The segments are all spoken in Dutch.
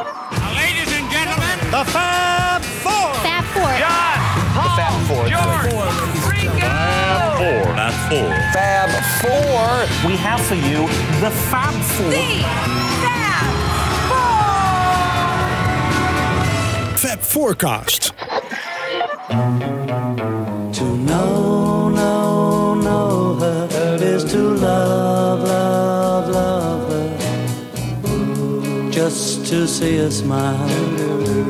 Ladies and gentlemen, The Fab Four. Fab Four. John, Paul, Fab Four. George, Ringo. Four. Not four. Fab Four. We have for you the Fab Four. Fab Four. To know, Just to see a smile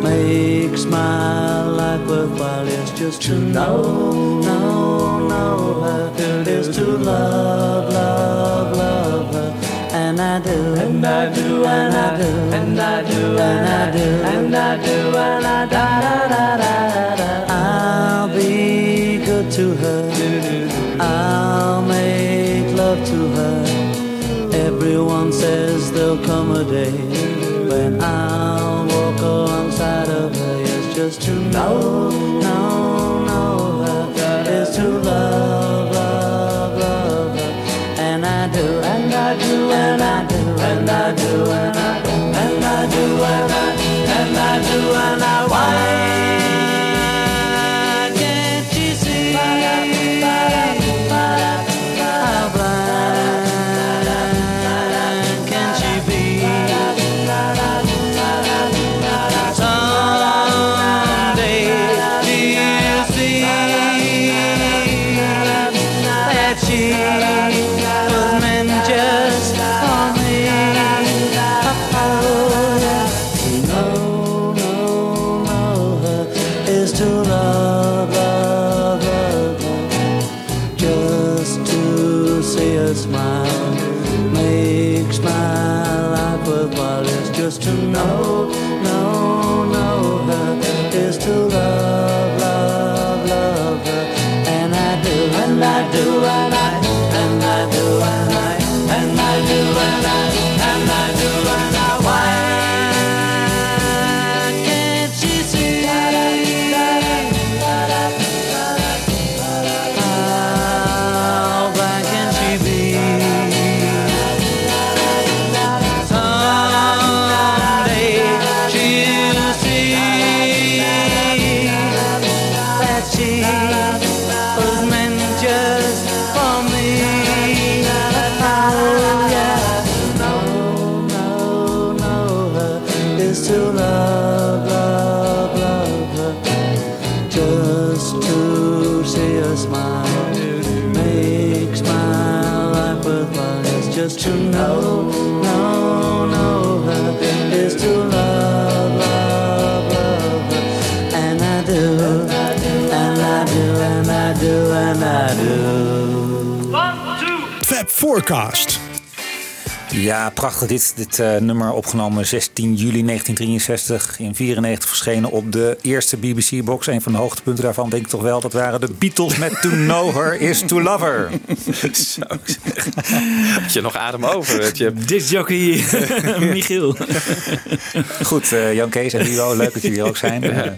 makes my life worthwhile. It's just to know, know, know her is to love, love, love her. And I do, and I do, and I do, and I do, and I do, and I do, and I da da da da da. I'll be good to her. I'll make love to her. Everyone says there'll come a day Just to know, know, know her. Is to love, love, love her. And I do, and I do, and I do, and I do, and I do, Forecast. Ja, prachtig. Dit, dit eh, nummer opgenomen 16 juli 1963. In 94 verschenen op de eerste BBC-box. Een van de hoogtepunten daarvan denk ik toch wel. Dat waren de Beatles met To Know Her Is To Love Her. Zo Had je nog adem over? Dat je... Disjockey Michiel. Goed, eh, Jan Kees en Lilo, leuk dat jullie er ook zijn. Ja.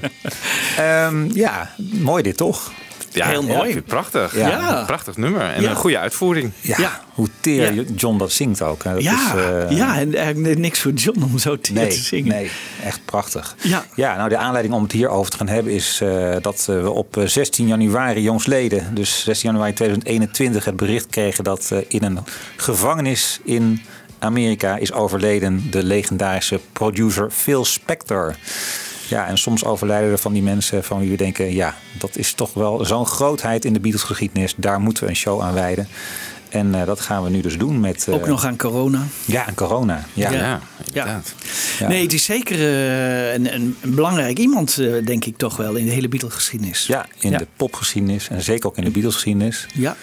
Ehm, ja, mooi dit toch? Ja, Heel mooi. prachtig. Ja. Ja. Prachtig nummer. En Ja. een goede uitvoering. Ja, Ja. hoe teer Ja. John dat zingt ook. hè. Dat Ja, is, eh, ja, en eigenlijk niks voor John om zo te, Nee, te zingen. nee, echt prachtig. Ja. ja, nou de aanleiding om het hierover te gaan hebben is eh, dat we op eh, 16 januari jongsleden, dus 16 januari 2021, het bericht kregen dat eh, in een gevangenis in Amerika is overleden de legendarische producer Phil Spector. Ja, en soms overlijden er van die mensen van wie we denken, ja, dat is toch wel zo'n grootheid in de Beatles-geschiedenis. Daar moeten we een show aan wijden. En eh, dat gaan we nu dus doen met... eh, Ook nog aan corona. Ja, en corona. Ja, Ja. Ja, inderdaad. Ja. Nee, het is zeker eh, een, een, een belangrijk iemand, eh, denk ik toch wel, in de hele Beatles-geschiedenis. Ja, in Ja. de popgeschiedenis en zeker ook in de Beatles-geschiedenis. Ja.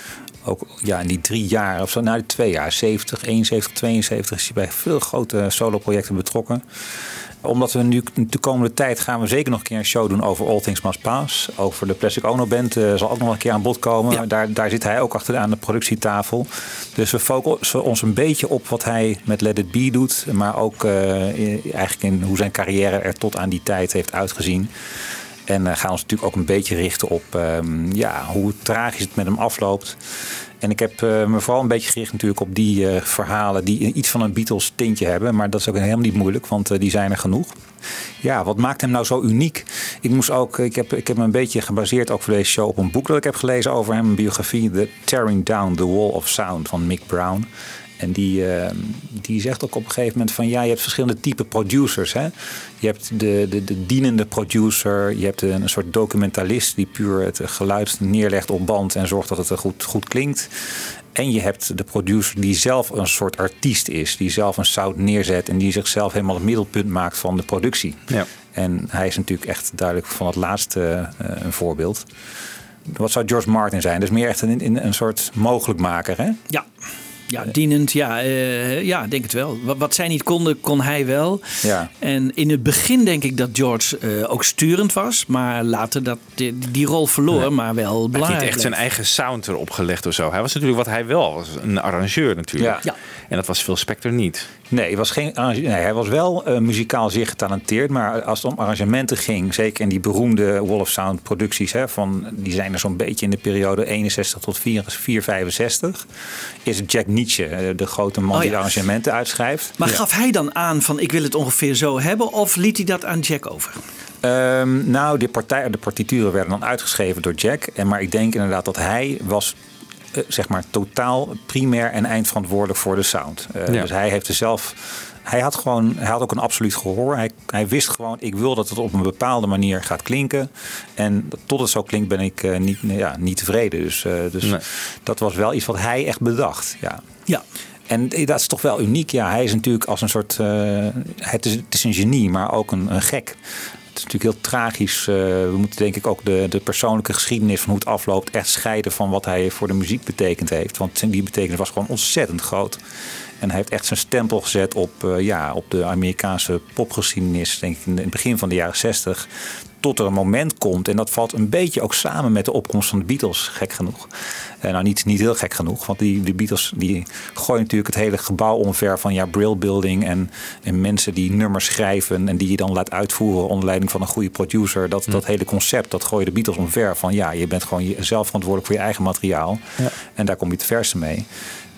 Ook ja, in die drie jaar, of zo, nou die twee jaar, 70, 71, 72, is hij bij veel grote solo-projecten betrokken. Omdat we nu de komende tijd gaan we zeker nog een keer een show doen over All Things Must Pass. Over de Plastic Ono Band eh, zal ook nog een keer aan bod komen. Ja. Daar, daar zit hij ook achter aan de productietafel. Dus we focussen ons een beetje op wat hij met Let It Be doet. Maar ook eh, eigenlijk in hoe zijn carrière er tot aan die tijd heeft uitgezien. En uh, gaan ons natuurlijk ook een beetje richten op ehm, ja, hoe tragisch het met hem afloopt. En ik heb uh, me vooral een beetje gericht natuurlijk op die uh, verhalen die iets van een Beatles tintje hebben. Maar dat is ook helemaal niet moeilijk, want uh, die zijn er genoeg. Ja, wat maakt hem nou zo uniek? Ik moest ook, ik heb, ik heb me een beetje gebaseerd ook voor deze show op een boek dat ik heb gelezen over hem, een biografie, The Tearing Down the Wall of Sound van Mick Brown. En die, uh, die zegt ook op een gegeven moment van ja, je hebt verschillende type producers. Hè? Je hebt de, de, de dienende producer, je hebt een soort documentalist die puur het geluid neerlegt op band en zorgt dat het goed, goed klinkt. En je hebt de producer die zelf een soort artiest is, die zelf een sound neerzet en die zichzelf helemaal het middelpunt maakt van de productie. Ja. En hij is natuurlijk echt duidelijk van het laatste uh, een voorbeeld. Wat zou George Martin zijn? Dus meer echt een, een soort mogelijkmaker, hè? Ja. Ja, dienend, ja, uh, ja, denk het wel. Wat, wat zij niet konden, kon hij wel. Ja. En in het begin denk ik dat George uh, ook sturend was. Maar later dat die, die rol verloor, nee. maar wel belangrijk. Hij heeft niet echt zijn eigen sound erop gelegd of zo. Hij was natuurlijk wat hij wel was, een arrangeur natuurlijk. Ja. ja. En dat was Phil Spector niet. Nee, hij was, geen, nee, hij was wel uh, muzikaal zeer getalenteerd. Maar als het om arrangementen ging, zeker in die beroemde Wall of Sound producties, hè, van, die zijn er zo'n beetje in de periode 61 tot 465, is het Jack Nietzsche, de grote man Oh, die ja. arrangementen uitschrijft. Maar gaf hij dan aan van ik wil het ongeveer zo hebben? Of liet hij dat aan Jack over? Um, nou, de, partij, de partituren werden dan uitgeschreven door Jack. En, maar ik denk inderdaad dat hij was zeg maar totaal primair en eindverantwoordelijk voor de sound. Ja. Dus hij heeft er zelf. Hij had gewoon, hij had ook een absoluut gehoor. Hij, hij wist gewoon, ik wil dat het op een bepaalde manier gaat klinken. En tot het zo klinkt ben ik uh, niet, ja, niet tevreden. Dus, uh, dus Nee. dat was wel iets wat hij echt bedacht. Ja. Ja. En dat is toch wel uniek. Ja, hij is natuurlijk als een soort. Uh, het, is, het is een genie, maar ook een, een gek. Natuurlijk heel tragisch. Uh, we moeten denk ik ook de, de persoonlijke geschiedenis van hoe het afloopt echt scheiden van wat hij voor de muziek betekend heeft. Want die betekenis was gewoon ontzettend groot. En hij heeft echt zijn stempel gezet op, uh, ja, op de Amerikaanse popgeschiedenis, denk ik, in het begin van de jaren 60 tot er een moment komt. En dat valt een beetje ook samen met de opkomst van de Beatles, gek genoeg. Uh, nou, niet, niet heel gek genoeg, want die, de Beatles die gooien natuurlijk het hele gebouw omver van ja, Brill Building. En, en mensen die nummers schrijven en die je dan laat uitvoeren onder leiding van een goede producer. Dat, dat hele concept, dat gooien de Beatles omver. Van ja, je bent gewoon zelf verantwoordelijk voor je eigen materiaal. Ja. En daar kom je het verste mee.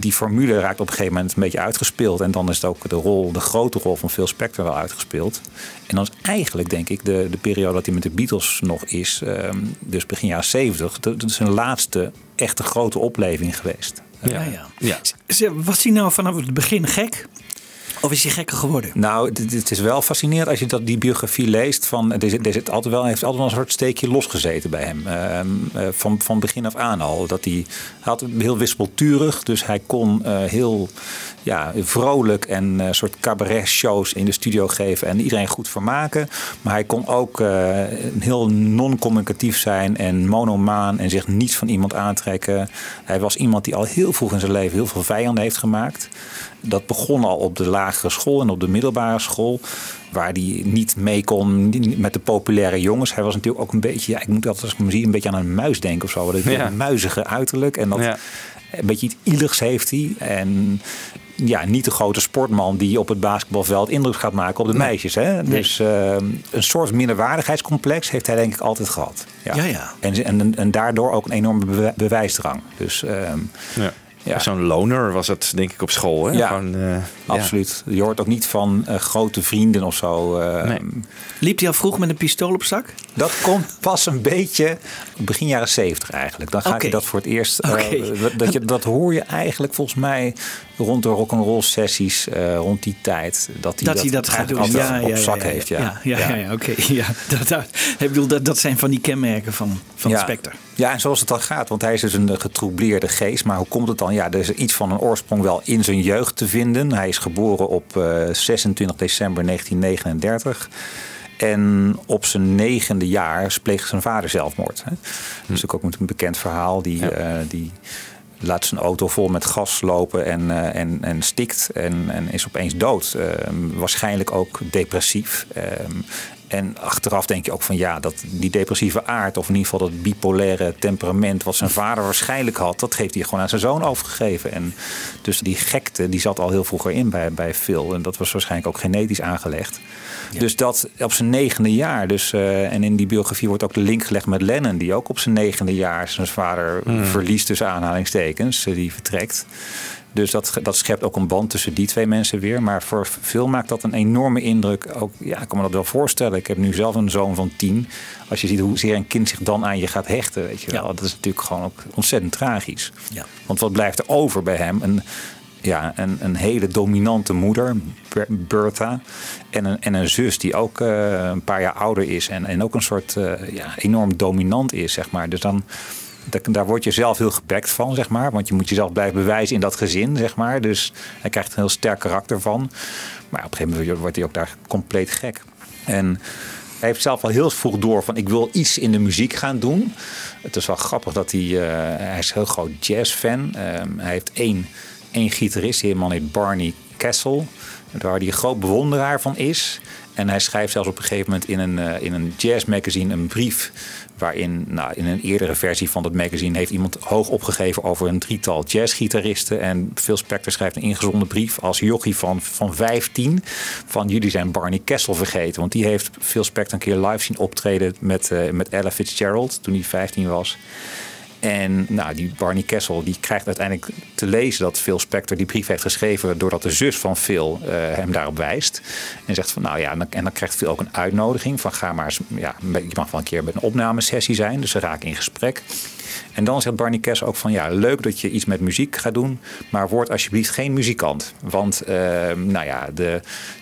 Die formule raakt op een gegeven moment een beetje uitgespeeld. En dan is het ook de rol, de grote rol van Phil Spector wel uitgespeeld. En dan is eigenlijk, denk ik, de, de periode dat hij met de Beatles nog is, um, dus begin jaren 70, dat is zijn laatste echte grote opleving geweest. Ja, ja. Ja. Was hij nou vanaf het begin gek? Of is hij gekker geworden? Nou, het, is wel fascinerend als je dat, die biografie leest. Van, er zit, zit altijd wel, heeft altijd wel een soort steekje losgezeten bij hem. Uh, uh, van, van begin af aan al. Dat hij, had heel wispelturig. Dus hij kon uh, heel ja, vrolijk en uh, soort cabaret shows in de studio geven. En iedereen goed vermaken. Maar hij kon ook heel non-communicatief zijn en monomaan. En zich niets van iemand aantrekken. Hij was iemand die al heel vroeg in zijn leven heel veel vijanden heeft gemaakt. Dat begon al op de lagere school en op de middelbare school. Waar hij niet mee kon met de populaire jongens. Hij was natuurlijk ook een beetje, ja, ik moet altijd als ik hem zie, een beetje aan een muis denken of zo. Dat Ja. een muizige uiterlijk. En dat Ja. een beetje iets ieligs heeft hij. En ja, niet de grote sportman die op het basketbalveld indruk gaat maken op de meisjes. Hè? Dus uh, een soort minderwaardigheidscomplex heeft hij denk ik altijd gehad. Ja, ja. En, en, en daardoor ook een enorme bewijsdrang. Dus ehm, Ja. Ja. Zo'n loner was het denk ik op school. Hè? Ja. Gewoon, eh, ja. absoluut. Je hoort ook niet van eh, grote vrienden of zo. eh, Nee. Liep hij al vroeg met een pistool op zak? Dat komt pas een beetje begin jaren zeventig eigenlijk. Dan Oké. hij dat voor het eerst. dat, je, dat hoor je eigenlijk volgens mij rond de rock'n'roll sessies eh, rond die tijd. Dat hij Dat hij dat gaat doen. Ja, op ja, zak ja, heeft. Ja, ja, ja, ja, ja, oké. Ja, dat, dat, ik bedoel, dat, dat zijn van die kenmerken van, van Spectre. Ja, en zoals het dan gaat, want hij is dus een eh, getroubleerde geest. Maar hoe komt het dan? Ja, er is iets van een oorsprong wel in zijn jeugd te vinden. Hij is geboren op eh, 26 december 1939. En op zijn negende jaar pleegt zijn vader zelfmoord. Hè? Dat is natuurlijk ook een bekend verhaal. Die, eh, die laat zijn auto vol met gas lopen en, eh, en, en stikt. En, en is opeens dood. Ehm, waarschijnlijk ook depressief. En achteraf denk je ook van ja, dat die depressieve aard, of in ieder geval dat bipolaire temperament, wat zijn vader waarschijnlijk had, dat heeft hij gewoon aan zijn zoon overgegeven. En dus die gekte, die zat al heel vroeger in bij, bij Phil. En dat was waarschijnlijk ook genetisch aangelegd. Dus dat op zijn negende jaar. Dus, eh, en in die biografie wordt ook de link gelegd met Lennon, die ook op zijn negende jaar zijn vader verliest tussen aanhalingstekens, eh, die vertrekt. Dus dat, dat schept ook een band tussen die twee mensen weer. Maar voor veel maakt dat een enorme indruk. Ook, ja, ik kan me dat wel voorstellen. Ik heb nu zelf een zoon van tien. Als je ziet hoezeer een kind zich dan aan je gaat hechten. Weet je wel. Dat is natuurlijk gewoon ook ontzettend tragisch. Ja. Want wat blijft er over bij hem? Een, ja, een, een hele dominante moeder, Ber- Bertha. En een, en een zus die ook eh, een paar jaar ouder is. En, en ook een soort eh, ja, enorm dominant is, zeg maar. Dus dan, daar, word je zelf heel gepakt van, zeg maar. Want je moet jezelf blijven bewijzen in dat gezin, zeg maar. Dus hij krijgt een heel sterk karakter van. Maar op een gegeven moment wordt hij ook daar compleet gek. En hij heeft zelf al heel vroeg door van ik wil iets in de muziek gaan doen. Het is wel grappig dat hij, eh, hij is een heel groot jazzfan. Ehm hij heeft één, één gitarist, die man heet Barney Kessel. Waar hij een groot bewonderaar van is. En hij schrijft zelfs op een gegeven moment in een, eh, in een jazzmagazine een brief. Waarin, nou, in een eerdere versie van dat magazine heeft iemand hoog opgegeven over een drietal jazzgitaristen. En Phil Spector schrijft een ingezonden brief als jochie van, van 15. Van jullie zijn Barney Kessel vergeten. Want die heeft Phil Spector een keer live zien optreden met, eh, met Ella Fitzgerald toen hij 15 was. En nou, die Barney Kessel die krijgt uiteindelijk te lezen dat Phil Spector die brief heeft geschreven. doordat de zus van Phil eh, hem daarop wijst. En zegt van nou ja, en dan, en dan krijgt Phil ook een uitnodiging van ga maar eens. Ja, je mag wel een keer bij een opnamesessie zijn. Dus ze raken in gesprek. En dan zegt Barney Kessel ook van ja, leuk dat je iets met muziek gaat doen. Maar word alsjeblieft geen muzikant. Want eh, nou ja, de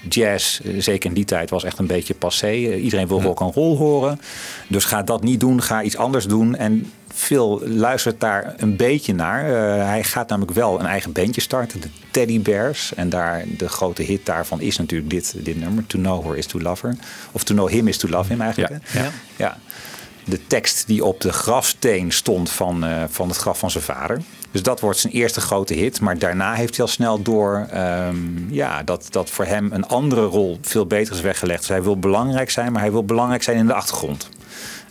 jazz, eh, zeker in die tijd, was echt een beetje passé. Iedereen wil rock and roll horen. Dus ga dat niet doen, ga iets anders doen. En Phil luistert daar een beetje naar. Eh, hij gaat namelijk wel een eigen bandje starten, de Teddy Bears. En daar, de grote hit daarvan is natuurlijk dit, dit nummer, To Know Her is To Love Her. Of To Know Him is To Love Him eigenlijk. Ja, ja. De tekst die op de grafsteen stond van, eh, van het graf van zijn vader. Dus dat wordt zijn eerste grote hit. Maar daarna heeft hij al snel door ehm, ja, dat, dat voor hem een andere rol veel beter is weggelegd. Dus hij wil belangrijk zijn, maar hij wil belangrijk zijn in de achtergrond.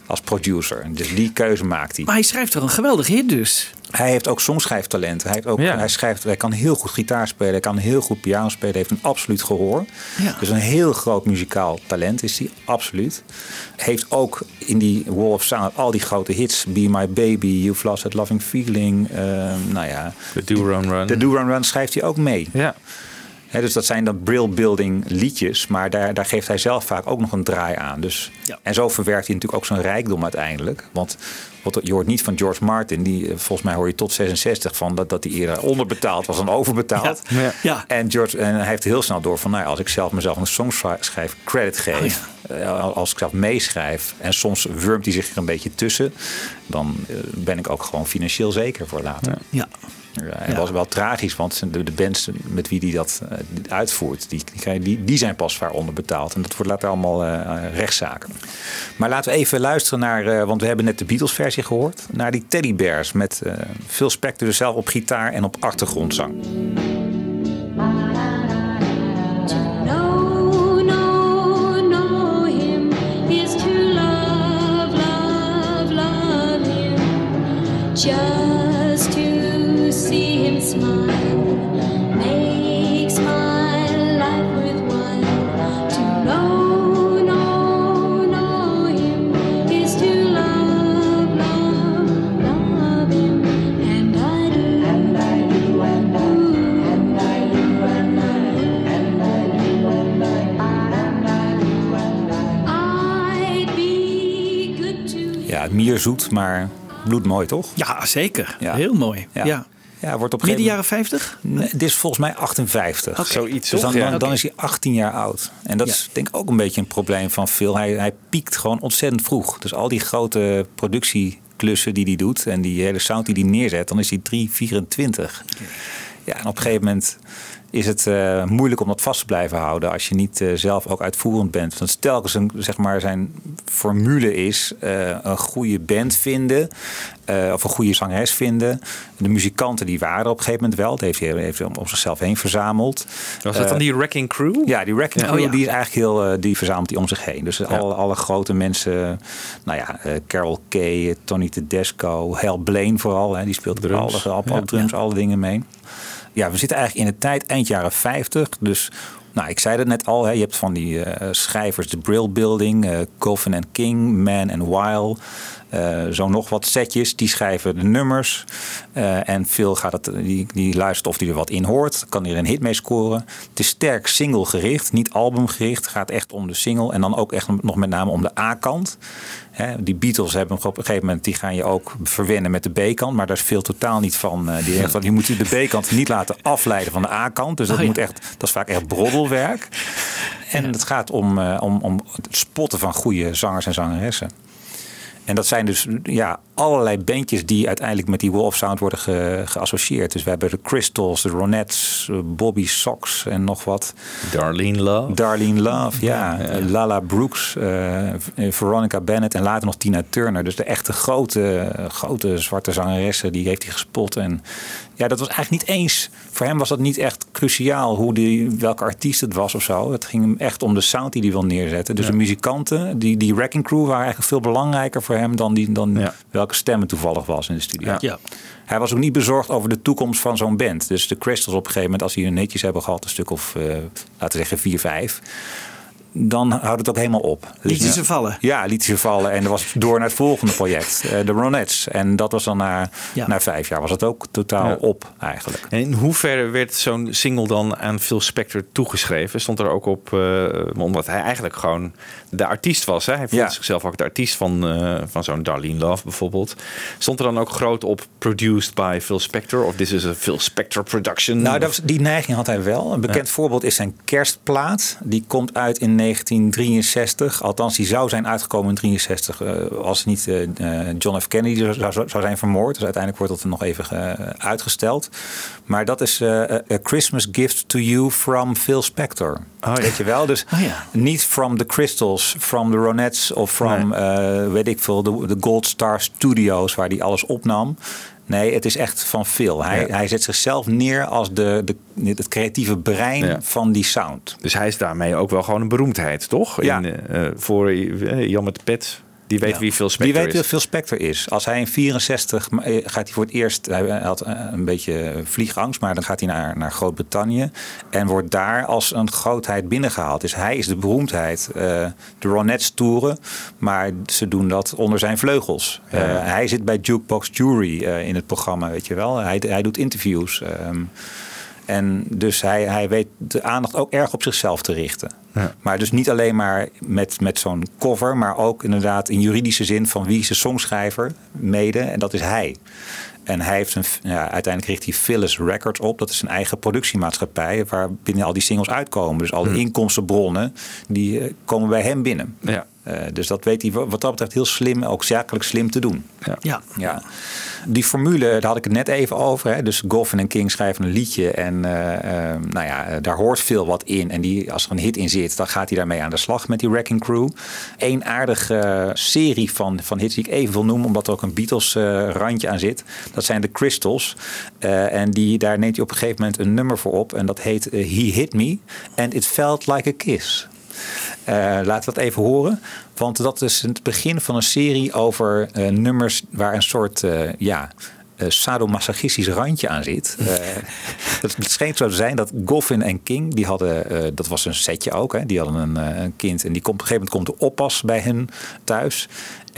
Als producer. Dus die keuze maakt hij. Maar hij schrijft toch een geweldige hit dus. Hij heeft ook songschrijftalent. Hij, heeft ook, Ja. hij, schrijft, hij kan heel goed gitaar spelen. Hij kan heel goed piano spelen. Hij heeft een absoluut gehoor. Ja. Dus een heel groot muzikaal talent is hij. Absoluut. Heeft ook in die Wall of Sound al die grote hits. Be My Baby, You've Lost That Loving Feeling. ehm, nou ja. De Do Run Run. De Do Run Run schrijft hij ook mee. Ja. Dus dat zijn dan brill-building liedjes. Maar daar, daar geeft hij zelf vaak ook nog een draai aan. Dus, Ja. En zo verwerkt hij natuurlijk ook zijn rijkdom uiteindelijk. Want wat, je hoort niet van George Martin. Die, eh, volgens mij hoor je tot 66 van dat, dat hij eerder onderbetaald was dan overbetaald. Ja. Ja. Ja. En, George, en hij heeft heel snel door van... Nou, ja, als ik zelf mezelf een song schri- schrijf, credit geef... Oh eh, als ik zelf meeschrijf... en soms wurmt hij zich er een beetje tussen... dan eh, ben ik ook gewoon financieel zeker voor later. Ja. Ja, en het Ja. was wel tragisch, want de, de bands met wie hij dat eh, uitvoert, die, die, die, die zijn pas zwaar onderbetaald. En dat wordt later allemaal eh, rechtszaken. Maar laten we even luisteren naar, eh, want we hebben net de Beatles-versie gehoord, naar die Teddy Bears met eh Phil Spector dus zelf op gitaar en op achtergrondzang. No, Mierzoet, maar bloedmooi toch? Ja, zeker. Ja. Heel mooi. Ja. Ja. Ja, wordt op Midden jaren 50? moment- Nee, dit is volgens mij 58. Zoiets, Dus dan, dan, is hij 18 jaar oud. En dat Ja. is denk ik ook een beetje een probleem van Phil. Hij, hij piekt gewoon ontzettend vroeg. Dus al die grote productieklussen die hij doet... en die hele sound die hij neerzet, dan is hij 3, 24. Ja, en op een gegeven moment is het eh, moeilijk om dat vast te blijven houden als je niet eh, zelf ook uitvoerend bent. Want telkens een, zeg maar, zijn formule is eh, een goede band vinden eh, of een goede zangeres vinden. De muzikanten die waren er op een gegeven moment wel. Dat heeft hij heeft om, om zichzelf heen verzameld. Was dat dan die Wrecking Crew? Ja, die Wrecking Ja. Crew, Oh, ja. die is eigenlijk heel, die verzamelt hij om zich heen. Dus alle, alle grote mensen, nou ja, Carol Kay, Tony Tedesco, Hal Blaine vooral, hè, die speelt Drums. alle, alle, alle drums, alle dingen mee. Ja, we zitten eigenlijk in de tijd eind jaren 50, dus nou, ik zei het net al, hè, je hebt van die eh, schrijvers, de Brill Building, Coffin and King, Man and Weil. Eh, zo nog wat setjes, die schrijven de nummers. Eh, en Phil gaat het, die, die luistert of hij er wat in hoort. Kan hij er een hit mee scoren. Het is sterk single gericht, niet albumgericht. Het gaat echt om de single. En dan ook echt nog met name om de A-kant. Die Beatles hebben op een gegeven moment, die gaan je ook verwennen met de B-kant. Maar daar is veel totaal niet van. eh, die zegt je moet de B-kant niet laten afleiden van de A-kant. Dus dat, Oh ja. moet echt, dat is vaak echt broddelwerk. En het gaat om, om, om het spotten van goede zangers en zangeressen. En dat zijn dus ja, allerlei bandjes die uiteindelijk met die Wolf Sound worden ge- geassocieerd. Dus we hebben de Crystals, de Ronettes, eh, Bobby Sox en nog wat. Darlene Love. Darlene Love, ja. Eh, Lala Brooks, eh, Veronica Bennett en later nog Tina Turner. Dus de echte grote, grote zwarte zangeressen, die heeft hij gespot. En ja, dat was eigenlijk niet eens. Voor hem was dat niet echt cruciaal hoe die, welke artiest het was of zo. Het ging hem echt om de sound die hij wil neerzetten. Dus de muzikanten, die, die Wrecking Crew, waren eigenlijk veel belangrijker voor hem dan, die, dan Ja. welke stem het toevallig was in de studio. Ja. Ja. Hij was ook niet bezorgd over de toekomst van zo'n band. Dus de Crystals op een gegeven moment, als die hun netjes hebben gehad, een stuk of, eh, laten we zeggen, vier, vijf. Dan houdt het ook helemaal op. Liet je ze vallen. Ja, liet ze vallen. En er was door naar het volgende project, eh, de Ronettes. En dat was dan na, Ja. na vijf jaar was het ook totaal Ja. op eigenlijk. En in hoeverre werd zo'n single dan aan Phil Spector toegeschreven? Stond er ook op, eh, omdat hij eigenlijk gewoon de artiest was. Hè? Hij vond Ja. zichzelf ook de artiest van, eh, van zo'n Darlene Love bijvoorbeeld. Stond er dan ook groot op produced by Phil Spector? Of this is a Phil Spector production? Nou, dat was, die neiging had hij wel. Een bekend voorbeeld is zijn kerstplaat. Die komt uit in 1963. Althans, die zou zijn uitgekomen in 63 eh, als niet eh, eh, John F. Kennedy zou, zou, zijn vermoord. Dus uiteindelijk wordt dat nog even uitgesteld. Maar dat is A Christmas Gift to You from Phil Spector. Oh, ja. Weet je wel? Dus Oh, ja. niet from the Crystals, from the Ronettes of from, eh, weet ik veel, de, de Gold Star Studios waar hij alles opnam. Nee, het is echt van Phil. Hij, Ja. hij zet zichzelf neer als de, de, het creatieve brein Ja. van die sound. Dus hij is daarmee ook wel gewoon een beroemdheid, toch? Ja. In, eh, eh, voor Jan met de pet, die weet wie Phil Spector Wie weet is. wie Phil Spector is. Als hij in 64 ma- eh, gaat hij voor het eerst, hij had eh, een beetje vliegangst, maar dan gaat hij naar, naar Groot-Brittannië en wordt daar als een grootheid binnengehaald. Dus hij is de beroemdheid. Eh, de Ronettes toeren, maar ze doen dat onder zijn vleugels. Hij zit bij Jukebox Jury in het programma, weet je wel. Hij, hij doet interviews. ehm, en dus hij, hij weet de aandacht ook erg op zichzelf te richten. Ja. Maar dus niet alleen maar met, met zo'n cover, maar ook inderdaad in juridische zin van wie is de songschrijver mede. En dat is hij. En hij heeft een, ja, uiteindelijk richt hij Phyllis Records op. Dat is een eigen productiemaatschappij waar binnen al die singles uitkomen. Dus alle inkomstenbronnen die eh, komen bij hem binnen. Ja. Eh, dus dat weet hij wat dat betreft heel slim, ook zakelijk slim te doen. Ja. Ja, die formule, daar had ik het net even over. Hè. Dus Goffin en King schrijven een liedje en eh, eh, nou ja, eh, daar hoort veel wat in. En die, als er een hit in zit, dan gaat hij daarmee aan de slag met die Wrecking Crew. Eén aardige serie van, van hits die ik even wil noemen, omdat er ook een Beatles eh, randje aan zit. Dat zijn de Crystals. Eh, en die, daar neemt hij op een gegeven moment een nummer voor op. En dat heet He Hit Me and It Felt Like a Kiss. Eh, laten we dat even horen. Want dat is het begin van een serie over eh, nummers waar een soort uh, ja, uh, sadomasochistisch randje aan zit. Uh, het scheen zo te zijn dat Goffin en King, die hadden, uh, dat was een setje ook, hè, die hadden een, een kind. En die komt, op een gegeven moment komt de oppas bij hen thuis.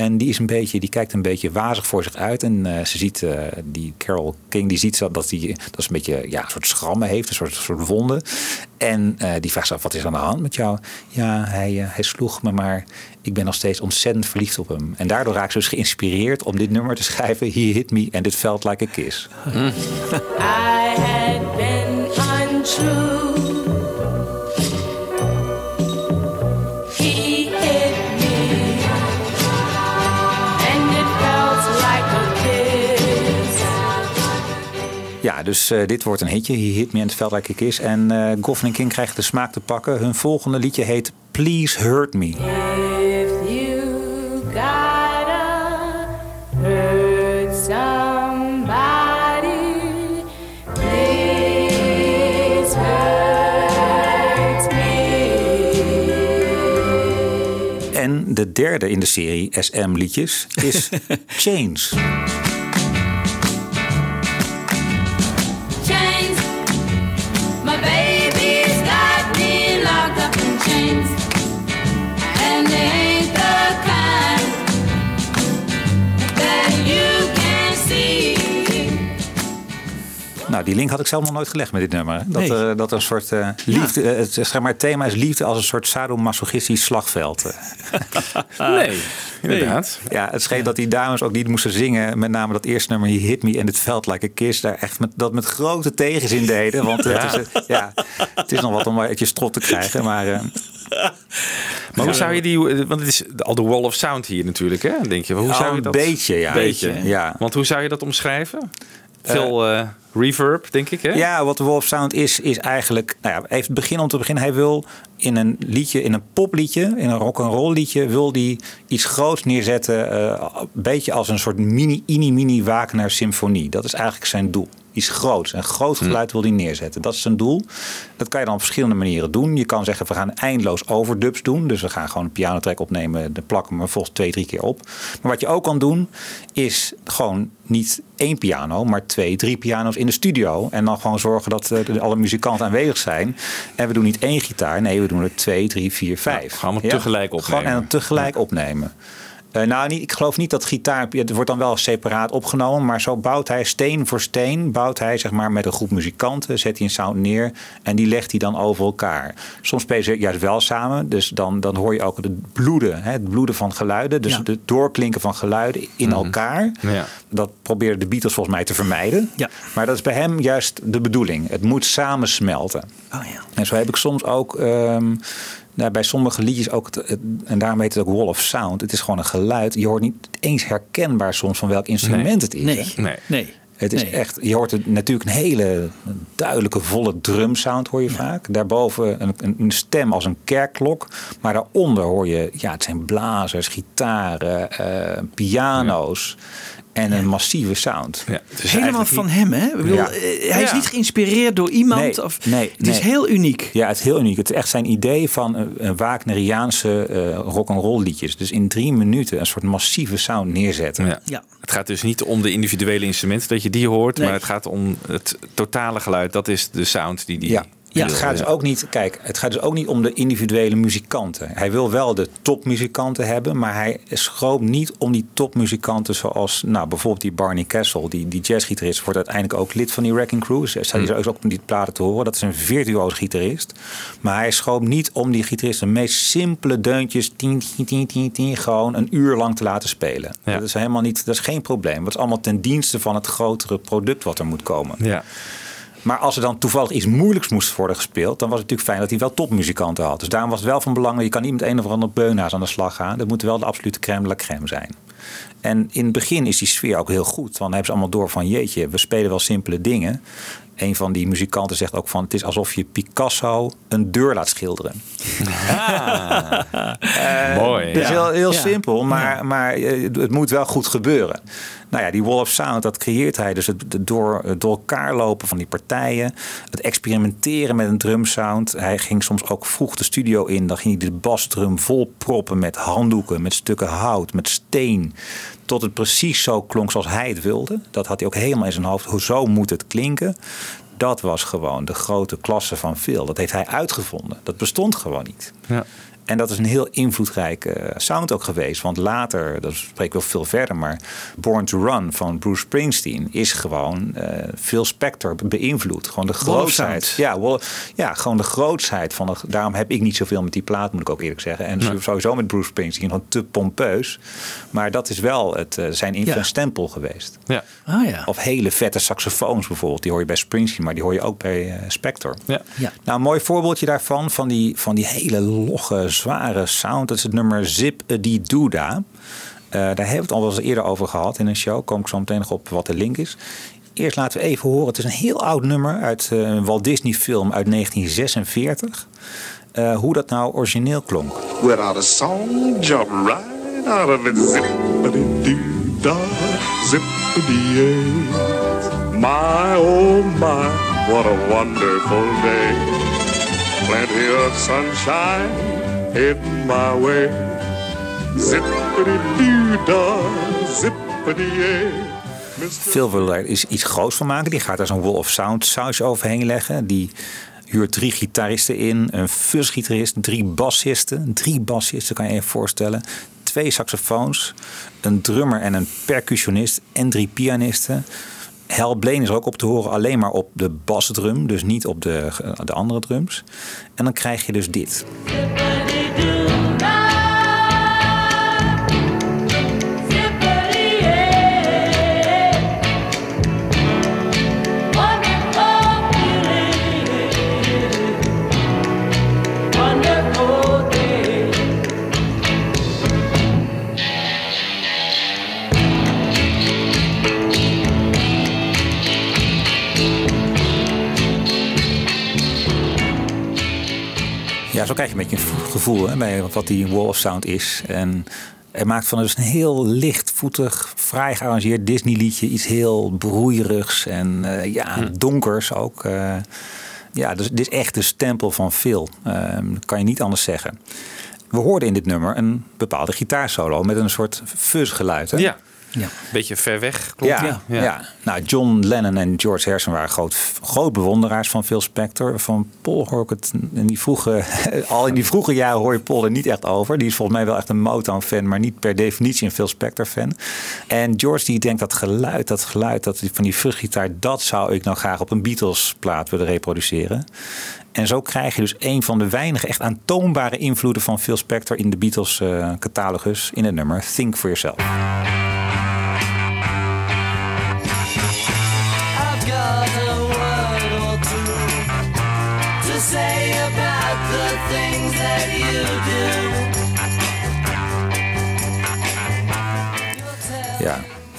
En die is een beetje, die kijkt een beetje wazig voor zich uit. En uh, ze ziet, uh, die Carol King, die ziet dat hij dat is een beetje ja, een soort schrammen heeft, een soort, soort wonden. En uh, die vraagt zich af, wat is aan de hand met jou? Ja, hij, hij sloeg me, maar ik ben nog steeds ontzettend verliefd op hem. En daardoor raak ik dus geïnspireerd om dit nummer te schrijven. He hit me and it felt like a kiss. I had been untrue. Ja, dus eh, dit wordt een hitje. He hit me and felt like a kiss. En eh Goffin en King krijgen de smaak te pakken. Hun volgende liedje heet Please Hurt Me. If you gotta hurt somebody, please hurt me. En de derde in de serie SM liedjes is Chains. Die link had ik zelf nog nooit gelegd met dit nummer. Dat, Nee. eh, dat een soort eh, liefde, eh, het, zeg maar, het thema is liefde als een soort sadomasochistisch slagveld. nee, inderdaad. Ja, het scheen dat die dames ook niet moesten zingen. Met name dat eerste nummer, He Hit Me en het Felt Like a Kiss. Daar echt met, dat met grote tegenzin deden. Want eh, het, is, ja, het is nog wat om uit je strot te krijgen. Maar Maar hoe zou je die... Want het is al de wall of sound hier natuurlijk, hè? Denk je. Hoe Oh, zou je een dat... beetje, ja. Beetje. Beetje, ja. Want hoe zou je dat omschrijven? Veel reverb, denk ik, hè? ja, wat de Wolf Sound is, is eigenlijk... Nou ja, even beginnen om te beginnen. Hij wil in een liedje, in een popliedje, in een rock'n'roll liedje... wil hij iets groots neerzetten. eh, een beetje als een soort mini, mini, Wagner symfonie. Dat is eigenlijk zijn doel. Iets groots. Een groot geluid wil hij neerzetten. Dat is zijn doel. Dat kan je dan op verschillende manieren doen. Je kan zeggen, we gaan eindeloos overdubs doen. Dus we gaan gewoon een pianotrack opnemen. Dan plakken we hem volgens twee, drie keer op. Maar wat je ook kan doen, is gewoon niet één piano, maar twee, drie piano's in de studio. En dan gewoon zorgen dat eh, alle muzikanten aanwezig zijn. En we doen niet één gitaar. Nee, we doen er twee, drie, vier, vijf. gaan we tegelijk Gewoon- opnemen. En dan tegelijk opnemen. Eh, nou, niet, ik geloof niet dat gitaar. Het wordt dan wel separaat opgenomen. Maar zo bouwt hij steen voor steen. Bouwt hij zeg maar met een groep muzikanten. Zet hij een sound neer. En die legt hij dan over elkaar. Soms spelen ze juist wel samen. Dus dan, dan hoor je ook het bloeden. Hè, het bloeden van geluiden. Dus Ja. het doorklinken van geluiden in elkaar. Ja. Dat proberen de Beatles volgens mij te vermijden. Ja. Maar dat is bij hem juist de bedoeling. Het moet samensmelten. Oh ja. En zo heb ik soms ook ehm, bij sommige liedjes ook, het, het- en daarom heet het ook Wall of Sound. Het is gewoon een geluid. Je hoort niet eens herkenbaar soms van welk instrument het is. Nee. hè. Nee. Nee. Het is Nee. echt, je hoort het natuurlijk een hele duidelijke volle drumsound hoor je vaak. Daarboven een, een, een stem als een kerkklok. Maar daaronder hoor je, ja, het zijn blazers, gitaren, eh, piano's en een massieve sound. Ja, het is Helemaal van hem, hè? Ik bedoel, Ja. eh, Hij is Ja. niet geïnspireerd door iemand. Nee, of, nee, het is heel uniek. Ja, het is heel uniek. Het is echt zijn idee van een, een Wagneriaanse eh rock'n'roll liedjes. Dus in drie minuten een soort massieve sound neerzetten. Ja. Ja. Het gaat dus niet om de individuele instrumenten dat je die hoort, Nee. maar het gaat om het totale geluid. Dat is de sound die die. Ja. Ja. Het gaat dus ook niet, kijk, het gaat dus ook niet om de individuele muzikanten. Hij wil wel de topmuzikanten hebben, maar hij schroomt niet om die topmuzikanten zoals, nou, bijvoorbeeld die Barney Castle, die, die jazzgitarist, wordt uiteindelijk ook lid van die Wrecking Crew. Dus staat hij ook op die platen te horen. Dat is een virtuoos gitarist. Maar hij schroomt niet om die gitarist de meest simpele deuntjes, tien, tien, tien, tien, tien, gewoon een uur lang te laten spelen. Ja. Dat is helemaal niet, dat is geen probleem. Dat is allemaal ten dienste van het grotere product wat er moet komen. Ja. Maar als er dan toevallig iets moeilijks moest worden gespeeld, dan was het natuurlijk fijn dat hij wel topmuzikanten had. Dus daarom was het wel van belang je kan niet met een of ander beunhaas aan de slag gaan. Dat moet wel de absolute crème de la crème zijn. En in het begin is die sfeer ook heel goed. Want dan hebben ze allemaal door van jeetje, we spelen wel simpele dingen. Een van die muzikanten zegt ook van het is alsof je Picasso een deur laat schilderen. Mooi. Het is ja. heel, heel Ja. simpel, maar, maar eh, het moet wel goed gebeuren. Nou ja, die Wall of Sound, dat creëert hij. Dus het door, door elkaar lopen van die partijen. Het experimenteren met een drumsound. Hij ging soms ook vroeg de studio in. Dan ging hij de basdrum vol proppen met handdoeken, met stukken hout, met steen. Tot het precies zo klonk zoals hij het wilde. Dat had hij ook helemaal in zijn hoofd. Hoe zo moet het klinken. Dat was gewoon de grote klasse van Phil. Dat heeft hij uitgevonden. Dat bestond gewoon niet. Ja. En dat is een heel invloedrijke eh, sound ook geweest. Want later, dat spreek ik wel veel verder, maar Born to Run van Bruce Springsteen is gewoon eh Phil Spector beïnvloed. Gewoon de sound. Ja, ja, gewoon de grootsheid van. De, daarom heb ik niet zoveel met die plaat, moet ik ook eerlijk zeggen. En sowieso met Bruce Springsteen, gewoon te pompeus. Maar dat is wel het, eh, zijn invloed Ja. en stempel geweest. Ja. Ah ja. Of hele vette saxofoons bijvoorbeeld. Die hoor je bij Springsteen, maar die hoor je ook bij eh, Spector. Ja. ja. Nou, een mooi voorbeeldje daarvan, van die, van die hele logge, zware sound. Dat is het nummer Zip die Dooda. Eh, daar hebben we het al wel eens eerder over gehad in een show. Kom ik zo meteen nog op wat de link is. eerst laten we even horen. Het is een heel oud nummer uit eh, een Walt Disney film uit 1946. Eh, hoe dat nou origineel klonk. Without a song, jump right out of it. Zippity-yay. My, oh my, what a wonderful day. Plenty of sunshine heading my way. Zippity-doo-dah, zippity-yay. Phil wil er is iets groots van maken. Die gaat daar zo'n wall of sound saus overheen leggen. Die huurt drie gitaristen in, een fuzzgitarist, drie bassisten. Drie bassisten kan je je voorstellen. Twee saxofoons, een drummer en een percussionist en drie pianisten. Hal Blaine is ook op te horen, alleen maar op de basdrum, dus niet op de, de andere drums. En dan krijg je dus dit. Ja, zo krijg je een beetje een gevoel hè, bij wat die wall of sound is. En hij maakt van dus een heel lichtvoetig, fraai gearrangeerd Disney liedje. Iets heel broeierigs en eh, ja, donkers ook. eh. ja, dus dit is echt de stempel van Phil. Ehm, dat kan je niet anders zeggen. We hoorden in dit nummer een bepaalde gitaarsolo met een soort fuzzgeluid. Hè? Ja. Ja. Beetje ver weg. Klopt. Ja, ja. Nou, John Lennon en George Harrison waren groot, groot bewonderaars van Phil Spector. Van Paul hoor ik het in die vroege, al in die vroege jaren hoor je Paul er niet echt over. Die is volgens mij wel echt een Motown-fan, maar niet per definitie een Phil Spector-fan. En George die denkt dat geluid, dat geluid dat van die fuzzgitaar, dat zou ik nou graag op een Beatles-plaat willen reproduceren. En zo krijg je dus een van de weinige echt aantoonbare invloeden van Phil Spector in de Beatles-catalogus in het nummer Think for Yourself.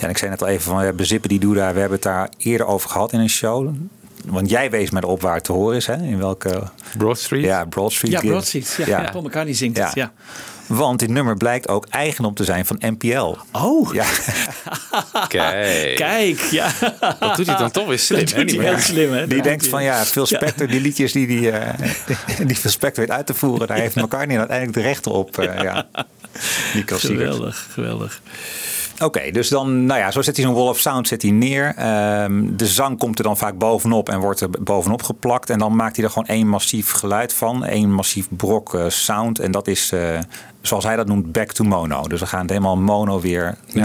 Ja. ik zei net al even van ja, bezippen die doe daar. We hebben het daar eerder over gehad in een show. Want jij wees mij erop waar het te horen is. Hè? In welke... Broad Street? Ja, Broad Street. Ja, Broad Street. Ja, ja. Paul McCartney zingt het. Ja. Want dit nummer blijkt ook eigendom te zijn van NPL. Oh. Ja. Kijk. Kijk, ja. Dat doet hij dan toch weer slim. Dat doet hij heel slim, hè? Die de denkt NPL. van ja, Phil Spector, die liedjes die, die, eh, die Phil Spector weet uit te voeren, daar heeft McCartney uiteindelijk de rechten op. eh, ja. Geweldig, geweldig. Oké, dus dan, nou ja, zo zet hij zo'n wall of sound zet hij neer. Ehm, de zang komt er dan vaak bovenop en wordt er bovenop geplakt. En dan maakt hij er gewoon één massief geluid van. één massief brok eh, sound. En dat is, eh, zoals hij dat noemt, back to mono. Dus we gaan het helemaal mono weer Ja.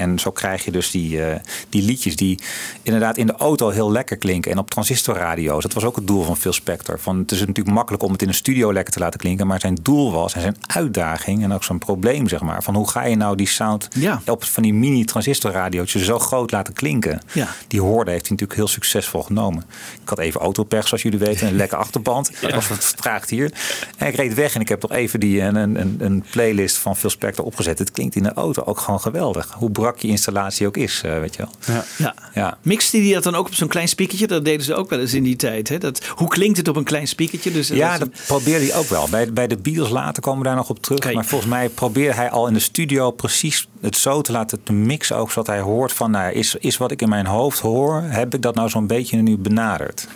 En zo krijg je dus die, eh, die liedjes die inderdaad in de auto heel lekker klinken. En op transistorradio's. Dat was ook het doel van Phil Spector. Van, het is natuurlijk makkelijk om het in een studio lekker te laten klinken. Maar zijn doel was en zijn uitdaging en ook zijn probleem, zeg maar. Van hoe ga je nou die sound Ja. op van die mini transistorradiootjes zo groot laten klinken. Ja. Die hoorde heeft hij natuurlijk heel succesvol genomen. Ik had even autopech, zoals jullie weten. Een lekke achterband. Dat was wat vertraagd hier. En ik reed weg en ik heb toch even die, een, een, een playlist van Phil Spector opgezet. Het klinkt in de auto ook gewoon geweldig. Hoe je installatie ook is, eh, weet je wel. Ja. Ja. Ja. Mixte die dat dan ook op zo'n klein speakertje? Dat deden ze ook wel eens in die tijd. Hè? Dat, hoe klinkt het op een klein speakertje? Dus Ja, dat dat probeerde hij ook wel. Bij, bij de Beatles later komen we daar nog op terug. Kijk. Maar volgens mij probeerde hij al in de studio precies het zo te laten te mixen. Ook zodat hij hoort van, nou, is, is wat ik in mijn hoofd hoor, heb ik dat nou zo'n beetje nu benaderd?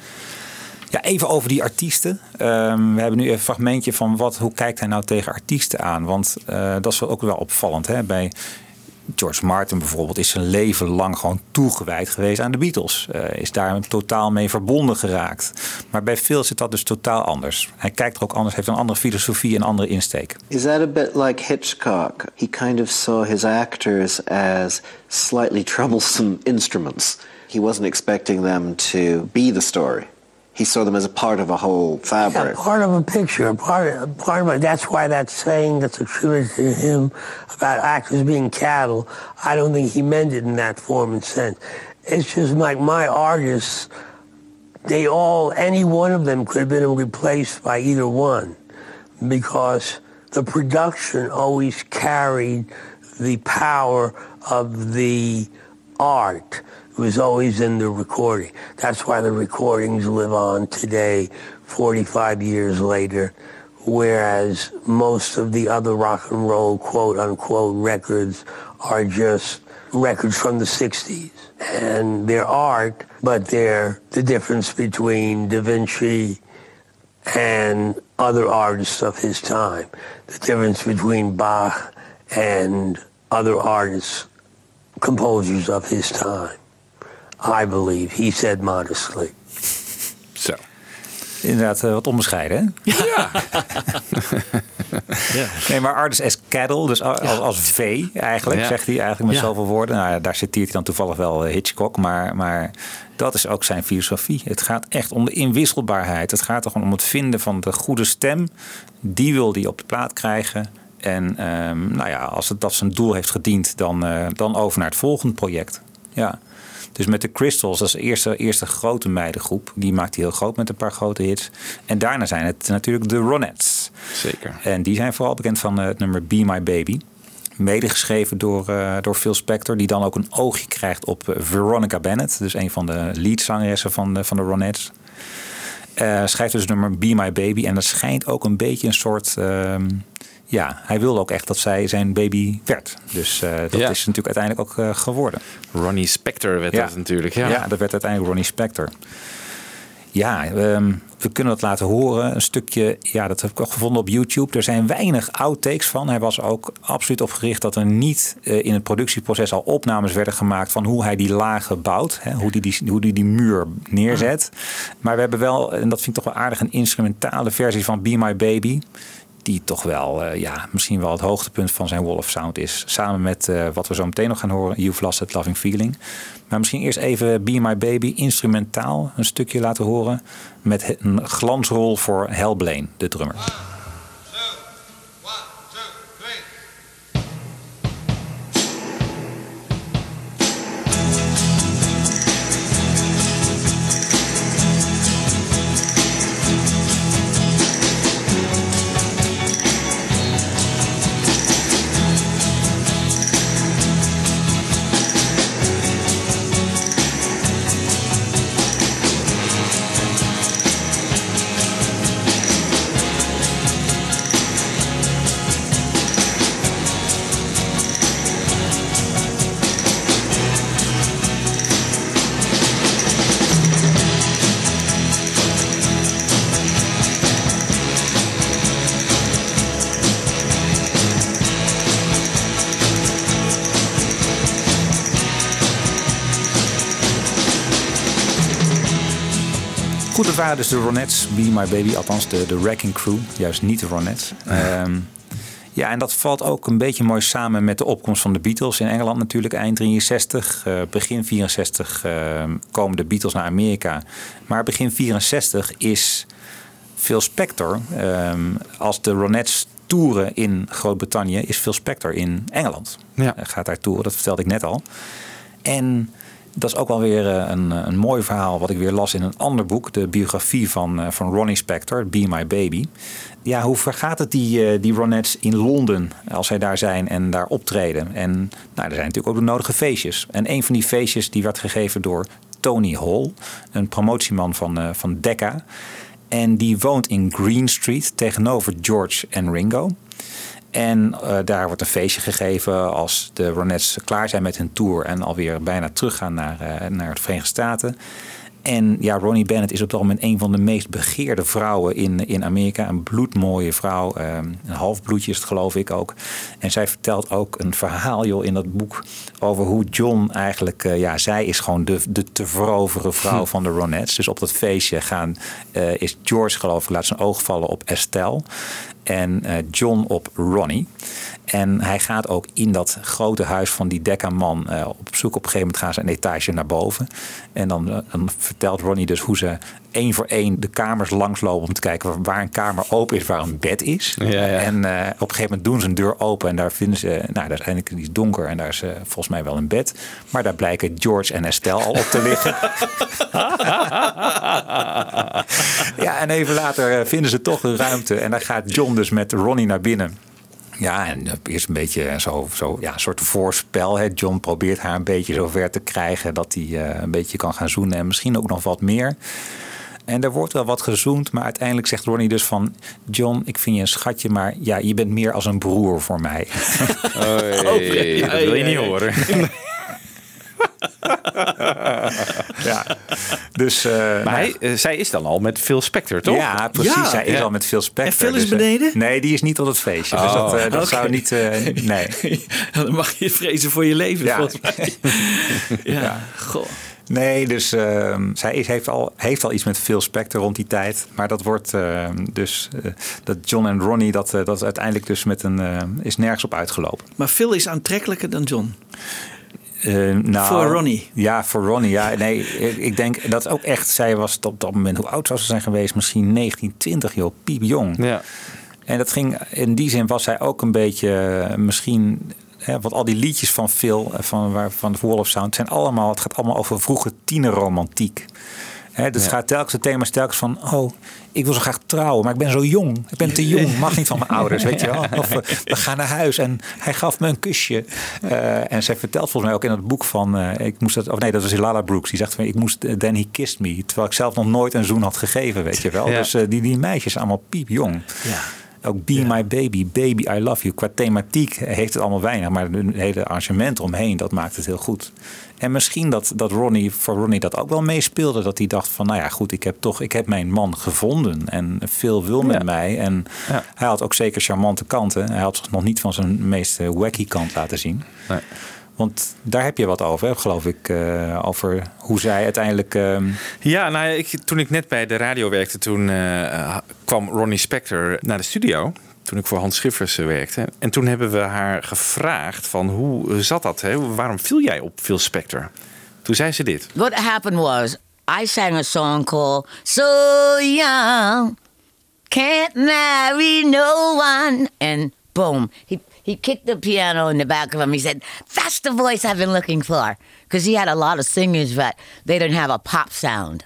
Ja, even over die artiesten. Ehm, we hebben nu een fragmentje van wat, hoe kijkt hij nou tegen artiesten aan? Want eh, dat is ook wel opvallend. Hè? Bij George Martin bijvoorbeeld is zijn leven lang gewoon toegewijd geweest aan de Beatles. Eh, is daar totaal mee verbonden geraakt. Maar bij Phil zit dat dus totaal anders. Hij kijkt er ook anders, heeft een andere filosofie en andere insteek. Is that a bit like Hitchcock? He kind of saw his actors as slightly troublesome instruments. He wasn't expecting them to be the story. He saw them as a part of a whole fabric. Yeah, part of a picture, part part of it. That's why that saying that's attributed to him about actors being cattle. I don't think he meant it in that form and sense. It's just like my artists. They all, any one of them could have been replaced by either one, because the production always carried the power of the art was always in the recording. That's why the recordings live on today, 45 years later, whereas most of the other rock and roll quote unquote records are just records from the 60s. And they're art, but they're the difference between Da Vinci and other artists of his time. The difference between Bach and other artists, composers of his time. I believe, he said modestly. Zo. Inderdaad, eh, wat onbescheiden. Hè? Ja. Nee, maar artist as cattle, dus als, als vee eigenlijk, Ja. zegt hij eigenlijk met Ja. zoveel woorden. Nou, ja, daar citeert hij dan toevallig wel eh, Hitchcock, maar, maar dat is ook zijn filosofie. Het gaat echt om de inwisselbaarheid. Het gaat er gewoon om het vinden van de goede stem. Die wil hij op de plaat krijgen. En ehm, nou ja, als het dat zijn doel heeft gediend, dan, eh, dan over naar het volgende project. Ja. Dus met de Crystals, de eerste, eerste grote meidengroep. Die maakt hij heel groot met een paar grote hits. En daarna zijn het natuurlijk de Ronettes. Zeker. En die zijn vooral bekend van eh, het nummer Be My Baby. Medegeschreven door, eh, door Phil Spector, die dan ook een oogje krijgt op eh, Veronica Bennett. Dus een van de leadzangeressen van de, van de Ronettes. Schrijft dus het nummer Be My Baby. En dat schijnt ook een beetje een soort... ehm, ja, hij wilde ook echt dat zij zijn baby werd. Dus eh, dat Ja. is natuurlijk uiteindelijk ook eh, geworden. Ronnie Spector werd dat natuurlijk. Ja. Ja. dat werd uiteindelijk Ronnie Spector. Ja, ehm, we kunnen dat laten horen. Een stukje, ja, dat heb ik ook gevonden op YouTube. Er zijn weinig outtakes van. Hij was ook absoluut op gericht dat er niet eh, in het productieproces al opnames werden gemaakt van hoe hij die lagen bouwt. Hè, hoe hij die, hoe die, die muur neerzet. Maar we hebben wel, en dat vind ik toch wel aardig, een instrumentale versie van Be My Baby. Die toch wel, eh, ja, misschien wel het hoogtepunt van zijn Wall of Sound is. Samen met eh, wat we zo meteen nog gaan horen, You've Lost That Loving Feeling. Maar misschien eerst even Be My Baby instrumentaal een stukje laten horen. Met een glansrol voor Hal de drummer. Dus de Ronettes, Be My Baby. Althans, de, de Wrecking Crew. Juist niet de Ronettes. Ehm, ja, en dat valt ook een beetje mooi samen met de opkomst van de Beatles in Engeland natuurlijk. Eind 63, eh, begin 64 ehm, komen de Beatles naar Amerika. Maar begin 64 is Phil Spector, ehm, als de Ronettes toeren in Groot-Brittannië, is Phil Spector in Engeland. Ja. Gaat daar toeren, dat vertelde ik net al. En dat is ook wel weer eh, een, een mooi verhaal wat ik weer las in een ander boek. De biografie van, eh, van Ronnie Spector, Be My Baby. Ja, hoe vergaat het die, eh, die Ronettes in Londen als zij daar zijn en daar optreden? En nou, er zijn natuurlijk ook de nodige feestjes. En een van die feestjes die werd gegeven door Tony Hall, een promotieman van, eh, van Decca. En die woont in Green Street tegenover George en Ringo. En eh, daar wordt een feestje gegeven als de Ronettes klaar zijn met hun tour en alweer bijna teruggaan naar, eh, naar de Verenigde Staten. En ja, Ronnie Bennett is op dat moment een van de meest begeerde vrouwen in, in Amerika. Een bloedmooie vrouw. ehm, een halfbloedje is het geloof ik ook. En zij vertelt ook een verhaal joh, in dat boek over hoe John eigenlijk... eh, ja, zij is gewoon de, de te veroveren vrouw van de Ronettes. Dus op dat feestje gaan, eh, is George geloof ik, laat zijn oog vallen op Estelle. En eh, John op Ronnie. En hij gaat ook in dat grote huis van die Decca-man eh, op zoek. Op een gegeven moment gaan ze een etage naar boven. En dan, eh, dan vertelt Ronnie dus hoe ze één voor één de kamers langslopen... om te kijken waar een kamer open is, waar een bed is. Ja, ja. En eh, op een gegeven moment doen ze een deur open... en daar vinden ze, nou, daar is eigenlijk die is donker... en daar is volgens mij wel een bed. Maar daar blijken George en Estelle al op te liggen. ja, en even later vinden ze toch een ruimte. En daar gaat John dus met Ronnie naar binnen. Ja, en eerst een beetje zo, zo ja, een soort voorspel. Hè. John probeert haar een beetje zover te krijgen dat hij eh, een beetje kan gaan zoenen en misschien ook nog wat meer. En er wordt wel wat gezoend, maar uiteindelijk zegt Ronnie dus van... John, ik vind je een schatje, maar ja, je bent meer als een broer voor mij. Oei, dat wil je niet horen. ja. Dus, eh, Maar nou, hij, eh, zij is dan al met Phil Spector, toch? Ja, precies. Ja. Zij is al met Phil Spector. En Phil is dus, eh, beneden? nee, die is niet tot het feestje. Dus Oh. dat, dat zou niet... eh, nee. Dan mag je vrezen voor je leven, Ja. volgens mij. ja, goh. Nee, dus ehm, zij is, heeft, al, heeft al iets met Phil Spector rond die tijd. Maar dat wordt ehm, dus... eh, dat John en Ronnie, dat, dat is uiteindelijk dus met een... is nergens op uitgelopen. Maar Phil is aantrekkelijker dan John. Eh, nou, Voor Ronnie. Ja, voor Ronnie. Ja, nee, ik, ik denk dat ook echt... Zij was op dat moment... Hoe oud zou ze zijn geweest? Misschien 19, 20, joh. Piepjong. Ja. En dat ging, in die zin was zij ook een beetje eh, misschien. Hè, want al die liedjes van Phil, eh, van, waar, van de Wall of Sound, zijn allemaal, het gaat allemaal over vroege tienerromantiek. Hè, dus het gaat telkens, het thema is telkens van, oh, ik wil zo graag trouwen, maar ik ben zo jong. Ik ben te jong, mag niet van mijn ouders, weet je wel. Of eh, we gaan naar huis en hij gaf me een kusje. Eh, en zij vertelt volgens mij ook in het boek van, eh, ik moest dat, of nee, dat was Lala Brooks. Die zegt van, ik moest, eh, then he kissed me. Terwijl ik zelf nog nooit een zoen had gegeven, weet je wel. Ja. Dus die, die meisjes allemaal piepjong. Ja. Ook Be My Baby, Baby I Love You. Qua thematiek heeft het allemaal weinig. Maar het hele arrangement omheen, dat maakt het heel goed. En misschien dat, dat Ronnie, voor Ronnie dat ook wel meespeelde. Dat hij dacht van, nou ja goed, ik heb toch ik heb mijn man gevonden. En veel wil met Ja. mij. En Ja. hij had ook zeker charmante kanten. Hij had zich nog niet van zijn meest wacky kant laten zien. Nee. Want daar heb je wat over, hè, geloof ik. eh, over hoe zij uiteindelijk... ehm, Ja, nou, ik, toen ik net bij de radio werkte, toen eh, kwam Ronnie Spector naar de studio. Toen ik voor Hans Schiffers eh, werkte. En toen hebben we haar gevraagd van hoe zat dat? Hè? Waarom viel jij op Phil Spector? Toen zei ze dit. What happened was I sang a song called So Young, Can't Marry No One. And boom, he, he kicked the piano in the back of him. He said, That's the voice I've been looking for. Because he had a lot of singers, but they didn't have a pop sound.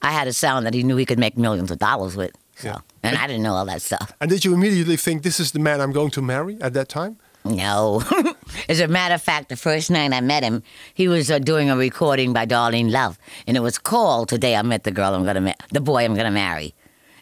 I had a sound that he knew he could make millions of dollars with. So, Yeah. and I didn't know all that stuff. And did you immediately think this is the man I'm going to marry at that time? No. As a matter of fact, the first night I met him, he was uh, doing a recording by Darlene Love, and it was called "Today I Met the Girl I'm Gonna Ma- the Boy I'm Gonna Marry."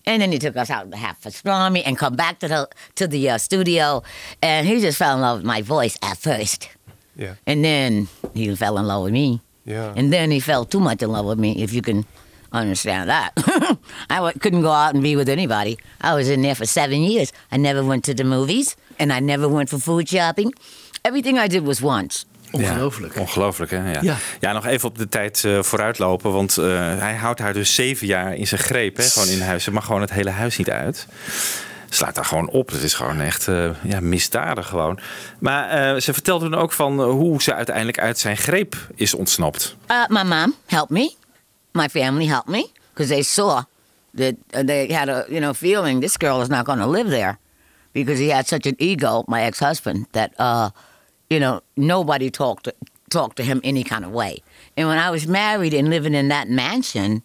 And then he took us out to have pastrami and come back to the to the uh, studio, and he just fell in love with my voice at first, Yeah. and then he fell in love with me, Yeah. and then he fell too much in love with me, if you can understand that. I w- couldn't go out and be with anybody. I was in there for seven years. I never went to the movies, and I never went for food shopping. Everything I did was once. Ongelooflijk. Ja, ongelooflijk, hè? Ja. Ja. Ja. nog even op de tijd eh, vooruitlopen. Want eh, hij houdt haar dus zeven jaar in zijn greep. Hè? Gewoon in huis. Ze mag gewoon het hele huis niet uit. Slaat daar gewoon op. Het is gewoon echt eh, ja, misdadig gewoon. Maar eh, ze vertelde toen ook van hoe ze uiteindelijk uit zijn greep is ontsnapt. Uh, my mom helped me. My family helped me because they saw that uh, they had a you know feeling this girl is not going to live there because he had such an ego, my ex-husband, that uh, you know nobody talked to, talked to him any kind of way. And when I was married and living in that mansion,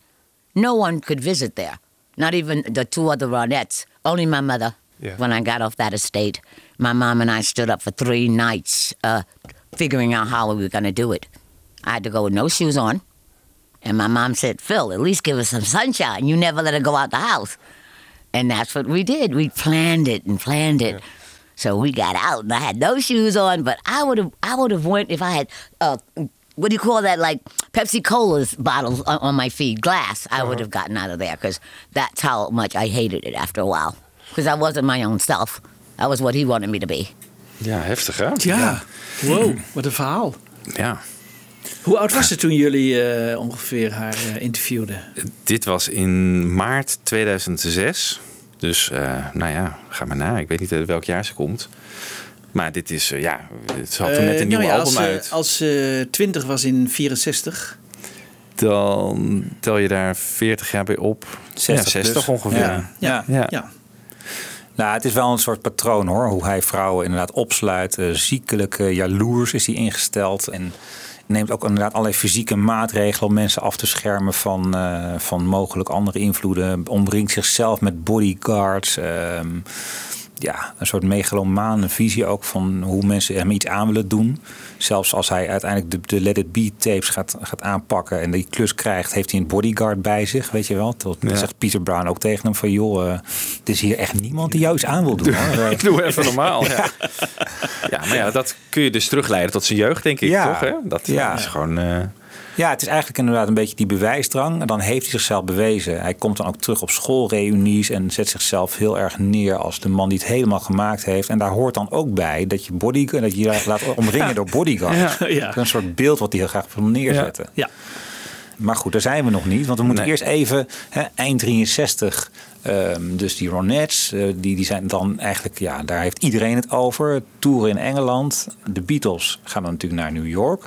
no one could visit there, not even the two other Ronettes. Only my mother. Yeah. When I got off that estate, my mom and I stood up for three nights, uh, figuring out how we were going to do it. I had to go with no shoes on. And my mom said, Phil, at least give us some sunshine. You never let her go out the house. And that's what we did. We planned it and planned it. So we got out and I had no shoes on, but I would have I would have went if I had uh what do you call that like Pepsi Cola's bottles on, on my feet, glass. I would have gotten out of there because that's how much I hated it after a while. Because I wasn't my own self. I was what he wanted me to be. Ja, heftig hè? Ja. Wow, wat een verhaal. Ja. Hoe oud was ze toen jullie eh, ongeveer haar eh, interviewden? Dit was in maart 2006. Dus eh, nou ja, ga maar na. Ik weet niet uit welk jaar ze komt. Maar dit is, eh, ja, ze had toen net Eh, een nieuw nou ja, album als, ze- uit. Als ze 20 was in 64. Dan tel je daar 40 jaar bij op. 60 ja, 60 plus. ongeveer. Ja. Ja. Ja. ja. Nou, het is wel een soort patroon hoor. Hoe hij vrouwen inderdaad opsluit. Eh, ziekelijk eh, jaloers is hij ingesteld. En neemt ook inderdaad allerlei fysieke maatregelen om mensen af te schermen van, eh, van mogelijk andere invloeden. Omringt zichzelf met bodyguards. Ehm, ja, een soort megalomane visie ook van hoe mensen hem iets aan willen doen. Zelfs als hij uiteindelijk de, de Let It Be tapes gaat, gaat aanpakken en die klus krijgt, heeft hij een bodyguard bij zich, weet je wel. Tot Ja. zegt Peter Brown ook tegen hem van joh, eh, het is hier echt niemand die jou iets aan wil doen. hoor. Eh, Doe even normaal. Ja. ja, maar ja, dat kun je dus terugleiden tot zijn jeugd, denk ik, Ja. toch? Hè? Dat is gewoon... eh, Ja, het is eigenlijk inderdaad een beetje die bewijsdrang. En dan heeft hij zichzelf bewezen. Hij komt dan ook terug op schoolreunies en zet zichzelf heel erg neer als de man die het helemaal gemaakt heeft. En daar hoort dan ook bij dat je, body, dat je je laat omringen door bodyguards. Ja. Ja. Dat is een soort beeld wat hij heel graag wil neerzetten. Ja. Maar goed, daar zijn we nog niet. Want we moeten Nee. eerst even, hè, eind 63, ehm, dus die Ronettes, eh, die, die zijn dan eigenlijk, ja, daar heeft iedereen het over. Toeren in Engeland. De Beatles gaan dan natuurlijk naar New York.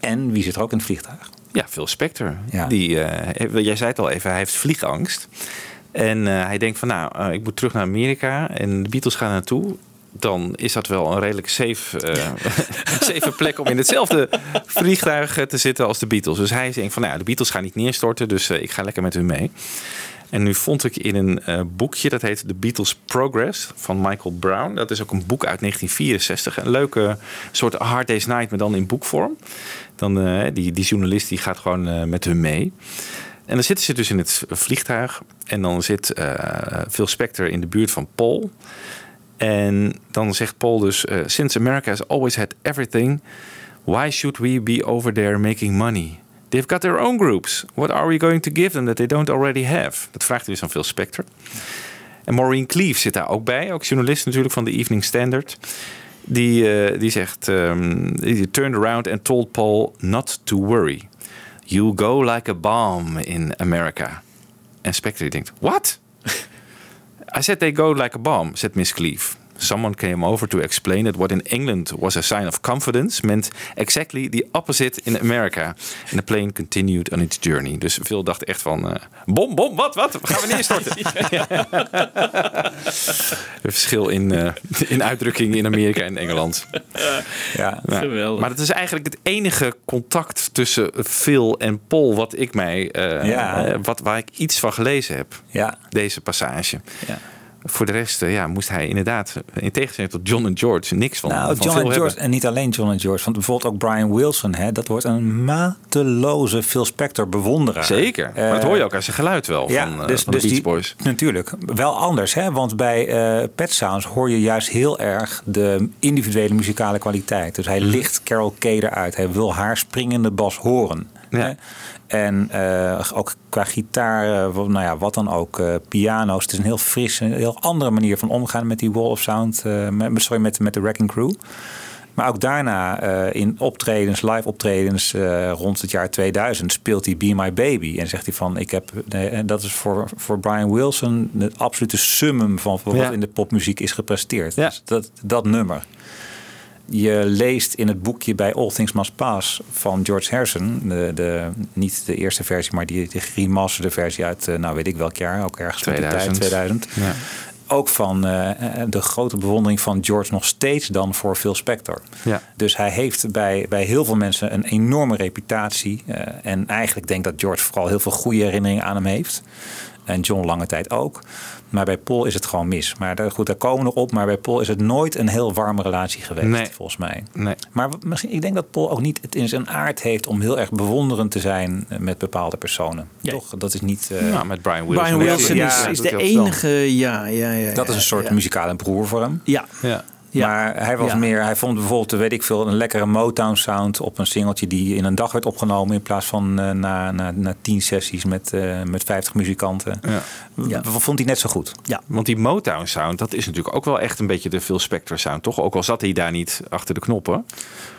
En wie zit er ook in het vliegtuig? Ja, Phil Spector. Ja. Die, eh, jij zei het al even, hij heeft vliegangst. En hij denkt van, nou, ik moet terug naar Amerika en de Beatles gaan naartoe. Dan is dat wel een redelijk safe, eh, plek om in hetzelfde vliegtuig eh, te zitten als de Beatles. Dus hij denkt van, nou, ja, de Beatles gaan niet neerstorten, dus eh, ik ga lekker met hun mee. En nu vond ik in een boekje, dat heet The Beatles Progress van Michael Brown. Dat is ook een boek uit 1964. Een leuke soort Hard Day's Night, maar dan in boekvorm. Dan, die, die journalist die gaat gewoon met hun mee. En dan zitten ze dus in het vliegtuig. En dan zit eh Phil Spector in de buurt van Paul. En dan zegt Paul dus... eh, Since America has always had everything... Why should we be over there making money? They've got their own groups. What are we going to give them that they don't already have? Dat vraagt hij dus aan Phil Spector. En Maureen Cleave zit daar ook bij. Ook journalist natuurlijk van de Evening Standard. Die, eh, die zegt... Um, he turned around and told Paul not to worry. You'll go like a bomb in America. En Spector die denkt... What? I said they go like a bomb, said Miss Cleave. Someone came over to explain that what in England was a sign of confidence meant exactly the opposite in America. And the plane continued on its journey. Dus Phil dacht echt van, eh, bom, bom, wat, wat? Gaan we neerstorten? Een verschil in, eh, in uitdrukking in Amerika en Engeland. Ja. Geweldig. Maar het is eigenlijk het enige contact tussen Phil en Paul wat ik mij, Ja. eh, wat, waar ik iets van gelezen heb. Ja. Deze passage. Ja. Voor de rest ja, moest hij inderdaad, in tegenstelling tot John en George, niks van, Nou, van John en George, hebben. en niet alleen John en George, want bijvoorbeeld ook Brian Wilson, hè, dat wordt een mateloze Phil Spector bewonderaar. Zeker, maar dat Eh, hoor je ook aan zijn geluid wel Ja, van, eh, dus, van de dus Beach die, Boys. natuurlijk. Wel anders, hè? want bij eh Pet Sounds hoor je juist heel erg de individuele muzikale kwaliteit. Dus hij licht Carol Kay eruit. Hij wil haar springende bas horen. Ja. Hè? En eh, ook qua gitaar, eh, wat- nou ja, wat dan ook, eh, piano's. Het is een heel frisse, een heel andere manier van omgaan met die Wall of Sound. met, sorry, met, met de Wrecking Crew. Maar ook daarna in optredens, live optredens rond het jaar 2000 speelt hij Be My Baby. En zegt hij van, ik heb, en dat is voor, voor Brian Wilson het absolute summum van wat Ja. in de popmuziek is gepresteerd. Ja. Dus dat, dat nummer. Je leest in het boekje bij All Things Must Pass van George Harrison, de, de, niet de eerste versie, maar die, de remasterde versie uit, eh, nou weet ik welk jaar, ook ergens rond die 2000. tijd, 2000 Ja. ook van eh, de grote bewondering van George nog steeds dan voor Phil Spector. Ja. Dus hij heeft bij, bij heel veel mensen een enorme reputatie. eh, en eigenlijk denk ik dat George vooral heel veel goede herinneringen aan hem heeft. En John lange tijd ook. Maar bij Paul is het gewoon mis. Maar daar, goed, daar komen we nog op. Maar bij Paul is het nooit een heel warme relatie geweest, Nee. volgens mij. Nee. Maar misschien, ik denk dat Paul ook niet het in zijn aard heeft om heel erg bewonderend te zijn eh, met bepaalde personen. Ja. Toch? Dat is niet. eh, Nou, met Brian Wilson. Brian Wilson Ja, is, de enige, ja, ja, ja. dat is een soort ja. muzikale broer voor hem. Ja, Ja. Ja. Maar hij was Ja. meer, hij vond bijvoorbeeld, weet ik veel, een lekkere Motown sound op een singeltje die in een dag werd opgenomen in plaats van eh, na, na, na tien sessies met, eh, met 50 muzikanten. Ja. Vond hij net zo goed. ja. Want die Motown sound, dat is natuurlijk ook wel echt een beetje de Phil Spector sound, toch? Ook al zat hij daar niet achter de knoppen.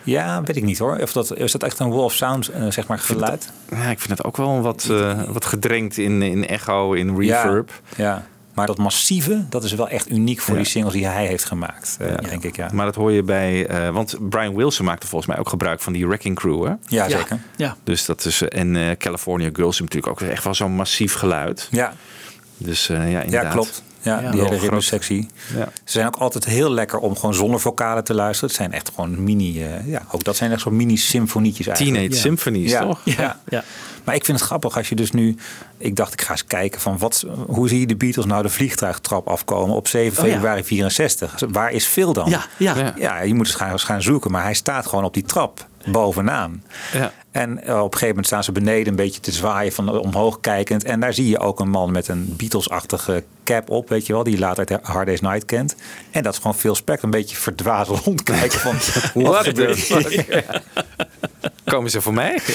Ja, weet ik niet hoor. Of dat, is dat echt een Wolf Sound, eh, zeg maar, geluid? Ja, ik vind het ook wel wat, eh, wat gedrenkt in, in echo, in reverb. Ja, ja. Maar dat massieve, dat is wel echt uniek voor Ja. die singles die hij heeft gemaakt, eh, denk ik. Ja, Maar dat hoor je bij, eh, want Brian Wilson maakte volgens mij ook gebruik van die Wrecking Crew, hè? ja zeker. Ja. Dus dat is, eh, en eh, California Girls is natuurlijk ook echt wel zo'n massief geluid. Ja, Dus eh, ja, inderdaad. ja klopt. Ja, Ja, die hele ritmesectie. Ja. Ze zijn ook altijd heel lekker om gewoon zonder vocalen te luisteren. Het zijn echt gewoon mini, eh, ja, ook dat zijn echt zo'n mini symfonietjes eigenlijk. Teenage. Symphonies, toch? Ja. Ja. Maar ik vind het grappig als je dus nu... Ik dacht, ik ga eens kijken van wat, hoe zie je de Beatles nou de vliegtuigtrap afkomen op 7 Oh, ja. februari 64? Waar is Phil dan? Ja, ja. ja. je moet eens gaan, eens gaan zoeken. Maar hij staat gewoon op die trap bovenaan. Ja. En eh, op een gegeven moment staan ze beneden een beetje te zwaaien van omhoog kijkend. En daar zie je ook een man met een Beatles-achtige cap op, weet je wel, die je later uit Hard Day's Night kent. En dat is gewoon Phil Spector een beetje verdwaasd rondkijken van wat gebeurt? Komen ze voor mij?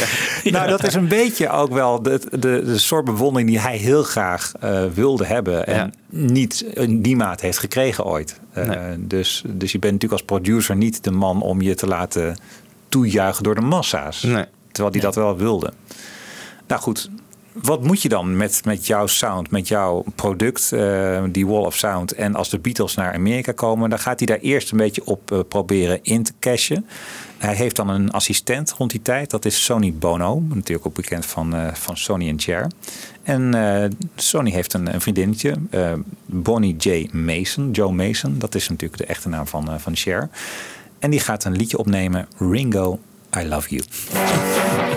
Ja. Nou, dat is een beetje ook wel de, de, de soort bewondering die hij heel graag eh, wilde hebben. En Ja. niet in die maat heeft gekregen ooit. Eh, dus, dus je bent natuurlijk als producer niet de man om je te laten toejuichen door de massa's. Nee. Terwijl hij dat wel wilde. Nou goed, wat moet je dan met, met jouw sound, met jouw product, eh, die Wall of Sound? En als de Beatles naar Amerika komen, dan gaat hij daar eerst een beetje op eh, proberen in te cashen. Hij heeft dan een assistent rond die tijd, dat is Sony Bono, natuurlijk ook bekend van, eh, van Sony en Cher. En Sony heeft een, een vriendinnetje, Bonnie J. Mason, Joe Mason, dat is natuurlijk de echte naam van, van Cher. En die gaat een liedje opnemen, Ringo, I Love You.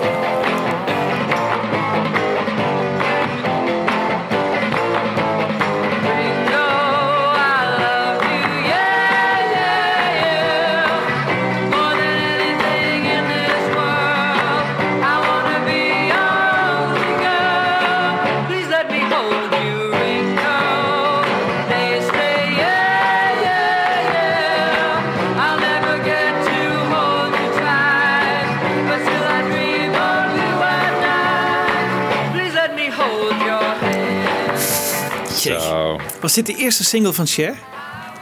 Was dit de eerste single van Cher?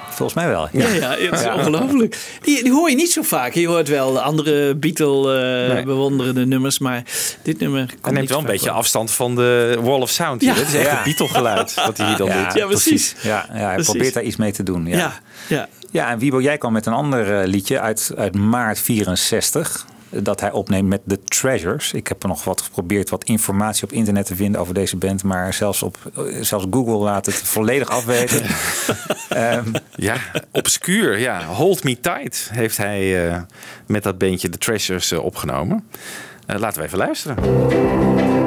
Volgens mij wel. Ja, ja, het is ongelooflijk. Die, die hoor je niet zo vaak. Je hoort wel de andere Beatle eh, Nee. nummers, maar dit nummer komt Hij neemt niet wel een beetje afstand van de Wall of Sound. hier. Ja. Het is echt Ja. een Beatle-geluid wat hij hier dan ja, doet. Ja, precies. Ja, ja hij Precies. probeert daar iets mee te doen. Ja, Ja, ja. ja en Wiebo, jij kwam met een ander eh, liedje uit, uit maart 64. Dat hij opneemt met The Treasures. Ik heb er nog wat geprobeerd wat informatie op internet te vinden over deze band. Maar zelfs, op, eh, zelfs Google laat het volledig afweten. Ehm, Ja, obscuur. Ja, Hold Me Tight heeft hij eh, met dat beentje The Treasures eh, opgenomen. Laten we even luisteren.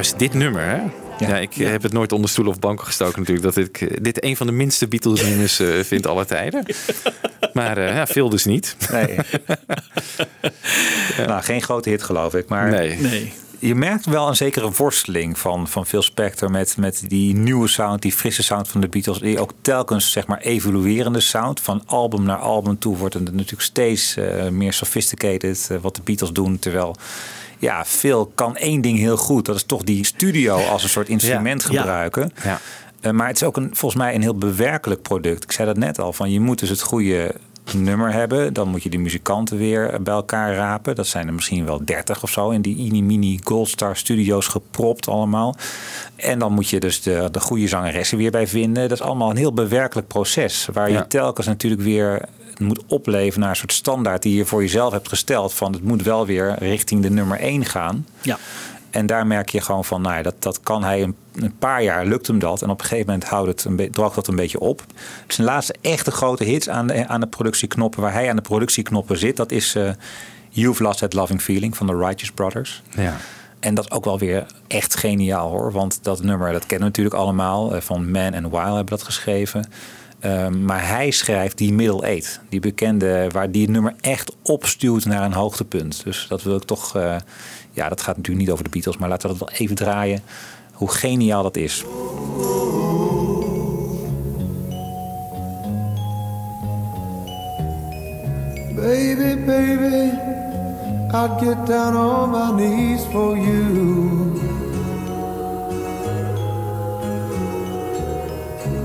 Juist dit nummer. Hè? Ja, ik heb het nooit onder stoelen of banken gestoken natuurlijk. Dat ik eh, dit een van de minste Beatles nummers eh, vind aller tijden. Maar eh, ja, veel dus niet. nee. Nou, geen grote hit geloof ik. Maar Nee. Nee. je merkt wel een zekere worsteling van, van Phil Spector met, met die nieuwe sound, die frisse sound van de Beatles. Die ook telkens zeg maar evoluerende sound. Van album naar album toe wordt het natuurlijk steeds eh, meer sophisticated wat de Beatles doen. Terwijl ja, Phil kan één ding heel goed. Dat is toch die studio als een soort instrument Ja. gebruiken. Ja. Eh, maar het is ook een, volgens mij een heel bewerkelijk product. Ik zei dat net al, van je moet dus het goede nummer hebben. Dan moet je de muzikanten weer bij elkaar rapen. Dat zijn er misschien wel 30 of zo in die Ini Mini Goldstar Studios gepropt allemaal. En dan moet je dus de, de goede zangeressen weer bij vinden. Dat is allemaal een heel bewerkelijk proces. Waar Ja. je telkens natuurlijk weer moet opleven naar een soort standaard die je voor jezelf hebt gesteld. Van het moet wel weer richting de nummer 1 gaan. Ja. En daar merk je gewoon van, nou ja, dat, dat kan hij een, een paar jaar lukt hem dat. En op een gegeven moment houdt het een be- droogt dat een beetje op. Zijn laatste echte grote hits aan de, aan de productieknoppen, waar hij aan de productieknoppen zit, dat is eh, You've Lost That Loving Feeling van de Righteous Brothers. Ja. En dat is ook wel weer echt geniaal hoor. Want dat nummer, dat kennen we natuurlijk allemaal. eh, Van Man and Wild hebben dat geschreven. Ehm, maar hij schrijft die middle eight. Die bekende, waar die het nummer echt opstuwt naar een hoogtepunt. Dus dat wil ik toch... Eh, ja, dat gaat natuurlijk niet over de Beatles. Maar laten we dat wel even draaien. Hoe geniaal dat is. Baby, baby, I'd get down on my knees for you.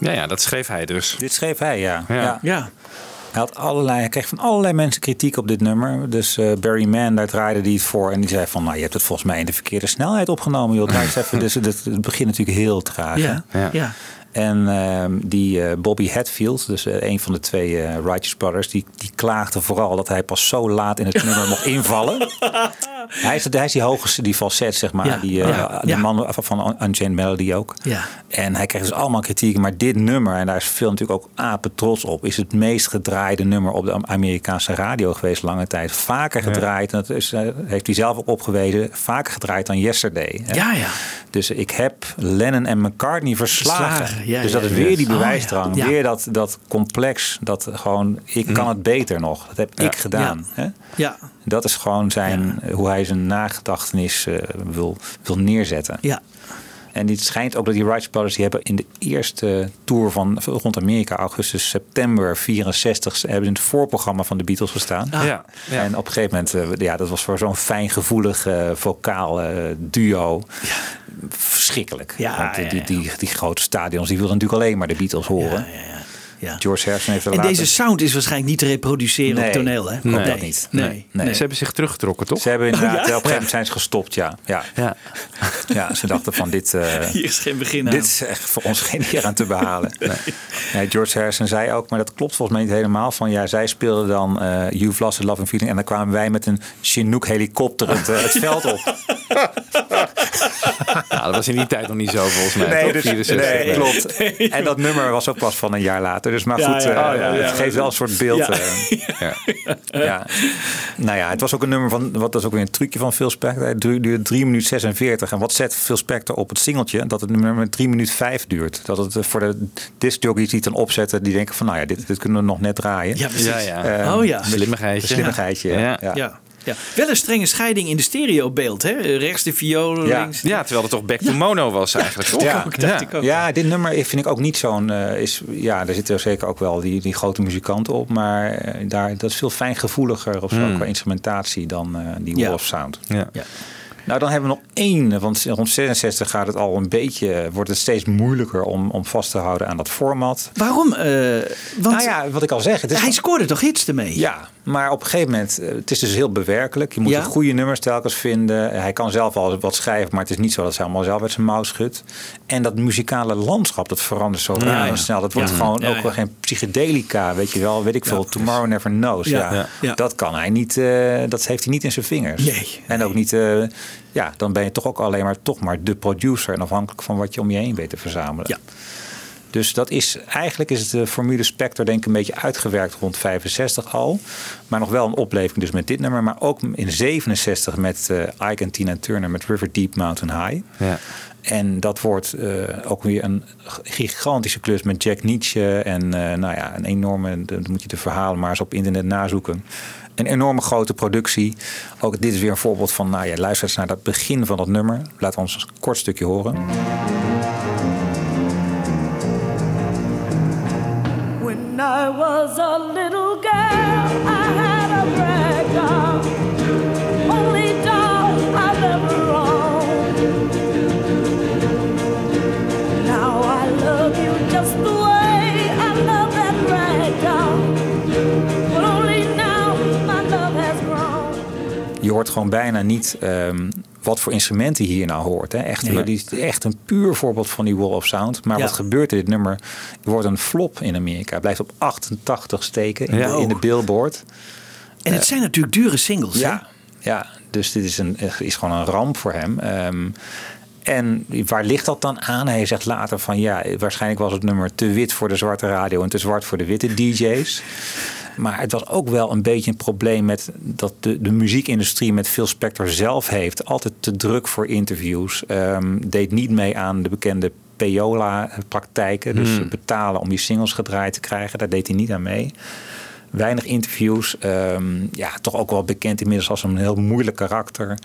Ja, ja, dat schreef hij dus. Dit schreef hij, ja. Ja. Ja. Hij, had allerlei, hij kreeg van allerlei mensen kritiek op dit nummer. Dus eh, Barry Mann, daar draaide hij het voor. En die zei van, nou, je hebt het volgens mij in de verkeerde snelheid opgenomen. Joh, draai eens even. Dus het, het begint natuurlijk heel traag. Ja. hè? Ja. ja. En ehm, die eh, Bobby Hatfield, dus eh, een van de twee eh, Righteous Brothers, die, die klaagde vooral dat hij pas zo laat in het nummer mocht invallen. Hij is, hij is die hoogste, die falset, zeg maar. Ja, Die, eh, ja, die ja. man van Unchained Melody ook. Ja. En hij kreeg dus allemaal kritiek. Maar dit nummer, en daar is veel natuurlijk ook apen trots op, is het meest gedraaide nummer op de Amerikaanse radio geweest lange tijd. Vaker gedraaid, en dat is, eh, heeft hij zelf ook opgewezen, vaker gedraaid dan Yesterday. hè. Ja, ja. Dus ik heb Lennon en McCartney verslagen. Dus ja, dat is weer die Oh, ja. bewijsdrang. Ja. Weer dat, dat complex. Dat gewoon, ik kan het beter nog. Dat heb ik gedaan. Hè? Ja. Dat is gewoon zijn, hoe hij zijn nagedachtenis eh, wil, wil neerzetten. Ja. En het schijnt ook dat die Wright Brothers die hebben in de eerste tour van rond Amerika, augustus, september 64, hebben in het voorprogramma van de Beatles gestaan. Ah. Ja, ja. En op een gegeven moment, eh, ja, dat was voor zo'n fijngevoelig eh vocaal duo. Verschrikkelijk. Ja, Want eh, ja, die, die, die grote stadions, die wilden natuurlijk alleen maar de Beatles horen. ja. George Harrison heeft er En later... deze sound is waarschijnlijk niet te reproduceren op Nee, toneel, hè? nee. dat niet. Nee. Nee. nee. Nee. Ze hebben zich teruggetrokken, toch? Ze hebben inderdaad, Oh, ja? op een gegeven moment zijn ze gestopt, ja. Ja, ja. ja ze dachten van dit... eh, Hier is geen begin aan. Dit is echt voor ons geen eer aan te behalen. Ja, George Harrison zei ook, maar dat klopt volgens mij niet helemaal. Van ja, zij speelden dan eh You've Lost a Love and Feeling. En dan kwamen wij met een Chinook helikopter het, eh, het veld op. Ja, dat was in die tijd nog niet zo, volgens mij. Nee, dus, 64. nee, klopt. En dat nummer was ook pas van een jaar later. Dus maar Ja, goed, ja, eh, oh, ja, ja. het geeft wel een soort beeld. Ja. eh. ja. ja. Nou ja, het was ook een nummer van, wat dat is ook weer een trucje van Phil Spector. Het duurde 3 minuten 46. En wat zet Phil Spector op het singeltje? Dat het nummer 3 minuten 5 duurt. Dat het eh, voor de discjockeys die het dan opzetten, die denken van nou ja, dit, dit kunnen we nog net draaien. Ja, precies. Ja, ja. Ehm, oh ja. Slimmigheidje. Slimmigheidje, ja. Ja. Ja. Wel een strenge scheiding in de stereobeeld, hè? Rechts de violen, Ja. links. Ja, terwijl het toch back to mono was eigenlijk, toch? Ja. ook, dacht ik ook. Ja, dit nummer vind ik ook niet zo'n. eh, is ja, daar zitten zeker ook wel die, die grote muzikanten op. Maar eh, daar, dat is veel fijngevoeliger of zo Hmm. qua instrumentatie dan eh, die Ja. Wolf Sound. Ja. Ja. Nou, dan hebben we nog één. Want rond 66 gaat het al een beetje. Wordt het steeds moeilijker om, om vast te houden aan dat format. Waarom? Eh, want nou ja, wat ik al zeg. Het is hij scoorde toch hits ermee? ja, maar op een gegeven moment, eh, het is dus heel bewerkelijk. Je moet Ja. de goede nummers telkens vinden. Hij kan zelf al wat schrijven, maar het is niet zo dat hij allemaal zelf uit zijn mouw schudt. En dat muzikale landschap, dat verandert zo raar en ja. snel. Dat wordt Ja. gewoon Ja, ook ja. wel geen psychedelica, weet je wel. Weet ik veel, Tomorrow Never Knows. Ja. Ja. Ja. Ja. Dat kan hij niet, eh, dat heeft hij niet in zijn vingers. Nee. En ook niet, eh, ja, dan ben je toch ook alleen maar, toch maar de producer. En afhankelijk van wat je om je heen weet te verzamelen. Ja. Dus dat is, eigenlijk is het de formule Spectre denk ik een beetje uitgewerkt rond 65 al. Maar nog wel een opleving dus met dit nummer. Maar ook in 67 met eh Ike en Tina Turner met River Deep Mountain High. Ja. En dat wordt eh, ook weer een gigantische klus met Jack Nietzsche. En eh, nou ja, een enorme, dan moet je de verhalen maar eens op internet nazoeken. Een enorme grote productie. Ook dit is weer een voorbeeld van, nou ja, luister eens naar dat begin van dat nummer. Laat ons een kort stukje horen. I was a little girl, I had a rag only doll owned. Now I love you just the way I love that rag doll, only now my love je hoort gewoon bijna niet ehm, wat voor instrumenten hier nou hoort. Hè. Echt, is echt een puur voorbeeld van die wall of sound. Maar Ja. wat gebeurt er? Dit nummer wordt een flop in Amerika. Het blijft op 88 steken in, Ja. de, in de Billboard. En het zijn natuurlijk dure singles. hè? Ja, ja, dus dit is, een, is gewoon een ramp voor hem. Ehm, en waar ligt dat dan aan? Hij zegt later van ja, waarschijnlijk was het nummer te wit voor de zwarte radio en te zwart voor de witte DJ's. Maar het was ook wel een beetje een probleem met dat de, de muziekindustrie met Phil Spector zelf heeft. Altijd te druk voor interviews. Ehm, deed niet mee aan de bekende Payola-praktijken. Dus Hmm. betalen om je singles gedraaid te krijgen. Daar deed hij niet aan mee. Weinig interviews. ehm, ja, toch ook wel bekend inmiddels als een heel moeilijk karakter. En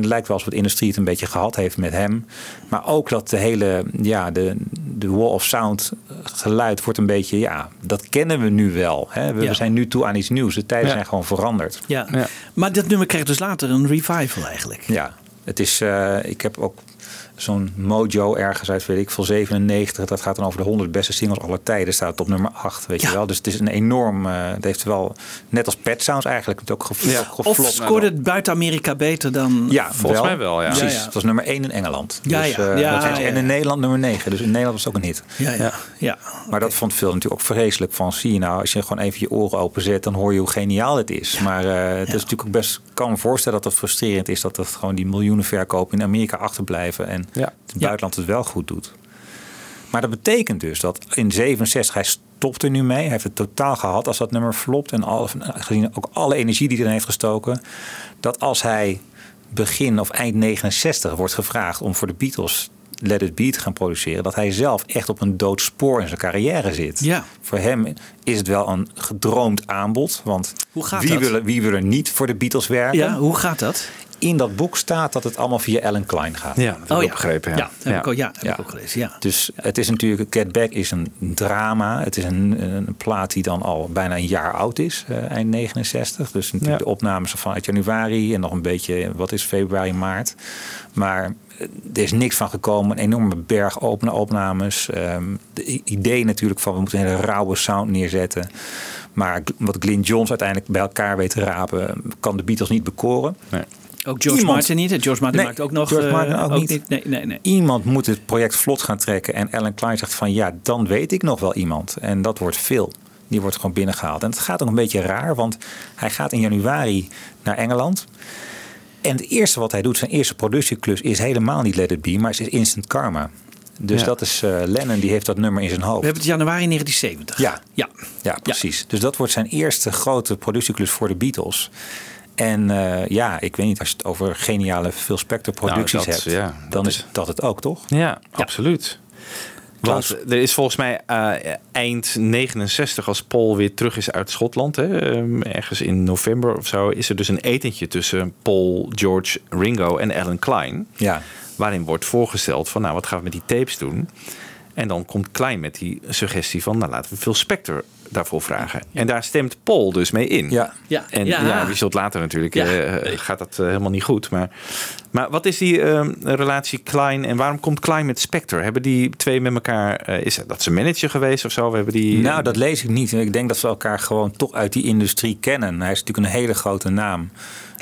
het lijkt wel alsof de industrie het een beetje gehad heeft met hem. Maar ook dat de hele, ja, de, de wall of sound geluid wordt een beetje, ja, dat kennen we nu wel. Hè? We, Ja. we zijn nu toe aan iets nieuws. De tijden Ja. zijn gewoon veranderd. Ja. Maar dat nummer krijgt dus later een revival eigenlijk. Ja, het is, eh, ik heb ook zo'n mojo ergens uit, weet ik veel, 97. Dat gaat dan over de 100 beste singles aller tijden. Staat op nummer 8, weet je wel. Dus het is een enorm, eh, het heeft wel, net als Pet Sounds eigenlijk, het ook gev- Of geflopt. scoorde het buiten Amerika beter dan... Ja, Volgens mij wel, ja. Precies, Ja, ja. het was nummer 1 in Engeland. Ja, dus, ja. eh, Ja, En in Nederland nummer 9. Dus in Nederland was het ook een hit. Ja, ja. ja. Maar dat vond Phil natuurlijk ook vreselijk. Van zie je nou, als je gewoon even je oren openzet, dan hoor je hoe geniaal het is. Maar eh, het is natuurlijk ook best, ik kan me voorstellen dat het frustrerend is dat het gewoon die miljoenen verkopen in Amerika achterblijven en het buitenland het wel goed doet. Maar dat betekent dus dat in 67 hij stopt er nu mee. Hij heeft het totaal gehad als dat nummer flopt. En al, gezien ook alle energie die erin heeft gestoken. Dat als hij begin of eind 69 wordt gevraagd om voor de Beatles Let It Be te gaan produceren. Dat hij zelf echt op een dood spoor in zijn carrière zit. Ja. Voor hem is het wel een gedroomd aanbod. Want Hoe gaat wie, dat? Wil, er- wie wil er niet voor de Beatles werken? Ja, hoe gaat dat? In dat boek staat dat het allemaal via Alan Klein gaat. Ja, dat heb ik Oh ja. begrepen. Ja. Ja, heb ik ook- ja, heb ik ook gelezen, ja. Dus het is natuurlijk, Get Back is een drama. Het is een, een plaat die dan al bijna een jaar oud is, eh, eind 69. Dus natuurlijk Ja. de opnames vanuit januari en nog een beetje, wat is februari, maart. Maar eh, er is niks van gekomen. Een enorme berg opene opnames. Ehm, de idee natuurlijk van we moeten een hele rauwe sound neerzetten. Maar wat Glyn Johns uiteindelijk bij elkaar weet te rapen, kan de Beatles niet bekoren. Ook George Iemand- Martin niet. George Martin Nee, maakt ook nog... George eh, Martin ook niet. Nee, nee, nee. Iemand moet het project vlot gaan trekken. En Alan Klein zegt van ja, dan weet ik nog wel iemand. En dat wordt veel. Die wordt gewoon binnengehaald. En het gaat ook een beetje raar, want hij gaat in januari naar Engeland. En het eerste wat hij doet, zijn eerste productieklus, is helemaal niet Let It Be, maar is Instant Karma. Dus Ja. dat is eh, Lennon, die heeft dat nummer in zijn hoofd. We hebben het januari 1970. Ja. Ja. Ja, precies. Dus dat wordt zijn eerste grote productieklus voor de Beatles. En eh, ja, ik weet niet, als je het over geniale Phil Spector producties Nou, dat- hebt, ja, dan is dat het ook, toch? Ja, absoluut. Want er is volgens mij eh, eind 69, als Paul weer terug is uit Schotland, hè, ehm, ergens in november of zo, is er dus een etentje tussen Paul, George, Ringo en Alan Klein. Ja. Waarin wordt voorgesteld van, nou, wat gaan we met die tapes doen? En dan komt Klein met die suggestie van, nou, laten we Phil Spector daarvoor vragen. En daar stemt Paul dus mee in. Ja. Ja. En Ja. ja, zult later natuurlijk, Ja. eh, gaat dat eh, helemaal niet goed. Maar, maar wat is die eh, relatie Klein en waarom komt Klein met Spector? Hebben die twee met elkaar, eh, is dat zijn manager geweest of zo? Hebben die, Nou, dat lees ik niet. Ik denk dat ze elkaar gewoon toch uit die industrie kennen. Hij is natuurlijk een hele grote naam.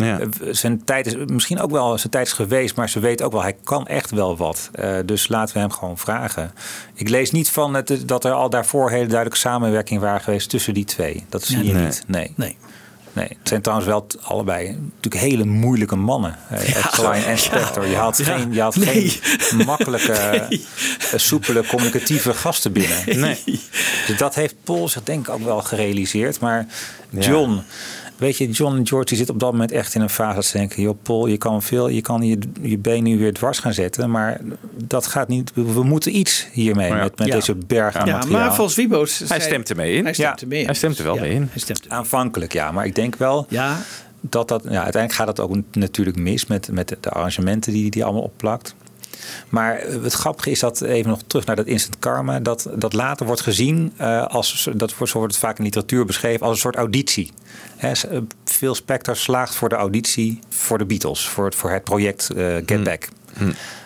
Ja. Eh, Zijn tijd is misschien ook wel zijn tijd is geweest, maar ze weet ook wel, hij kan echt wel wat. Eh, dus laten we hem gewoon vragen. Ik lees niet van het, dat er al daarvoor hele duidelijke samenwerking waren geweest tussen die twee. Dat zie je Nee. niet. Nee. Nee. Nee, het zijn trouwens wel allebei natuurlijk hele moeilijke mannen. eh, Klein en Spector. Je had Ja. geen, je Nee. geen makkelijke, soepele, communicatieve gasten binnen. Nee. Dus dat heeft Paul zich denk ik ook wel gerealiseerd. Maar John, weet je, John en George die zitten op dat moment echt in een fase dat ze denken... joh Paul, je kan, veel, je, kan je, je been nu weer dwars gaan zetten. Maar dat gaat niet, we, we moeten iets hiermee Ja. met, met Ja. deze berg aan Ja, materiaal. maar volgens Wiebo's... hij zei- stemt ermee in. Hij stemt er mee in. hij stemt er wel Ja, mee in. Hij stemt er Aanvankelijk ja, maar ik denk wel Ja, dat dat... Ja, uiteindelijk gaat het ook natuurlijk mis met, met de arrangementen die die allemaal opplakt. Maar het grappige is dat, even nog terug naar dat instant karma, dat, dat later wordt gezien eh, als, dat wordt, zo wordt het vaak in literatuur beschreven, als een soort auditie. S- eh, Phil Spector slaagt voor de auditie voor de Beatles, voor het, voor het project eh, Get Back.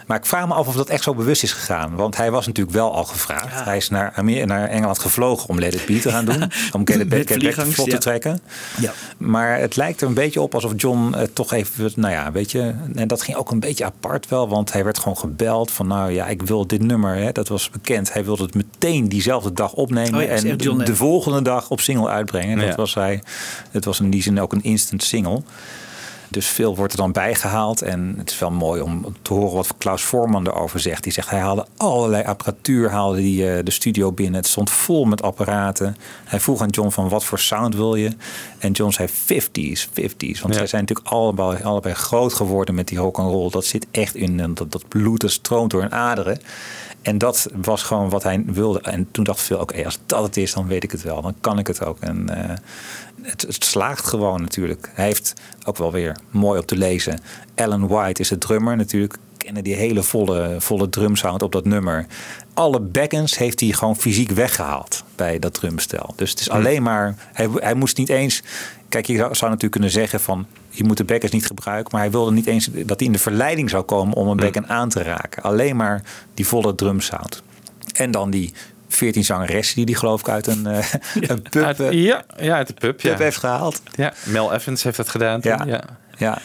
Maar ik vraag me af of dat echt zo bewust is gegaan. Want hij was natuurlijk wel al gevraagd. Hij is naar, naar Engeland gevlogen om Let It Be te gaan doen. om Get It Back, Met Get Back vliegangst, vlot te trekken. Ja. Maar het lijkt er een beetje op alsof John eh, toch even, nou ja, weet je, en dat ging ook een beetje apart wel, want hij werd gewoon gebeld van, nou ja, ik wil dit nummer, hè, dat was bekend. Hij wilde het meteen diezelfde dag opnemen Oh ja, en de volgende dag op single uitbrengen. Dat was hij. Het was in die zin ook een instant single. Dus veel wordt er dan bijgehaald. En het is wel mooi om te horen wat Klaus Voorman erover zegt. Die zegt hij haalde allerlei apparatuur haalde die, eh, de studio binnen. Het stond vol met apparaten. Hij vroeg aan John van wat voor sound wil je? En John zei 50s, 50s. Want Ja. zij zijn natuurlijk allebei, allebei groot geworden met die rock and roll. Dat zit echt in en dat, dat bloed dat stroomt door hun aderen. En dat was gewoon wat hij wilde. En toen dacht veel, oké, als dat het is, dan weet ik het wel. Dan kan ik het ook. En eh, het, het slaagt gewoon natuurlijk. Hij heeft ook wel weer mooi op te lezen. Alan White is de drummer natuurlijk. Kennen die hele volle, volle drumsound op dat nummer. Alle backends heeft hij gewoon fysiek weggehaald bij dat drumstel. Dus het is alleen maar... Hij, hij moest niet eens... Kijk, je zou, zou natuurlijk kunnen zeggen van... Je moet de backends niet gebruiken. Maar hij wilde niet eens dat hij in de verleiding zou komen om een backend aan te raken. Alleen maar die volle drumsound. En dan die 14 zangeressen die die geloof ik uit een, eh, een pub, Uit- eh, ja, ja, uit de pub. pub Ja. heeft gehaald. ja, Mel Evans heeft dat gedaan. toen, Ja. ja. Ja.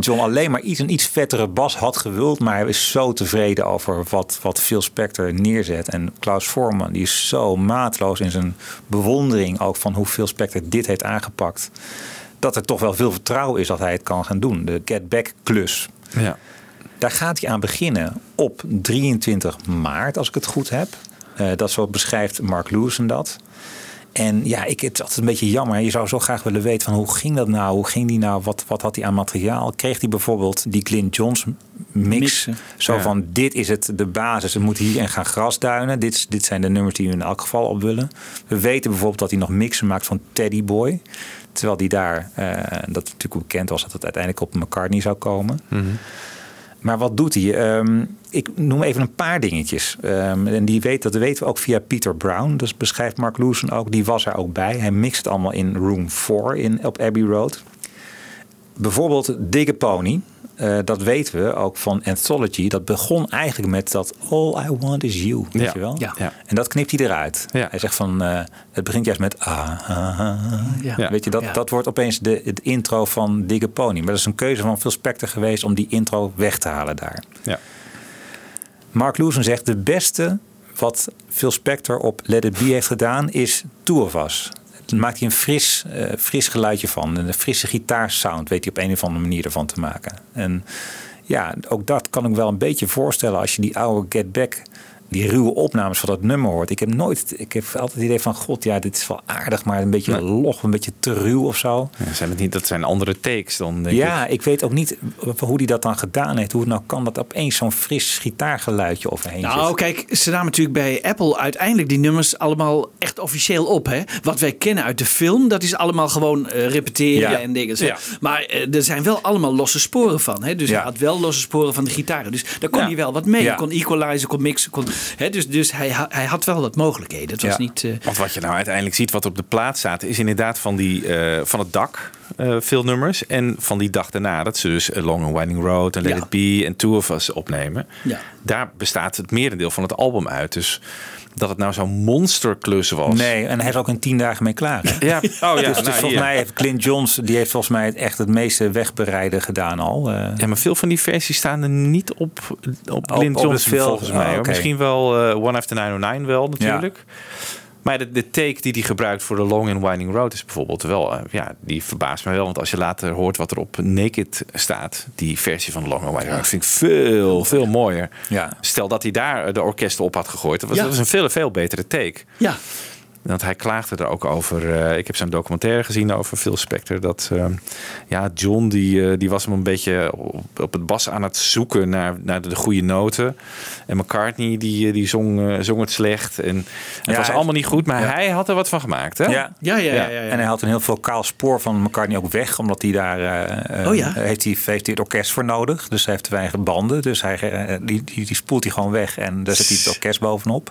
John alleen maar iets, een iets vettere bas had gewild. Maar hij is zo tevreden over wat, wat Phil Spector neerzet. En Klaus Voorman die is zo maatloos in zijn bewondering ook van hoe Phil Spector dit heeft aangepakt. Dat er toch wel veel vertrouwen is dat hij het kan gaan doen. De Get Back klus. Ja. Daar gaat hij aan beginnen op 23 maart, als ik het goed heb. Eh, dat zo beschrijft Mark Lewison dat. En ja, ik, het is altijd een beetje jammer. Je zou zo graag willen weten van hoe ging dat nou? Hoe ging die nou? Wat, wat had hij aan materiaal? Kreeg hij bijvoorbeeld die Clint Johns mix? Mixen. Zo Ja. van, dit is het, de basis. We moeten hier en gaan grasduinen. Dit, dit zijn de nummers die we in elk geval op willen. We weten bijvoorbeeld dat hij nog mixen maakt van Teddy Boy. Terwijl die daar, eh, dat natuurlijk bekend was dat het uiteindelijk op McCartney zou komen. Maar wat doet hij? Ehm, ik noem even een paar dingetjes. Ehm, en die weet, dat weten we ook via Peter Brown. Dus beschrijft Mark Lewison ook. Die was er ook bij. Hij mixt allemaal in Room 4 in, op Abbey Road. Bijvoorbeeld Digge Pony. Eh, dat weten we ook van Anthology. Dat begon eigenlijk met dat All I Want Is You. Weet Ja. je wel? Ja. Ja. En dat knipt hij eruit. Ja. Hij zegt van, eh, het begint juist met ah, ah, ah. Ja. Weet je, dat, Ja. dat wordt opeens de, het intro van Digge Pony. Maar dat is een keuze van Phil Spector geweest om die intro weg te halen daar. Ja. Mark Lewison zegt de beste wat Phil Spector op Let It Be heeft gedaan is Two of Us. Maakt hij een fris, eh, fris geluidje van. Een frisse gitaarsound weet hij op een of andere manier ervan te maken. En ja, ook dat kan ik wel een beetje voorstellen als je die oude Get Back, die ruwe opnames van dat nummer hoort. Ik heb nooit, ik heb altijd het idee van, god ja, dit is wel aardig, maar een beetje log, een beetje te ruw of zo. Ja, zijn het niet, dat zijn andere takes dan, denk Ja, ik. ik. weet ook niet hoe hij dat dan gedaan heeft. Hoe het nou kan dat opeens zo'n fris gitaargeluidje overheen Nou, zit. kijk, ze namen natuurlijk bij Apple uiteindelijk die nummers allemaal echt officieel op. Hè? Wat wij kennen uit de film, dat is allemaal gewoon eh, repeteren Ja. en dingen. zo. Ja. Maar eh, er zijn wel allemaal losse sporen van. Hè? Dus Ja. hij had wel losse sporen van de gitaren. Dus daar kon Ja. hij wel wat mee. Ja. Hij kon equalizen, kon mixen. Kon, Dus, dus hij, ha- hij had wel wat mogelijkheden. Het was Ja. niet... eh, Want wat je nou uiteindelijk ziet, wat op de plaat staat, is inderdaad van, die, eh, van het dak eh, veel nummers. En van die dag daarna, dat ze dus Along a Winding Road en Let Ja. It Be en Two of Us opnemen. Ja. Daar bestaat het merendeel van het album uit. Dus dat het nou zo'n monsterklus was. Nee, en hij is ook in tien dagen mee klaar. hè? Ja, oh ja, dus, dus nou, volgens hier. mij heeft Clint Johns, die heeft volgens mij het echt het meeste wegbereiden gedaan al. Eh, Ja, maar veel van die versies staan er niet op, op Clint film. volgens mij. Oh. Misschien wel eh, One After 909 wel natuurlijk. Maar de, de take die hij gebruikt voor de Long and Winding Road is bijvoorbeeld wel, eh, ja, die verbaast me wel. Want als je later hoort wat er op Naked staat, die versie van de Long and Winding Road, vind ik veel, veel mooier. Ja. Stel dat hij daar de orkesten op had gegooid, dat was, Ja. dat was een veel, veel betere take. ja, Want hij klaagde er ook over. eh, ik heb zijn documentaire gezien over Phil Spector. Dat eh, ja, John die, eh, die was hem een beetje op, op het bas aan het zoeken naar, naar de, goede noten. En McCartney die, die zong, zong het slecht. En het Ja, was hij- allemaal niet goed, maar Ja. hij had er wat van gemaakt. Hè? ja. ja, ja, ja, ja, ja. En hij had een heel vocaal spoor van McCartney ook weg, omdat hij daar Oh ja? heeft, hij, heeft hij het orkest voor nodig. Dus hij heeft te weinig banden. Dus hij, die, die, die spoelt hij gewoon weg en daar zet hij het orkest bovenop.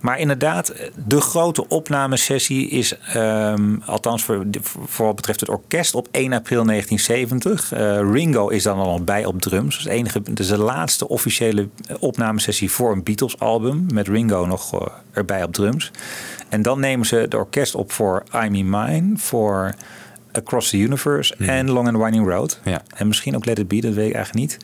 Maar inderdaad, de grootste grote opnamesessie is, ehm, althans voor, voor wat betreft het orkest, op 1 april 1970. Eh, Ringo is dan al bij op drums. Dat is, de enige, dat is de laatste officiële opnamesessie voor een Beatles-album. Met Ringo nog eh, erbij op drums. En dan nemen ze de orkest op voor I'm in Mine, voor Across the Universe en Long and Winding Road. Ja. En misschien ook Let It Be, dat weet ik eigenlijk niet.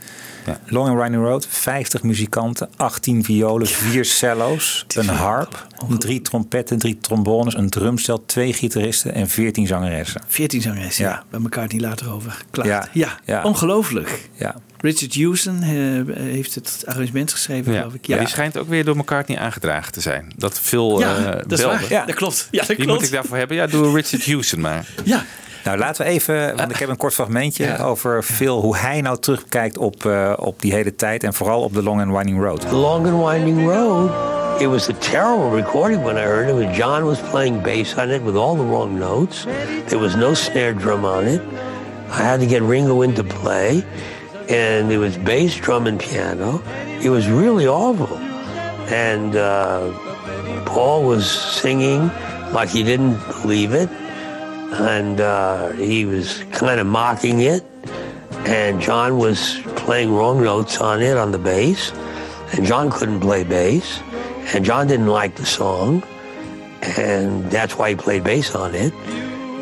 Long and Winding Road, 50 muzikanten, 18 violen, 4 cello's, een harp, drie trompetten, drie trombones, een drumstel, twee gitaristen en 14 zangeressen. 14 zangeressen, ja. Ja. Bij elkaar niet later over klaagt. Ja, Ja, ja. ongelooflijk. Ja. Richard Houston eh, heeft het arrangement geschreven, Ja. geloof ik. Maar die schijnt ook weer door McCartney aangedragen te zijn. Dat veel Ja, eh dat is belde. waar. Ja, dat klopt. Ja, dat Wie klopt. moet ik daarvoor hebben? Ja, doe Richard Houston maar. Ja. Nou, laten we even, want ik heb een kort fragmentje over Phil, hoe hij nou terugkijkt op, eh, op die hele tijd en vooral op de Long and Winding Road. The Long and Winding Road. It was a terrible recording when I heard it. John was playing bass on it with all the wrong notes. There was no snare drum on it. I had to get Ringo into play, and it was bass, drum, and piano. It was really awful. And uh, Paul was singing like he didn't believe it, and uh, he was kind of mocking it. And John was playing wrong notes on it on the bass, and John couldn't play bass, and John didn't like the song, and that's why he played bass on it,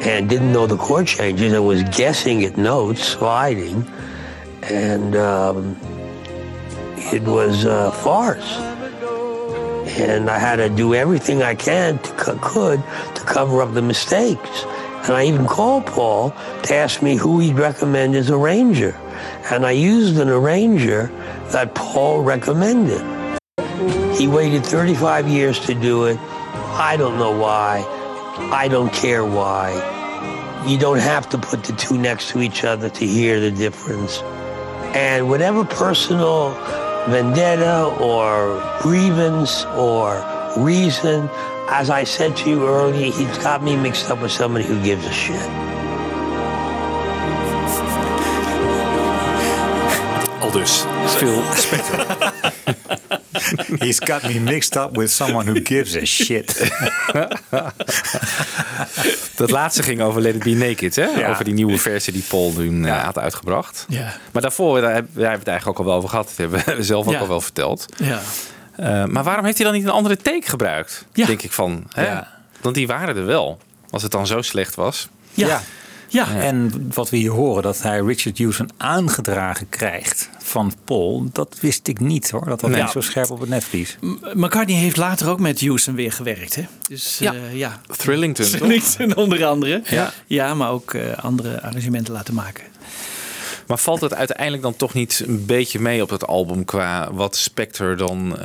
and didn't know the chord changes and was guessing at notes, sliding, and um, it was a farce. And I had to do everything I can to, co- could to cover up the mistakes. And I even called Paul to ask me who he'd recommend as a arranger. And I used an arranger that Paul recommended. He waited 35 years to do it. I don't know why. I don't care why. You don't have to put the two next to each other to hear the difference. And whatever personal vendetta or grievance or reason, as I said to you earlier, he's got me mixed up with somebody who gives a shit. Al dus. Phil Spector. He's got me mixed up with someone who gives a shit. Dat laatste ging over Let It Be Naked, hè? Ja. Over die nieuwe versie die Paul nu eh, had uitgebracht. Ja. Maar daarvoor, daar hebben daar hebben we het eigenlijk ook al wel over gehad. Dat hebben we zelf ook Ja. al wel verteld. Ja. Eh, maar waarom heeft hij dan niet een andere take gebruikt? Ja. Denk ik van. Hè? Ja. Want die waren er wel. Als het dan zo slecht was. Ja. Ja. En wat we hier horen, dat hij Richard Houston aangedragen krijgt van Paul, dat wist ik niet hoor. Dat was Nee. niet zo scherp op het netvlies. M- McCartney heeft later ook met Houston weer gewerkt, hè? Dus Ja. ja, ja. Thrillington, toch? Thrillington onder andere. Ja. ja maar ook eh, andere arrangementen laten maken. Maar valt het uiteindelijk dan toch niet een beetje mee op het album qua wat Spectre dan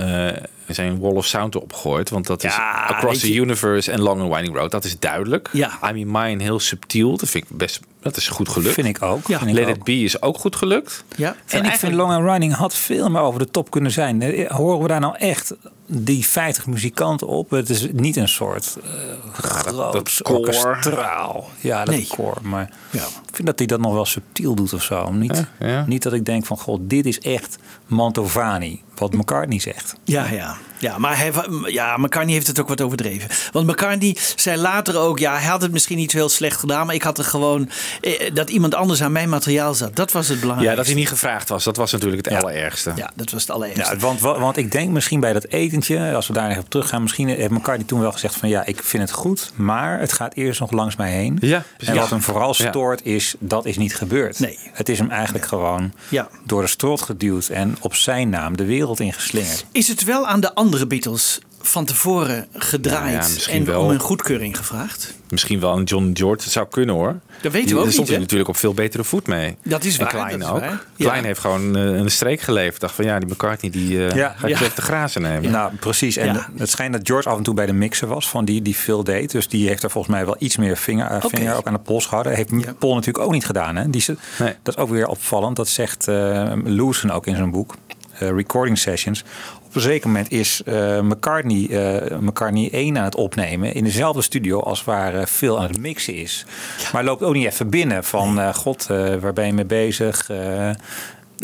zijn Wall of Sound opgooit? Want dat is Ja, Across the Universe en Long and Winding Road. Dat is duidelijk. Ja. I'm in Mine heel subtiel. Dat vind ik best. Dat is goed gelukt. Vind ik ook. Ja. Vind ik Let ook. It Be is ook goed gelukt. Ja. En ik vind Long and Running had veel meer over de top kunnen zijn. Eh, Horen we daar nou echt die 50 muzikanten op? Het is niet een soort eh groot dat orkestraal. Ja, dat Nee. koor. Maar Ja. ik vind dat hij dat nog wel subtiel doet of zo. Niet, Ja, ja. niet dat ik denk van, god, dit is echt Mantovani. Wat McCartney zegt. Ja, ja. Ja, maar hij, ja, McCartney heeft het ook wat overdreven. Want McCartney zei later ook, ja, hij had het misschien niet zo heel slecht gedaan, maar ik had er gewoon eh, dat iemand anders aan mijn materiaal zat. Dat was het Ja, belangrijkste. dat hij niet gevraagd was. Dat was natuurlijk het allerergste. Ja, dat was het allerergste. Ja, want, wa- want ik denk misschien bij dat etentje, als we daar even op teruggaan, misschien heeft McCartney toen wel gezegd van ja, ik vind het goed, maar het gaat eerst nog langs mij heen. Ja, precies. en wat Ja. hem vooral Ja. stoort is, dat is niet gebeurd. Nee. Het is hem eigenlijk gewoon Ja. door de strot geduwd en op zijn naam de wereld ingeslingerd. Is het wel aan de andere Beatles van tevoren gedraaid Ja, ja, misschien en wel. om een goedkeuring gevraagd? Misschien wel een John George. Het zou kunnen hoor. Dat weten we ook daar niet, stond hij natuurlijk op veel betere voet mee. Dat is En waar, Klein ook. waar. Klein Ja. heeft gewoon eh, een streek geleverd. Dacht van ja, die McCartney die eh Ja. gaat even de grazen nemen. Nou, precies. En Ja. het schijnt dat George af en toe bij de mixer was van die, die Phil deed. Dus die heeft er volgens mij wel iets meer vinger, eh, vinger ook aan de pols gehouden. Heeft Ja. Paul natuurlijk ook niet gedaan. Hè? Die, ze- Nee. Dat is ook weer opvallend. Dat zegt eh Lewison ook in zijn boek. eh, recording sessions. Op een zeker moment is eh, McCartney, eh, McCartney 1 aan het opnemen in dezelfde studio als waar eh, Phil aan het mixen is. Maar loopt ook niet even binnen van eh, god, eh, waar ben je mee bezig? Eh,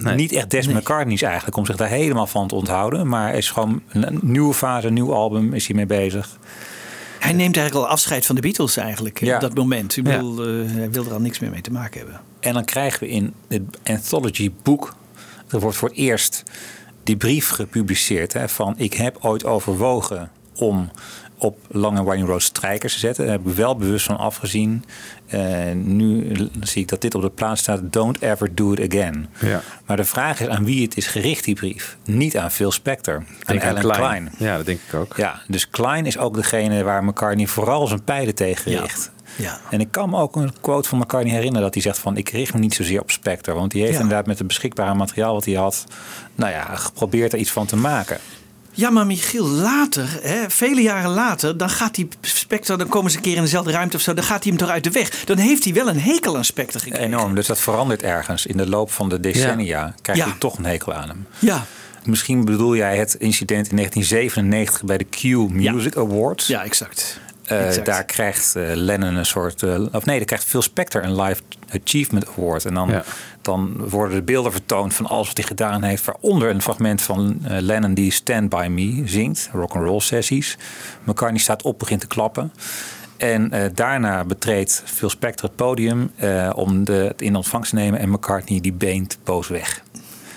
Nee. Niet echt Des McCartney's eigenlijk om zich daar helemaal van te onthouden. Maar is gewoon een nieuwe fase, een nieuw album is hij mee bezig. Hij neemt eigenlijk al afscheid van de Beatles eigenlijk Ja. op dat moment. Ik bedoel, eh, hij wil er al niks meer mee te maken hebben. En dan krijgen we in het anthology boek, er wordt voor het eerst die brief gepubliceerd hè, van ik heb ooit overwogen om op Long and Winding Road strijkers te zetten. Daar heb ik wel bewust van afgezien. Nu zie ik dat dit op de plaats staat. Don't ever do it again. Ja. Maar de vraag is aan wie het is gericht, die brief. Niet aan Phil Spector. Aan Alan Klein. Klein. Ja, dat denk ik ook. Ja, dus Klein is ook degene waar McCartney vooral zijn pijlen tegen richt. Ja. En ik kan me ook een quote van McCartney herinneren dat hij zegt van ik richt me niet zozeer op Spector. Want die heeft Ja. inderdaad met het beschikbare materiaal wat hij had, nou ja, geprobeerd er iets van te maken. Ja, maar Michiel, later, hè, vele jaren later, dan gaat die Spectre, dan komen ze een keer in dezelfde ruimte of zo, dan gaat hij hem toch uit de weg. Dan heeft hij wel een hekel aan Spectre gekregen. Enorm. Dus dat verandert ergens. In de loop van de decennia krijg je Ja. toch een hekel aan hem. Ja. Misschien bedoel jij het incident in 1997 bij de Q Music Awards. Ja, exact. Eh, daar krijgt eh, Lennon een soort. eh, of nee, daar krijgt Phil Spector een Life Achievement Award. En dan, Ja. dan worden de beelden vertoond van alles wat hij gedaan heeft. Waaronder een fragment van Lennon die Stand By Me zingt. Rock and roll sessies. McCartney staat op, begint te klappen. En daarna betreedt Phil Spector het podium om de, het in ontvangst te nemen. En McCartney die beent boos weg.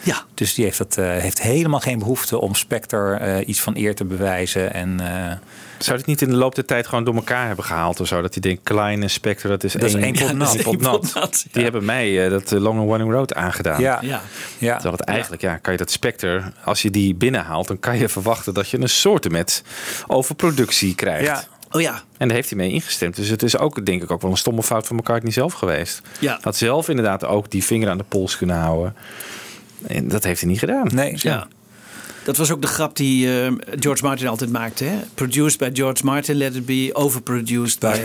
Ja. Dus die heeft, dat, eh, heeft helemaal geen behoefte om Spector iets van eer te bewijzen. En, Zou dit niet in de loop der tijd gewoon door elkaar hebben gehaald of zo? Dat hij denkt, Klein en Spectre, dat is Dat is één één pot ja, nat. één pot Die hebben mij eh, dat eh, Long and Winding Road aangedaan. ja, Ja. ja. Terwijl het eigenlijk, ja, kan je dat Spectre, als je die binnenhaalt, dan kan je verwachten dat je een soort met overproductie krijgt. Ja. Oh ja. En daar heeft hij mee ingestemd. Dus het is ook, denk ik, ook wel een stomme fout van McCartney zelf geweest. Ja. Had zelf inderdaad ook die vinger aan de pols kunnen houden. En dat heeft hij niet gedaan. Nee, Ja. Dat was ook de grap die eh, George Martin altijd maakte. Hè? Produced by George Martin, let it be overproduced by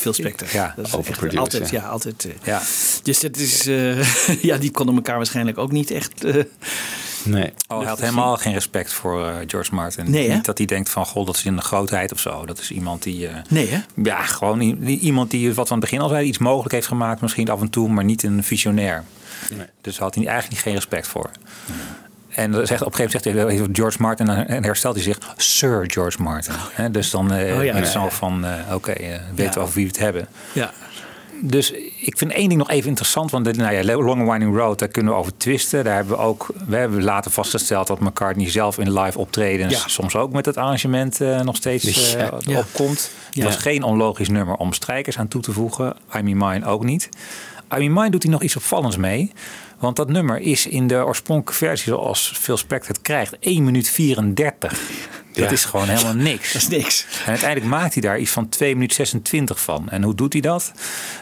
Phil Spector. Ja, dat is overproduced, echt Altijd, ja. ja. altijd. eh. Ja. Dus dat is, eh, ja, die konden elkaar waarschijnlijk ook niet echt. eh, Nee. Oh, hij had helemaal geen respect voor eh, George Martin. Nee, hè? Niet dat hij denkt van, goh, dat is een grootheid of zo. Dat is iemand die... eh, nee, hè? ja, gewoon iemand die, wat we aan het begin al zei, iets mogelijk heeft gemaakt. Misschien af en toe, maar niet een visionair. Nee. Dus daar had hij eigenlijk geen respect voor. En zegt, op een gegeven moment zegt hij George Martin en herstelt hij zich Sir George Martin. Hè, dus dan Oh ja, met ja, zo van, eh, oké, eh, weten we over wie we het hebben. Ja. Dus ik vind één ding nog even interessant. Want nou ja, Long Winding Road, daar kunnen we over twisten. Daar hebben we ook, we hebben later vastgesteld dat McCartney zelf in live optredens Ja. soms ook met het arrangement eh, nog steeds. Ja. opkomt. Het was geen onlogisch nummer om strijkers aan toe te voegen. I Mean Mine ook niet. I Mean Mine doet hij nog iets opvallends mee. Want dat nummer is in de oorspronkelijke versie zoals Phil Spector het krijgt 1 minuut 34. Dat Ja. is gewoon helemaal niks. Dat is niks. En uiteindelijk maakt hij daar iets van 2 minuten 26 van. En hoe doet hij dat?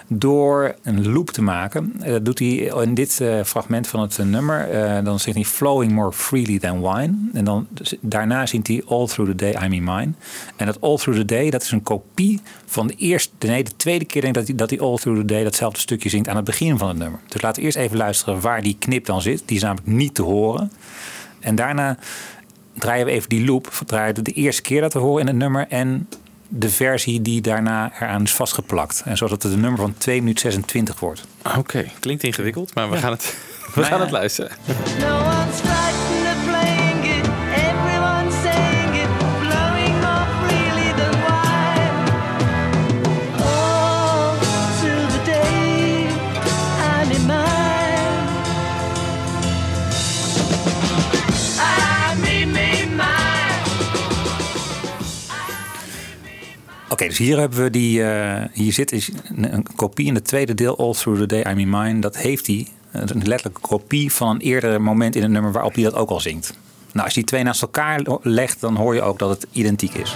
Door een loop te maken. Eh, Dat doet hij in dit eh, fragment van het eh, nummer. dan zingt hij Flowing More Freely Than Wine. En dan, daarna zingt hij All Through the Day, I Mean Mine. En dat All Through the Day, dat is een kopie van de eerste... Nee, de tweede keer denk ik dat hij, dat hij All Through the Day... datzelfde stukje zingt aan het begin van het nummer. Dus laten we eerst even luisteren waar die knip dan zit. Die is namelijk niet te horen. En daarna draaien we even die loop. Draaien we de eerste keer dat we horen in het nummer. En de versie die daarna eraan is vastgeplakt. En zodat het een nummer van 2 minuten 26 wordt. Oké, klinkt ingewikkeld, maar we Ja. gaan het, we Maar gaan ja. het luisteren. No Oké, dus hier hebben we die. eh, hier zit is een, kopie in het tweede deel, All Through the Day, I Mean Mine. Dat heeft hij. eh, Een letterlijke kopie van een eerder moment in het nummer waarop hij dat ook al zingt. Nou, als je die twee naast elkaar legt, dan hoor je ook dat het identiek is.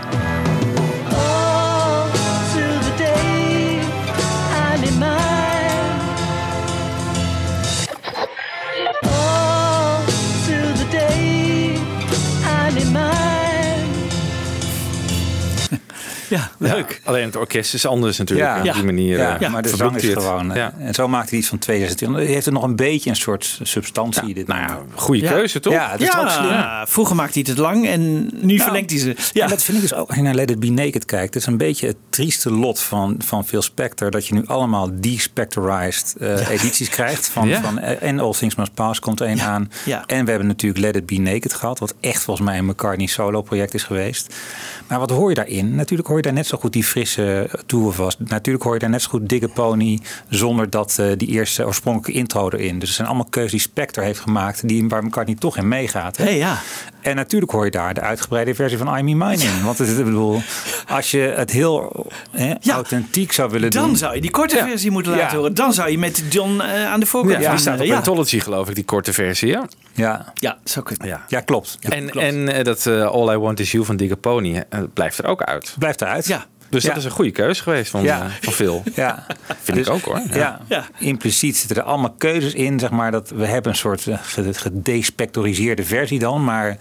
Ja, leuk. Alleen het orkest is anders natuurlijk. op die manier. ja, eh, maar de zang is het. gewoon. eh, Ja. En zo maakt hij iets van 226. Hij heeft er nog een beetje een soort substantie. dit Nou ja, goede Ja. keuze toch? Ja, dat. Ja, vroeger maakte hij het lang en nu verlengt hij ze. Ja, En dat vind ik dus ook, als je naar Let It Be Naked kijkt, het is een beetje het trieste lot van, van Phil Spector, dat je nu allemaal despectorized eh edities krijgt. Van, Ja. van, en All Things Must Pass komt er een aan. Ja. En we hebben natuurlijk Let It Be Naked gehad, wat echt volgens mij een McCartney solo project is geweest. Maar wat hoor je daarin? Natuurlijk hoor je daar net zo goed die frisse tour was. Natuurlijk hoor je daar net zo goed Dikke Pony zonder dat eh, die eerste oorspronkelijke intro erin. Dus het zijn allemaal keuzes die Spector heeft gemaakt die waar McCartney toch in meegaat. Hey, ja. En natuurlijk hoor je daar de uitgebreide versie van I'm Me Mine in. Want het, ik bedoel, als je het heel hè, authentiek zou willen doen. Dan zou je die korte Ja. versie moeten laten Ja. horen. Dan zou je met John eh, aan de voorkant Ja, die staat op ja. Anthology geloof ik, die korte versie. Ja, Ja, Ja, zou kunnen. ja. ja klopt. en en eh, dat eh, All I Want Is You van Digga Pony eh, blijft er ook uit. Blijft eruit. Ja. Dus Ja. dat is een goede keuze geweest van, Ja. eh, van Phil. Ja, Vind ik ook hoor. Ja. Ja. Ja. impliciet zitten er allemaal keuzes in. Zeg maar, dat we hebben een soort eh, ge- gedespectoriseerde versie dan. Maar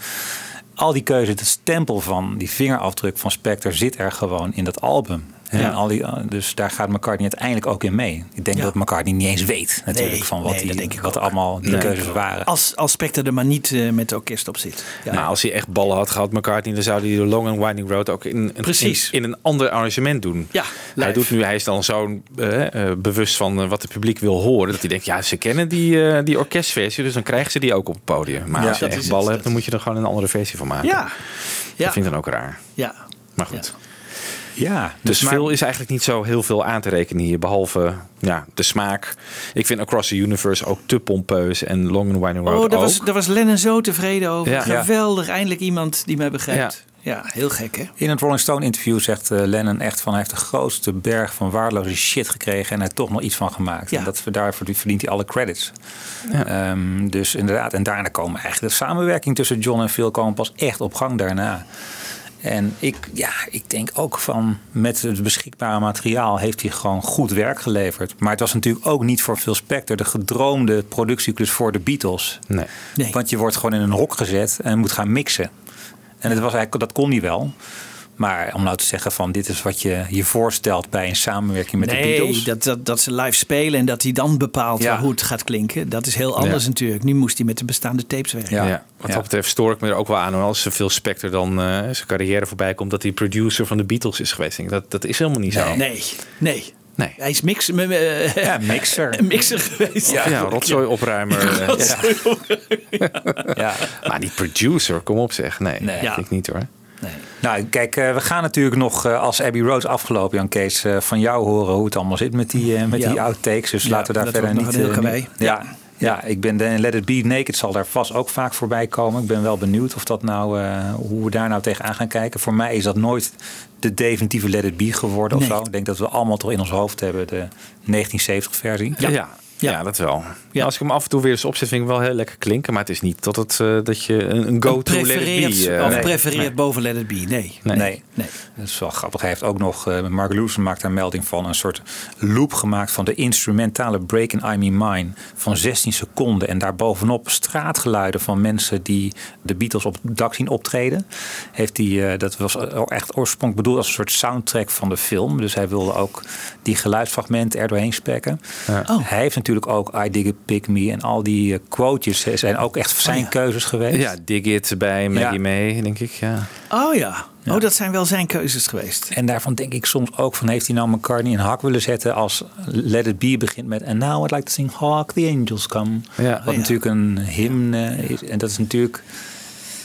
al die keuzes, het stempel van die vingerafdruk van Spector zit er gewoon in dat album. En Ja. al die, dus daar gaat McCartney uiteindelijk ook in mee. Ik denk Ja. dat McCartney niet eens weet natuurlijk Nee, van wat, nee, die, denk ik wat allemaal die Nee. keuzes waren. Als, als Spectre er maar niet eh, met het orkest op zit. Ja. Nou, als hij echt ballen had gehad, McCartney, dan zou hij de Long and Winding Road ook in, in, Precies. in, in een ander arrangement doen. Ja, hij, doet nu, hij is dan zo eh, eh, bewust van eh, wat het publiek wil horen, dat hij denkt, ja, ze kennen die, eh, die orkestversie, dus dan krijgen ze die ook op het podium. Maar Ja, als je echt ballen het. hebt, dan moet je er gewoon een andere versie van maken. ja. Ja. Dat vind ik dan ook raar. ja. Maar goed. Ja, Dus maar- veel is eigenlijk niet zo heel veel aan te rekenen hier, behalve ja, de smaak. Ik vind Across the Universe ook te pompeus en Long and Winding Road Oh, daar ook. was, daar was Lennon zo tevreden over. Ja. Geweldig, eindelijk iemand die mij begrijpt. Ja, heel gek hè? In het Rolling Stone interview zegt eh, Lennon echt van hij heeft de grootste berg van waardeloze shit gekregen en er toch nog iets van gemaakt. Ja. En dat, daarvoor verdient hij alle credits. Ehm, dus inderdaad, en daarna komen eigenlijk de samenwerking tussen John en Phil komen pas echt op gang daarna. En ik, ja, ik denk ook van met het beschikbare materiaal heeft hij gewoon goed werk geleverd. Maar het was natuurlijk ook niet voor Phil Spector de gedroomde productieklus voor de Beatles. Nee. Nee. Want je wordt gewoon in een hok gezet en moet gaan mixen. En het was eigenlijk, dat kon hij wel. Maar om nou te zeggen van dit is wat je je voorstelt bij een samenwerking met de nee, Beatles. dat, dat, dat ze live spelen en dat hij dan bepaalt Ja. hoe het gaat klinken. Dat is heel anders Ja. natuurlijk. Nu moest hij met de bestaande tapes werken. Ja. Ja, wat Ja. dat betreft stoor ik me er ook wel aan. Als Phil Spector dan eh, zijn carrière voorbij komt... dat hij producer van de Beatles is geweest. Ik denk, Dat, dat is helemaal niet zo. Nee, nee. Nee. Hij is mix, m- eh, Ja, mixer. een mixer geweest. Ja, rotzooi opruimer. eh, Ja. Maar niet producer, kom op zeg. Nee, Nee. dat Ja. vind ik niet hoor. Nee. Nou, kijk, eh, we gaan natuurlijk nog eh, als Abbey Road afgelopen, Jan Kees, eh, van jou horen hoe het allemaal zit met die, met Ja. die outtakes. Dus Ja, laten we daar verder niet. een niet- ja. Ja, ik ben de Let It Be Naked zal daar vast ook vaak voorbij komen. Ik ben wel benieuwd of dat nou, hoe we daar nou tegenaan gaan kijken. Voor mij is dat nooit de definitieve Let It Be geworden of Nee. zo. Ik denk dat we allemaal toch in ons hoofd hebben de 1970 versie. Ja, ja. Ja. dat wel. Ja. Als ik hem af en toe weer eens opzet, vind ik hem wel heel lekker klinken. Maar het is niet dat, het, eh, dat je een, een go-to Let It Be... eh, of nee. prefereert Nee. boven Let It Be. Nee. Nee. Nee. Nee. Dat is wel grappig. Hij heeft ook nog, eh Mark Lewison maakt daar melding van, een soort loop gemaakt van de instrumentale break in I Me Mine van 16 seconden. En daarbovenop straatgeluiden van mensen die de Beatles op het dak zien optreden. Heeft hij, eh, dat was echt oorspronkelijk bedoeld als een soort soundtrack van de film. Dus hij wilde ook die geluidsfragmenten er doorheen spekken. Oh. Hij heeft natuurlijk ook I Dig It, Pick Me en al die eh, quotejes eh, zijn ook echt zijn ja. keuzes geweest. Ja, Dig It bij Maggie Ja. May, denk ik. Ja. Oh ja. Oh, dat zijn wel zijn keuzes geweest. En daarvan denk ik soms ook van... heeft hij nou McCartney in hak willen zetten... als Let It Be begint met... And now I'd like to sing Hark the Angels Come. Ja. Wat ja. natuurlijk een hymne is. En dat is natuurlijk...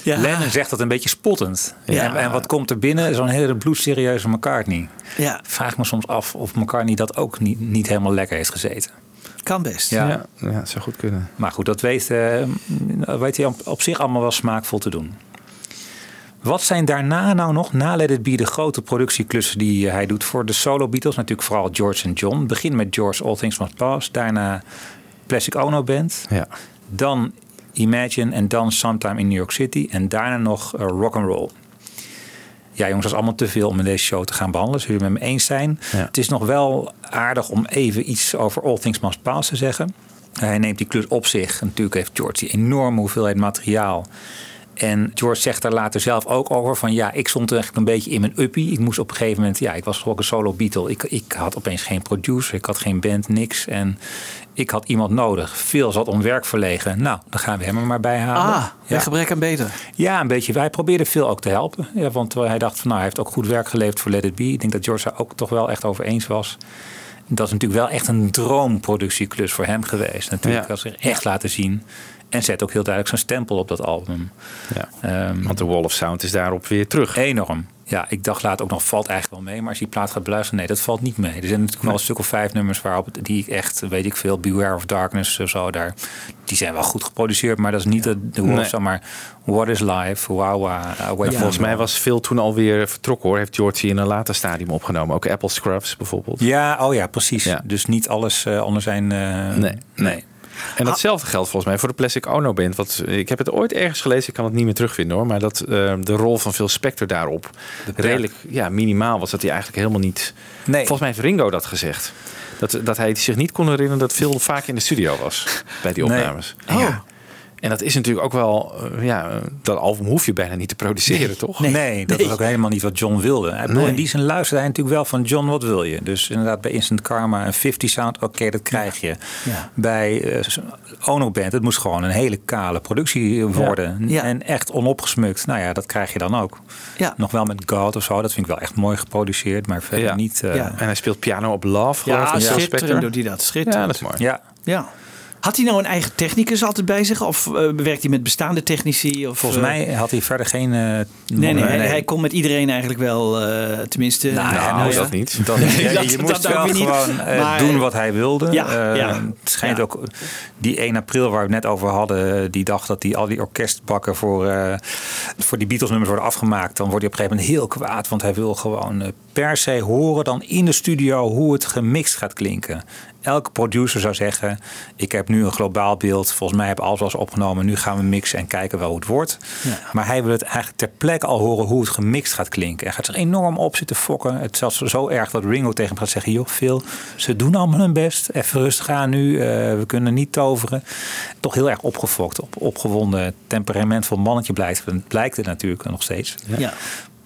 Ja. Lennon zegt dat een beetje spottend. Ja. En, en wat komt er binnen? Zo'n hele bloedserieuze McCartney. Ja, Vraag me soms af of McCartney dat ook niet, niet helemaal lekker heeft gezeten. Kan best. Ja. Ja. Ja, dat zou goed kunnen. Maar goed, dat weet, eh, weet hij op, op zich allemaal wel smaakvol te doen. Wat zijn daarna nou nog, na Let It Be, de grote productieklussen die eh, hij doet voor de solo Beatles? Natuurlijk vooral George en John. Begin met George All Things Must Pass. Daarna Plastic Ono Band. Ja. Dan Imagine en dan Sometime in New York City. En daarna nog eh, Rock and Roll. Ja, jongens, dat is allemaal te veel om in deze show te gaan behandelen. Zullen jullie het met me eens zijn? Ja. Het is nog wel aardig om even iets over All Things Must Pass te zeggen. Hij neemt die klus op zich. Natuurlijk heeft George die enorme hoeveelheid materiaal. En George zegt daar later zelf ook over van ja, ik stond eigenlijk een beetje in mijn uppie. Ik moest op een gegeven moment, ja, ik was ook een solo Beatle. Ik, ik had opeens geen producer, ik had geen band, niks. En ik had iemand nodig. Veel zat om werk verlegen. Nou, dan gaan we hem er maar bij halen. Ah, ja. gebrek aan beter. Ja, een beetje. Wij probeerden veel ook te helpen. Ja, want hij dacht van nou, hij heeft ook goed werk geleverd voor Let It Be. Ik denk dat George daar ook toch wel echt over eens was. Dat is natuurlijk wel echt een droomproductieklus voor hem geweest. Natuurlijk, Ja. dat zich echt laten zien. En zet ook heel duidelijk zijn stempel op dat album. Ja. Ehm, Want de Wall of Sound is daarop weer terug. enorm. Ja, ik dacht laat ook nog, valt eigenlijk wel mee. Maar als je die plaat gaat beluisteren, nee, dat valt niet mee. Er zijn natuurlijk wel een stuk of vijf nummers waarop het- die ik echt, weet ik veel, Beware of Darkness of zo, daar, die zijn wel goed geproduceerd. Maar dat is niet de, de Nee. hoofdzaak, maar What is Life, from volgens mij was Phil toen alweer vertrokken hoor. Heeft George die in een later stadium opgenomen. Ook Apple Scrubs bijvoorbeeld. Ja, oh ja, precies. Dus niet alles eh, onder zijn... Nee. nee. En datzelfde geldt volgens mij voor de Plastic Ono Band. Want ik heb het ooit ergens gelezen, ik kan het niet meer terugvinden hoor. Maar dat eh, de rol van Phil Spector daarop redelijk ja, minimaal was. Dat hij eigenlijk helemaal niet... Nee. Volgens mij heeft Ringo dat gezegd. Dat, dat hij zich niet kon herinneren dat Phil vaak in de studio was bij die Nee. opnames. Ja. En dat is natuurlijk ook wel, eh, ja, eh, dat album hoef je bijna niet te produceren, toch? Nee, dat is ook helemaal niet wat John wilde. Nee. In die zin luisterde hij natuurlijk wel van John, wat wil je? Dus inderdaad bij Instant Karma een 50 sound, oké, dat krijg je. Ja. Bij eh, Ono Band, het moest gewoon een hele kale productie worden. Ja. En echt onopgesmukt. Nou ja, dat krijg je dan ook. Ja. Nog wel met God of zo, dat vind ik wel echt mooi geproduceerd. Maar verder Ja. niet... eh, Ja. En hij speelt piano op Love, geloof ik, Ja, schitterend doet hij dat. Schitterend. Ja, dat is mooi. Ja. Ja. Had hij nou een eigen technicus altijd bij zich? Of eh, werkt hij met bestaande technici? Of, Volgens eh, mij had hij verder geen... eh, Nee, nee, nog- hij, hij kon met iedereen eigenlijk wel, eh, tenminste. Nou, Nou, ja. dat niet. Dat, Nee, dat- je dat moest wel niet. gewoon Maar- doen wat hij wilde. Ja, ja. Het schijnt Ja. ook, die 1 april waar we het net over hadden, die dag dat die, al die orkestbakken voor, eh, voor die Beatles nummers worden afgemaakt, dan wordt hij op een gegeven moment heel kwaad, want hij wil gewoon per se horen dan in de studio hoe het gemixt gaat klinken. Elke producer zou zeggen, ik heb nu een globaal beeld, volgens mij heb alles eens opgenomen, nu gaan we mixen en kijken wel hoe het wordt. Ja. Maar hij wil het eigenlijk ter plekke al horen hoe het gemixt gaat klinken. Hij gaat zich enorm op zitten fokken. Het is zelfs zo erg dat Ringo tegen hem gaat zeggen... joh, Phil, ze doen allemaal hun best. Even rustig aan nu. eh, we kunnen niet toveren. Toch heel erg opgefokt. Op, opgewonden, temperamentvol mannetje blijkt, blijkt het natuurlijk nog steeds. Ja.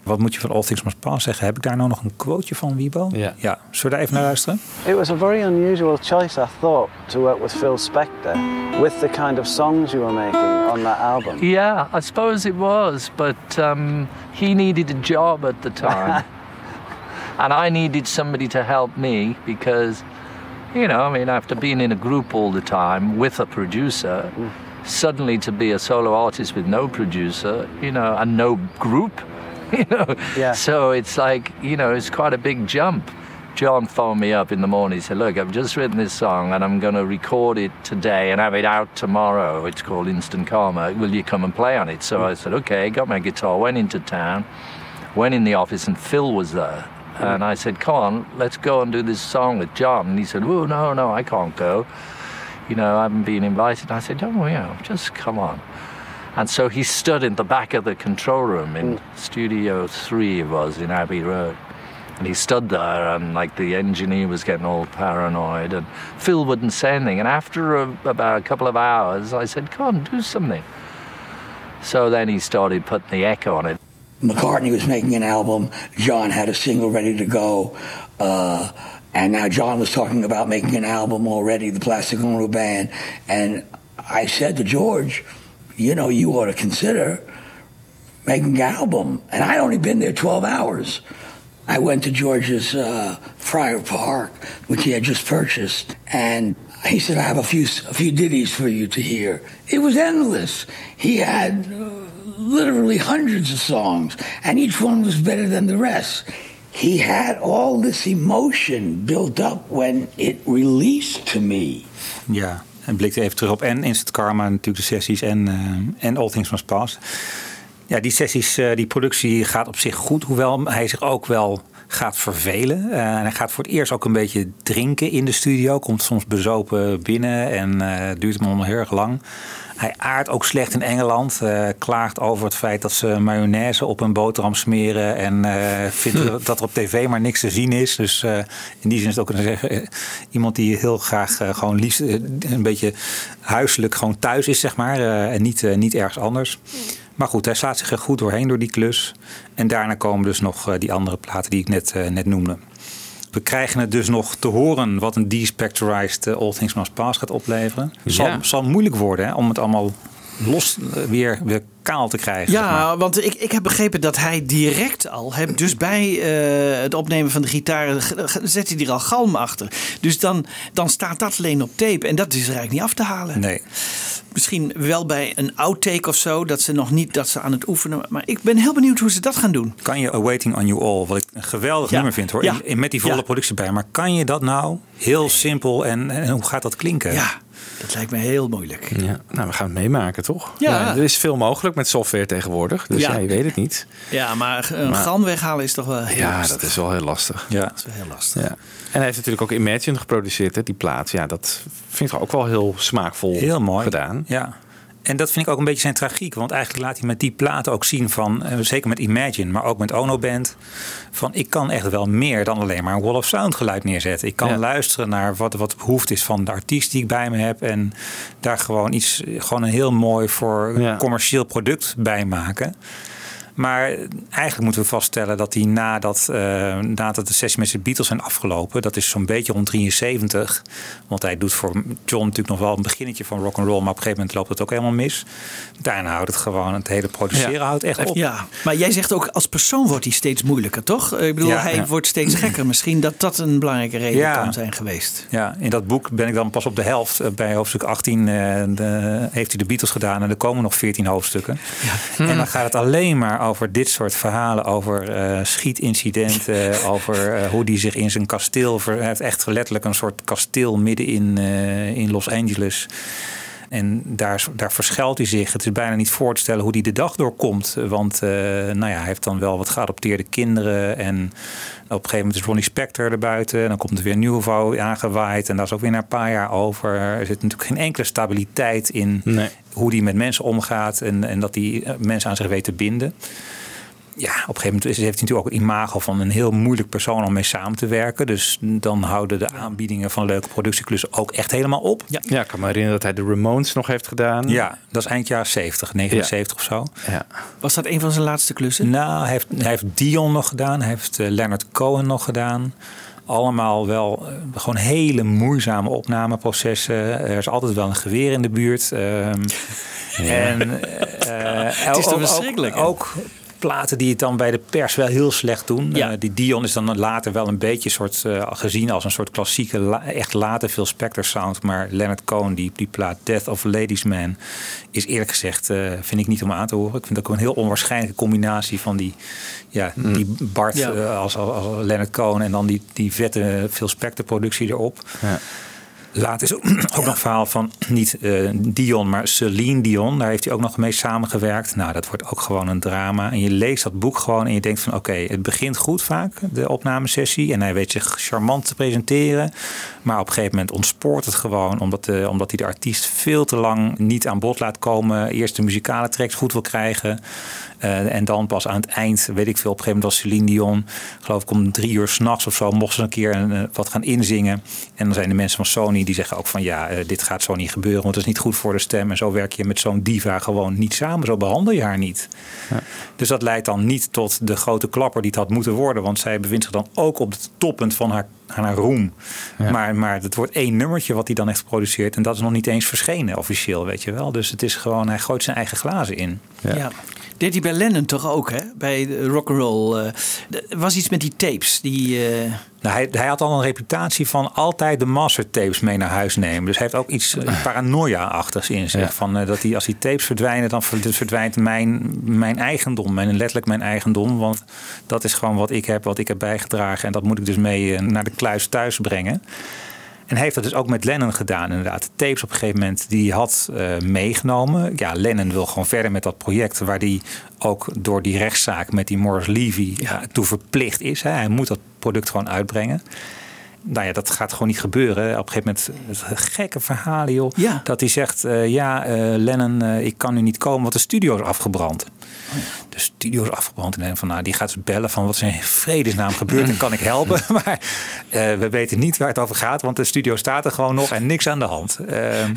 Wat moet je van All Things Must Pass zeggen? Heb ik daar nou nog een quoteje van, Wiebo? Ja. ja. Zullen we daar even naar luisteren? It was a very unusual choice, I thought, to work with Phil Spector with the kind of songs you were making on that album. Yeah, I suppose it was, but um, he needed a job at the time. and I needed somebody to help me because, you know, I mean, after being in a group all the time with a producer, suddenly to be a solo artist with no producer, you know, and no group, you know. Yeah. So it's like, you know, it's quite a big jump. John phoned me up in the morning. He said, Look, I've just written this song and I'm going to record it today and have it out tomorrow. It's called Instant Karma. Will you come and play on it? So I said, Okay, got my guitar, went into town, went in the office, and Phil was there. And I said, Come on, let's go and do this song with John. And he said, Oh, no, no, I can't go. You know, I haven't been invited. I said, Oh, yeah, just come on. And so he stood in the back of the control room in Studio 3, it was in Abbey Road. And he stood there, and like the engineer was getting all paranoid, and Phil wouldn't say anything. And after a, about a couple of hours, I said, Come on, do something. So then he started putting the echo on it. McCartney was making an album. John had a single ready to go. Uh, and now John was talking about making an album already, the Plastic Ono Band. And I said to George, you know, you ought to consider making an album. And I'd only been there 12 hours. I went to George's uh, Friar Park, which he had just purchased, and he said, "I have a few a few ditties for you to hear." It was endless. He had uh, literally hundreds of songs, and each one was better than the rest. He had all this emotion built up when it released to me. Ja, en blikte even terug op en Instant Karma, natuurlijk de sessies en, eh, en All Things Must Pass. Ja, die sessies, eh, die productie gaat op zich goed, hoewel hij zich ook wel gaat vervelen. Eh, hij gaat voor het eerst ook een beetje drinken in de studio. Komt soms bezopen binnen en duurt hem allemaal heel erg lang. Hij aardt ook slecht in Engeland. eh, klaagt over het feit dat ze mayonaise op een boterham smeren. En eh, vindt dat er op tv maar niks te zien is. Dus eh, in die zin is het ook een, eh, iemand die heel graag gewoon liefst een beetje huiselijk gewoon thuis is, zeg maar. en niet, niet ergens anders. Maar goed, hij slaat zich er goed doorheen door die klus. En daarna komen dus nog die andere platen die ik net, net noemde. We krijgen het dus nog te horen wat een despectorized eh, All Things Must Pass gaat opleveren. Zal, Ja. zal moeilijk worden hè, om het allemaal los eh, weer, weer kaal te krijgen. zeg maar. Ja, want ik, ik heb begrepen dat hij direct al, hè, dus bij eh, het opnemen van de gitaar, g- zet hij er al galm achter. Dus dan, dan staat dat alleen op tape en dat is er eigenlijk niet af te halen. Nee. Misschien wel bij een outtake of zo, dat ze nog niet dat ze aan het oefenen. Maar ik ben heel benieuwd hoe ze dat gaan doen. Kan je Awaiting on You All, wat ik een geweldig Ja. nummer vind hoor, Ja. in- in- met die volle Ja. productie bij. Maar kan je dat nou heel simpel en, en hoe gaat dat klinken? Ja, dat lijkt me heel moeilijk. Ja, nou, we gaan het meemaken, toch? Ja. er is veel mogelijk met software tegenwoordig. Dus Ja. ja, je weet het niet. Ja, maar een Maar- galm weghalen is toch wel heel ja, lastig. dat is wel heel lastig. Ja. Dat is wel heel lastig. Ja. En hij heeft natuurlijk ook Imagine geproduceerd, hè, die plaat. Ja, dat vind ik ook wel heel smaakvol Heel mooi. gedaan. Ja. En dat vind ik ook een beetje zijn tragiek. Want eigenlijk laat hij met die platen ook zien van, eh, zeker met Imagine, maar ook met Ono Band, van ik kan echt wel meer dan alleen maar een wall of sound geluid neerzetten. Ik kan Ja. luisteren naar wat, wat behoefte is van de artiest die ik bij me heb en daar gewoon iets, gewoon een heel mooi voor Ja. commercieel product bij maken. Maar eigenlijk moeten we vaststellen dat hij nadat, eh, nadat de sessie met de Beatles zijn afgelopen, dat is zo'n beetje rond 73. Want hij doet voor John natuurlijk nog wel een beginnetje van rock and roll, maar op een gegeven moment loopt het ook helemaal mis. Daarna houdt het gewoon, het hele produceren Ja. houdt echt op. Ja, maar jij zegt ook als persoon wordt hij steeds moeilijker, toch? Ik bedoel, Ja, hij ja. wordt steeds gekker. Misschien dat dat een belangrijke reden kan zijn geweest. Ja, in dat boek ben ik dan pas op de helft. Eh, Bij hoofdstuk 18 eh, de- heeft hij de Beatles gedaan en er komen nog 14 hoofdstukken. En dan gaat het alleen maar over dit soort verhalen, over eh, schietincidenten, over eh, hoe hij zich in zijn kasteel, ver- hij heeft echt letterlijk een soort kasteel midden in, eh, in Los Angeles. En daar, daar verschuilt hij zich. Het is bijna niet voor te stellen hoe hij de dag doorkomt. Want nou ja, hij heeft dan wel wat geadopteerde kinderen. En op een gegeven moment is Ronnie Spector er buiten. En dan komt er weer een nieuwe vrouw aangewaaid. En dat is ook weer na een paar jaar over. Er zit natuurlijk geen enkele stabiliteit in hoe hij met mensen omgaat. En, en dat hij eh, mensen aan zich weet te binden. Ja, op een gegeven moment is- heeft hij natuurlijk ook het imago van een heel moeilijk persoon om mee samen te werken. Dus dan houden de aanbiedingen van leuke productieklussen ook echt helemaal op. Ja. ik kan me herinneren dat hij de Ramones nog heeft gedaan. Ja, dat is eind jaren 70, 79 of zo. Ja. Was dat een van zijn laatste klussen? Nou, hij heeft, hij heeft Dion nog gedaan. Hij heeft eh, Leonard Cohen nog gedaan. Allemaal wel eh, gewoon hele moeizame opnameprocessen. Er is altijd wel een geweer in de buurt. Ehm, En eh, Het is toch ook- verschrikkelijk? Ook platen die het dan bij de pers wel heel slecht doen. Ja. Eh, die Dion is dan later wel een beetje soort, eh, gezien als een soort klassieke, la- echt late Phil Spector sound. Maar Leonard Cohen, die, die plaat Death of a Ladies Man, is eerlijk gezegd, eh, vind ik niet om aan te horen. Ik vind ook een heel onwaarschijnlijke combinatie van die, ja, die Bart Ja. als, als, als Leonard Cohen en dan die, die vette Phil Spector productie erop. Ja. Later is ook, nog een verhaal van niet eh, Dion, maar Celine Dion. Daar heeft hij ook nog mee samengewerkt. Nou, dat wordt ook gewoon een drama. En je leest dat boek gewoon en je denkt van oké, het begint goed vaak, de opnamesessie. En hij weet zich charmant te presenteren. Maar op een gegeven moment ontspoort het gewoon. Omdat, de, omdat hij de artiest veel te lang niet aan bod laat komen. Eerst de muzikale tracks goed wil krijgen. Eh, en dan pas aan het eind, weet ik veel, op een gegeven moment was Celine Dion, geloof ik om drie uur s'nachts of zo, mocht ze een keer een, eh, wat gaan inzingen. En dan zijn de mensen van Sony die zeggen ook van ja, eh, dit gaat zo niet gebeuren, want het is niet goed voor de stem. En zo werk je met zo'n diva gewoon niet samen, zo behandel je haar niet. Dus dat leidt dan niet tot de grote klapper die het had moeten worden, want zij bevindt zich dan ook op het toppunt van haar, haar roem. Maar, maar het wordt één nummertje wat hij dan heeft geproduceerd en dat is nog niet eens verschenen officieel, weet je wel. Dus het is gewoon, hij gooit zijn eigen glazen in. Ja. Deed hij bij Lennon toch ook, hè? Bij de rock'n'roll. eh, er was iets met die tapes. Die, eh, Nou, hij, hij had al een reputatie van altijd de mastertapes mee naar huis nemen. Dus hij heeft ook iets eh, paranoia-achtigs in zich. Ja. Van, eh, dat hij, als die tapes verdwijnen, dan ver- verdwijnt mijn, mijn eigendom. En letterlijk mijn eigendom. Want dat is gewoon wat ik heb, wat ik heb bijgedragen. En dat moet ik dus mee eh, naar de kluis thuis brengen. En hij heeft dat dus ook met Lennon gedaan, inderdaad. De tapes op een gegeven moment die hij had eh, meegenomen. Ja, Lennon wil gewoon verder met dat project... waar hij ook door die rechtszaak met die Morris Levy ja. toe verplicht is. Hè. Hij moet dat product gewoon uitbrengen. Nou ja, dat gaat gewoon niet gebeuren. Op een gegeven moment, het gekke verhalen joh. Dat hij zegt, eh, ja eh, Lennon, eh, ik kan nu niet komen, want de studio is afgebrand. De studio is afgebrand. En van, nou, die gaat ze bellen van wat is in vredesnaam gebeurd en kan ik helpen? maar eh, we weten niet waar het over gaat, want de studio staat er gewoon nog en niks aan de hand. Ehm,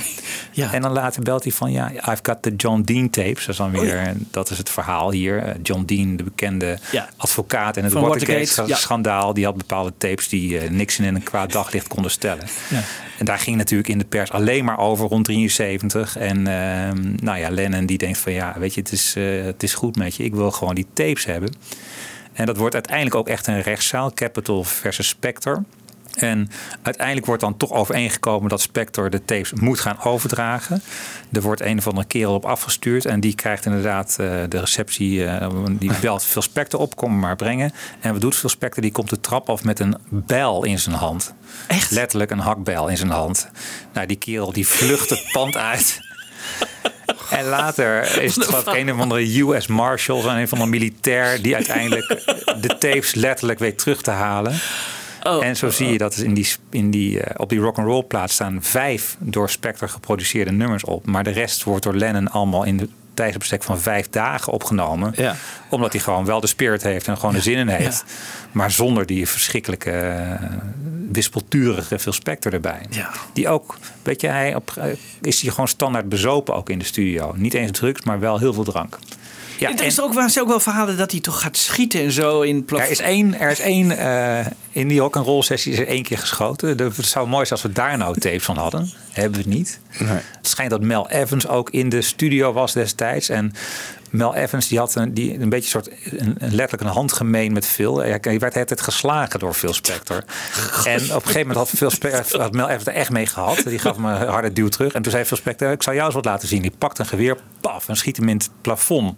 En dan later belt hij van, ja, I've got the John Dean tapes. Dat is dan weer, dat is het verhaal hier. Eh, John Dean, de bekende Ja. advocaat en het ja. Watergate-schandaal. Die had bepaalde tapes die eh, niks in een kwaad daglicht konden stellen. Ja. En daar ging natuurlijk in de pers alleen maar over rond 73. En ehm, nou ja, Lennon die denkt van ja, weet je, het is, het is goed met je. Ik wil gewoon die tapes hebben. En dat wordt uiteindelijk ook echt een rechtszaal. Capitol versus Spector. En uiteindelijk wordt dan toch overeengekomen dat Spector de tapes moet gaan overdragen. Er wordt een of andere kerel op afgestuurd. En die krijgt inderdaad eh, de receptie. eh, die belt Phil Spector op, kom maar brengen. En wat doet Phil Spector? Die komt de trap af met een bijl in zijn hand. Echt? Letterlijk een hakbijl in zijn hand. Nou, die kerel die vlucht het pand uit. En later is het wat een of andere US Marshal, zo'n een van de militair, die uiteindelijk de tapes letterlijk weet terug te halen. en zo zie je dat in die, in die, eh, op die rock'n'roll plaat staan vijf door Spector geproduceerde nummers op. Maar de rest wordt door Lennon allemaal in de tijdsbestek van vijf dagen opgenomen. Ja. Omdat hij gewoon wel de spirit heeft en gewoon de zin in heeft. Maar zonder die verschrikkelijke, eh, wispelturige Phil Spector erbij. Die ook, weet je, hij op, eh, is hij gewoon standaard bezopen ook in de studio. Niet eens drugs, maar wel heel veel drank. Ja, er is ook, waren ze ook wel verhalen dat hij toch gaat schieten en zo in plaf- er is één, er is één eh, in die rock'n'roll sessie is er één keer geschoten. Het zou mooi zijn als we daar nou tapes van hadden. Hebben we niet. Het schijnt dat Mel Evans ook in de studio was destijds. En Mel Evans die had een, die, een beetje soort een, een letterlijk een handgemeen met Phil. Hij werd het geslagen door Phil Spector. En op een gegeven moment had, Phil Spector, had Mel Evans er echt mee gehad. Die gaf hem een harde duw terug. En toen zei Phil Spector, ik zal jou eens wat laten zien. Die pakt een geweer, paf, en schiet hem in het plafond.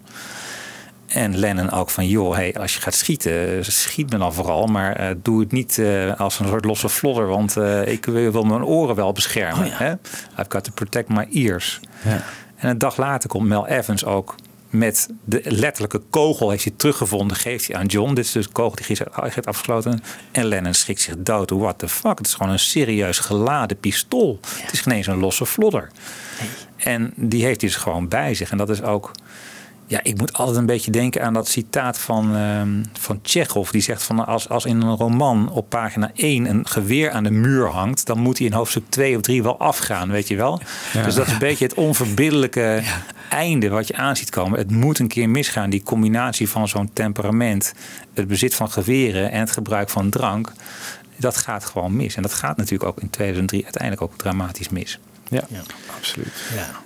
En Lennon ook van, joh, hey, als je gaat schieten, schiet me dan vooral. Maar eh, doe het niet eh, als een soort losse vlodder. Want eh, ik wil wil mijn oren wel beschermen. hè? I've got to protect my ears. En een dag later komt Mel Evans ook met de letterlijke kogel heeft hij teruggevonden. Geeft hij aan John. Dit is dus de kogel die hij heeft afgesloten. En Lennon schrikt zich dood. What the fuck? Het is gewoon een serieus geladen pistool. Het is geen eens een losse vlodder. En die heeft hij dus gewoon bij zich. En dat is ook... Ja, ik moet altijd een beetje denken aan dat citaat van, ehm van Tsjechov. Die zegt van als, als in een roman op pagina 1 een geweer aan de muur hangt... dan moet hij in hoofdstuk 2 of 3 wel afgaan, weet je wel? Ja. Dus dat is een beetje het onverbiddelijke einde wat je aan ziet komen. Het moet een keer misgaan, die combinatie van zo'n temperament... het bezit van geweren en het gebruik van drank... dat gaat gewoon mis. En dat gaat natuurlijk ook in 2003 uiteindelijk ook dramatisch mis. Ja, absoluut.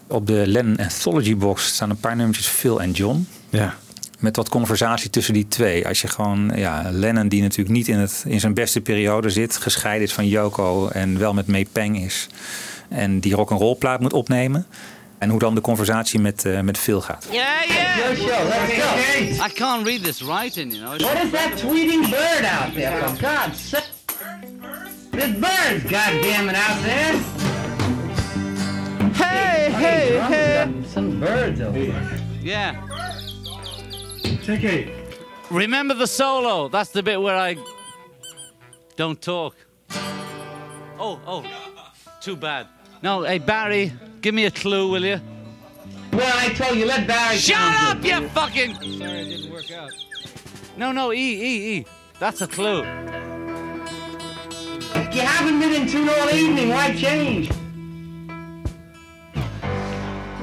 Op de Lennon Anthology box staan een paar nummertjes Phil en John. Ja. Met wat conversatie tussen die twee. Als je gewoon, ja, Lennon die natuurlijk niet in, het, in zijn beste periode zit. Gescheiden is van Yoko en wel met May Peng is. En die rock'n'roll plaat moet opnemen. En hoe dan de conversatie met, eh, met Phil gaat. Yeah, yeah. Your show, let's go. I can't read this writing, you know. What is that tweeting bird out there, for God's sake? This bird's goddamn it out there. Hey, hey, hey. Some birds over here. Yeah. Take it. Remember the solo. That's the bit where I don't talk. Oh, oh. Too bad. No, hey Barry, give me a clue, will you? Well, I told you, let Barry Shut up, it. you fucking. Sorry, it didn't work out. No, no, E, E, E. That's a clue. You haven't been in tune all evening. Why change?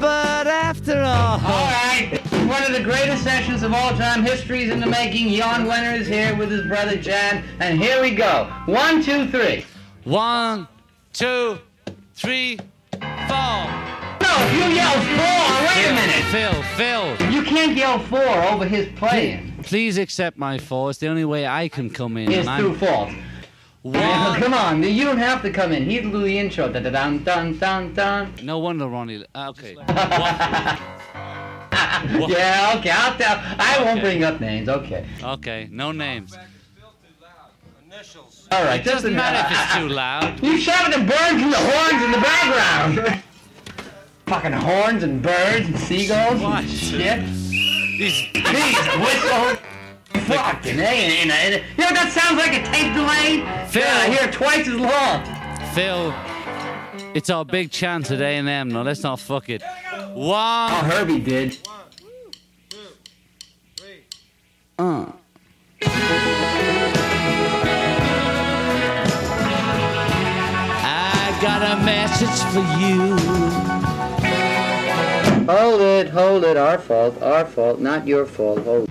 But after all. All right. One of the greatest sessions of all time. History's in the making. Jan Wenner is here with his brother Jan. And here we go. One, two, three. One, two, three, four. No, you yell four. Wait a minute. Phil, Phil. You can't yell four over his playing. Please accept my fault. It's the only way I can come in. It's through fault. One. come on, you don't have to come in. He'll do the intro. Da da dun dun dun dun. No wonder Ronnie. uh, Okay. Yeah, okay, I'll tell. I won't bring up names. Okay. Okay, no names. All right. It doesn't matter if it's too loud. You shouted the birds and the horns in the background. Fucking horns and birds and seagulls What? and shit. These These whistles. Fucking A. And, and, you know that sounds like a tape delay? Phil. Yeah, I hear it twice as long. Phil, it's our big chance at A&M. No, let's not fuck it. One. Oh, Herbie did. One, two, three. Uh. I got a message for you. Hold it, hold it. Our fault, our fault, not your fault. Hold.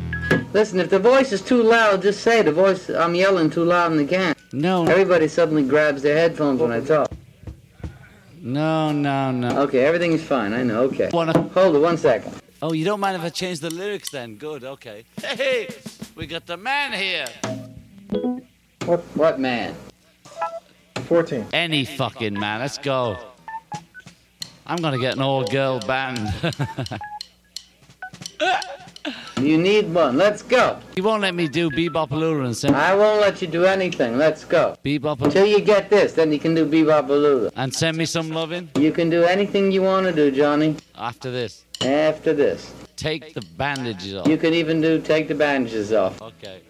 Listen, if the voice is too loud, just say the voice. I'm yelling too loud in the can. No. Everybody suddenly grabs their headphones when I talk. No, no, no. Okay, everything is fine. I know. Okay. Wanna- Hold it one second. Oh, you don't mind if I change the lyrics then? Good, okay. Hey, we got the man here. What? What man? 14. Any fucking man. Let's go. I'm gonna get an all-girl band. You need one. Let's go. you won't let me do Bebopaloola and send I won't let you do anything. Let's go. Bebop Until you get this, then you can do bebop and send me some loving You can do anything you want to do, Johnny. after this. After this, Take the bandages off. you can even do take the bandages off. Okay.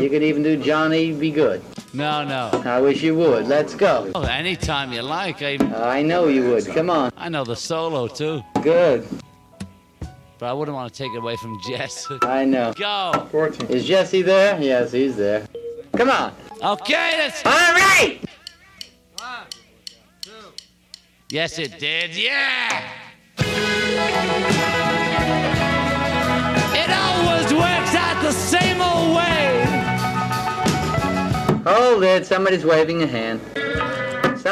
You could even do Johnny Be Good. No, no. I wish you would. Let's go. Oh, anytime you like. I, I know you would. Come on. I know the solo too, Good. But I wouldn't want to take it away from Jess. I know. Go. 14. Is Jesse there? Yes, he's there. Come on. Okay, let's. All right. Yes, it did. Yeah. It always works out the same old way. Hold it. Somebody's waving a hand.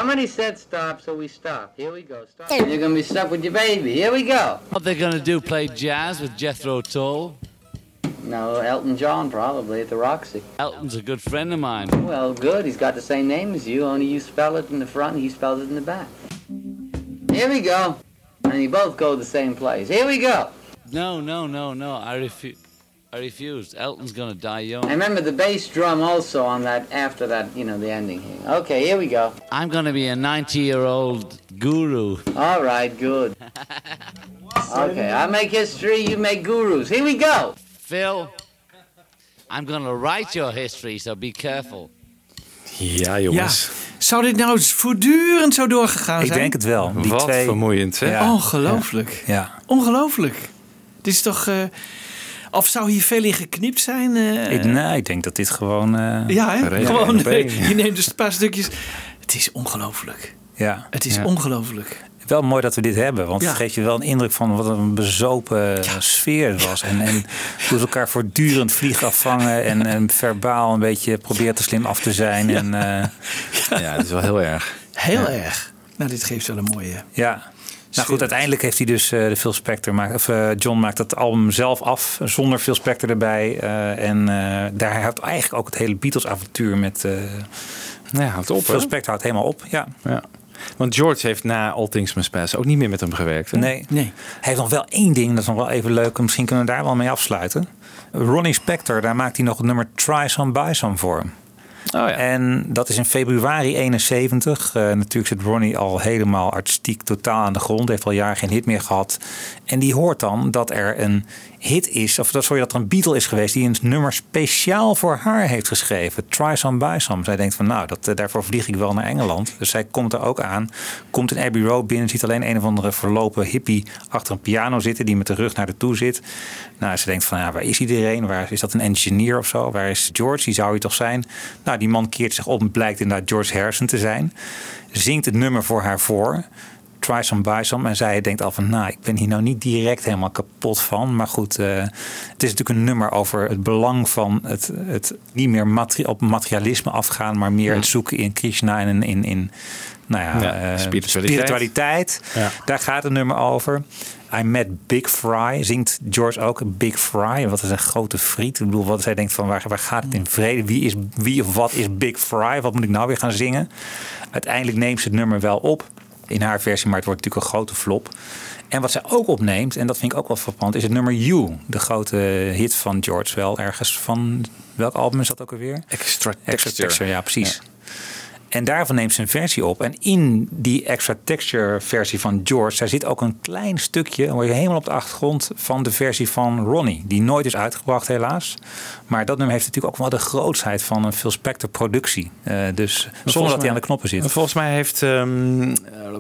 Somebody said stop, so we stop. Here we go. Stop. You're gonna be stuck with your baby. Here we go. What they're gonna do? Play jazz with Jethro Tull? No, Elton John probably at the Roxy. Elton's a good friend of mine. Well, good. He's got the same name as you, only you spell it in the front and he spells it in the back. Here we go. And you both go the same place. Here we go. No, no, no, no. I refuse. I refused. Elton's gonna die young. And remember the bass drum also on that after that, you know, the ending here. Okay, here we go. I'm gonna be a 90-year-old guru. All right, good. Okay, I make history, you make gurus. Here we go. Phil, I'm gonna write your history, so be careful. Ja, Ja. jongens. Zou dit nou voortdurend zo doorgegaan Ik zijn? denk het wel. Die Wat twee, vermoeiend, hè? Ja. Ongelooflijk. Ja. Ongelooflijk. Dit is toch... eh, of zou hier veel in geknipt zijn? eh? Ik, nee, ik denk dat dit gewoon... eh, ja, hè? Gewoon, je neemt dus een paar stukjes. Het is ongelooflijk. ja. Het is Ja. ongelooflijk. Wel mooi dat we dit hebben, want Ja. het geeft je wel een indruk van wat een bezopen sfeer het was. En, en hoe ze elkaar voortdurend vliegen afvangen en, en verbaal een beetje proberen te slim af te zijn. En, eh, Ja, het is wel heel erg. Heel erg. Nou, dit geeft wel een mooie... ja. Nou goed, uiteindelijk heeft hij dus eh, de Phil Spector maakt, of eh, John maakt dat album zelf af zonder Phil Spector erbij. eh, en eh, daar houdt eigenlijk ook het hele Beatles avontuur met eh Nee, houdt op, Phil hè? Spector houdt helemaal op. Ja. Ja. Want George heeft na All Things Must Pass ook niet meer met hem gewerkt. Hè? Nee. Nee. Hij heeft nog wel één ding, dat is nog wel even leuk. en Misschien kunnen we daar wel mee afsluiten. Ronnie Spector, daar maakt hij nog het nummer Try Some Buy Some voor. Oh ja. En dat is in februari 71. Eh, natuurlijk zit Ronnie al helemaal artistiek totaal aan de grond. Heeft al jaren geen hit meer gehad. En die hoort dan dat er een hit is. Of dat, sorry, dat er een Beatle is geweest die een nummer speciaal voor haar heeft geschreven. Try Some Buy Some. Zij denkt van nou, dat, eh, daarvoor vlieg ik wel naar Engeland. Dus zij komt er ook aan. Komt in Abbey Road binnen. Ziet alleen een of andere verlopen hippie achter een piano zitten. Die met de rug naar de toe zit. Nou, ze denkt van ja, waar is iedereen? Waar is dat een engineer of zo? Waar is George? Die zou hij toch zijn? Nou, die man keert zich op en blijkt inderdaad George Harrison te zijn. Zingt het nummer voor haar voor. Try some, buy some. En zij denkt al van, nou, ik ben hier nou niet direct helemaal kapot van. Maar goed, eh, het is natuurlijk een nummer over het belang van het, het niet meer materi- op materialisme afgaan, maar meer het zoeken in Krishna en in, in, in nou ja, Ja, eh, spiritualiteit. spiritualiteit. Ja. Daar gaat het nummer over. I met Big Fry. Zingt George ook Big Fry? Wat is een grote friet? Ik bedoel, wat zij denkt van waar, waar gaat het in vrede? Wie, is, wie of wat is Big Fry? Wat moet ik nou weer gaan zingen? Uiteindelijk neemt ze het nummer wel op. In haar versie, maar het wordt natuurlijk een grote flop. En wat zij ook opneemt, en dat vind ik ook wel frappant, is het nummer You. De grote hit van George. Wel ergens van, welk album is dat ook alweer? Extra Extra Texture. Texture, ja precies. En daarvan neemt ze een versie op. En in die extra texture versie van George, daar zit ook een klein stukje, hoor je helemaal op de achtergrond, van de versie van Ronnie. Die nooit is uitgebracht helaas. Maar dat nummer heeft natuurlijk ook wel de grootsheid van een Phil Spector productie. Eh, dus zonder dat hij aan de knoppen zit. Volgens mij heeft ehm,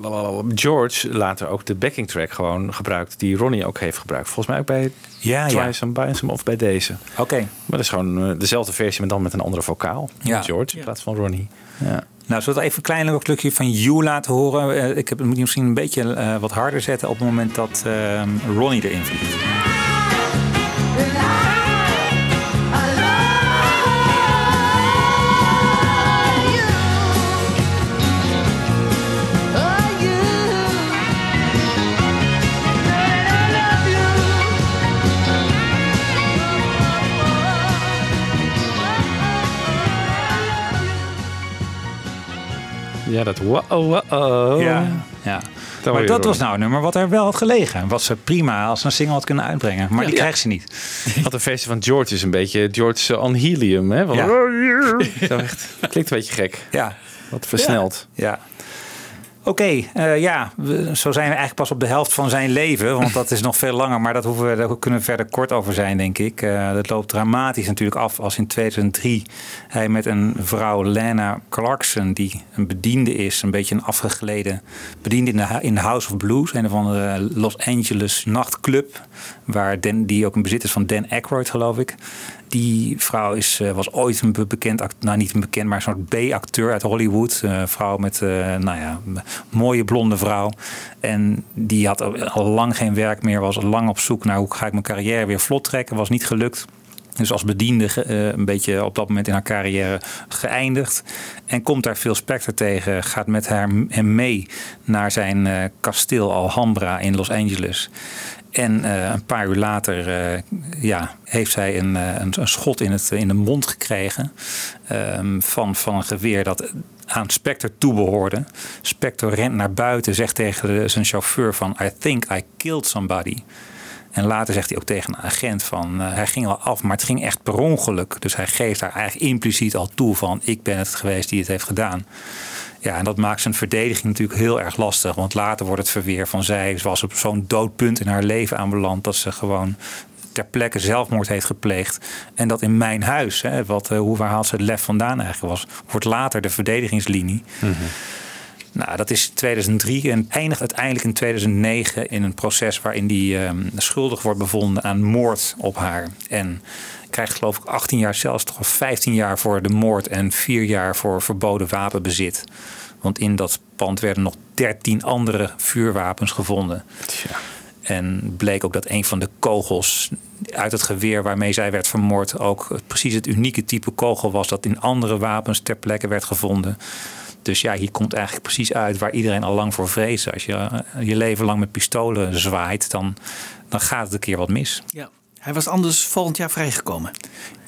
eh, George later ook de backing track gewoon gebruikt. Die Ronnie ook heeft gebruikt. Volgens mij ook bij Ja, Try ja. Some of bij deze. Oké. Maar dat is gewoon eh, dezelfde versie, maar dan met een andere vocaal. Ja. George in plaats van Ronnie. Ja. Nou, zullen we even een klein stukje van You laten horen? Eh, ik heb, moet je misschien een beetje eh, wat harder zetten op het moment dat eh, Ronnie erin vliegt. Ja, dat wow, wow. Ja, ja. Dan maar dat was nou een nummer wat er wel had gelegen. Wat ze prima als een single had kunnen uitbrengen. Maar die Ja. krijgt ze niet. Want de versie van George is een beetje George on helium. Hè? Van, Ja. Echt, klinkt een beetje gek. Ja. Wat versneld. Ja. Oké, eh, ja, zo zijn we eigenlijk pas op de helft van zijn leven. Want dat is nog veel langer, maar dat hoeven we, daar kunnen we verder kort over zijn, denk ik. Eh, dat loopt dramatisch natuurlijk af als in 2003 hij met een vrouw, Lana Clarkson, die een bediende is, een beetje een afgegleden bediende in de, de House of Blues, een of andere Los Angeles nachtclub, waar die ook een bezit is van Dan Aykroyd, geloof ik. Die vrouw is, eh, was ooit een be- bekend, nou niet een bekend, maar soort B-acteur uit Hollywood. Eh, Een vrouw met, eh, nou ja, mooie blonde vrouw. En die had al- lang geen werk meer, was lang op zoek naar hoe ga ik mijn carrière weer vlot trekken. Was niet gelukt. Dus als bediende een beetje op dat moment in haar carrière geëindigd. En komt daar Phil Spector tegen. Gaat met haar, hem mee naar zijn kasteel Alhambra in Los Angeles. En eh, een paar uur later eh, ja, heeft zij een, eh, een, een schot in, het, in de mond gekregen. ehm, van, van een geweer dat aan Spector toebehoorde. Spector rent naar buiten, zegt tegen zijn chauffeur van... I think I killed somebody. En later zegt hij ook tegen een agent van... hij ging wel af, maar het ging echt per ongeluk. Dus hij geeft daar eigenlijk impliciet al toe van... ik ben het geweest die het heeft gedaan. Ja, en dat maakt zijn verdediging natuurlijk heel erg lastig. Want later wordt het verweer van zij was op zo'n doodpunt in haar leven aanbeland... dat ze gewoon ter plekke zelfmoord heeft gepleegd. En dat in mijn huis, hè, wat, eh, hoe waar haalt ze het lef vandaan eigenlijk was... wordt later de verdedigingslinie. Nou, dat is 2003 en eindigt uiteindelijk in 2009 in een proces waarin hij ehm, schuldig wordt bevonden aan moord op haar. En krijgt geloof ik 18 jaar zelfs toch 15 jaar voor de moord en 4 jaar voor verboden wapenbezit. Want in dat pand werden nog 13 andere vuurwapens gevonden. En bleek ook dat een van de kogels uit het geweer waarmee zij werd vermoord ook precies het unieke type kogel was dat in andere wapens ter plekke werd gevonden. Dus ja, hier komt eigenlijk precies uit waar iedereen al lang voor vreesde. Als je eh, je leven lang met pistolen zwaait, dan, dan gaat het een keer wat mis. Ja. Hij was anders volgend jaar vrijgekomen.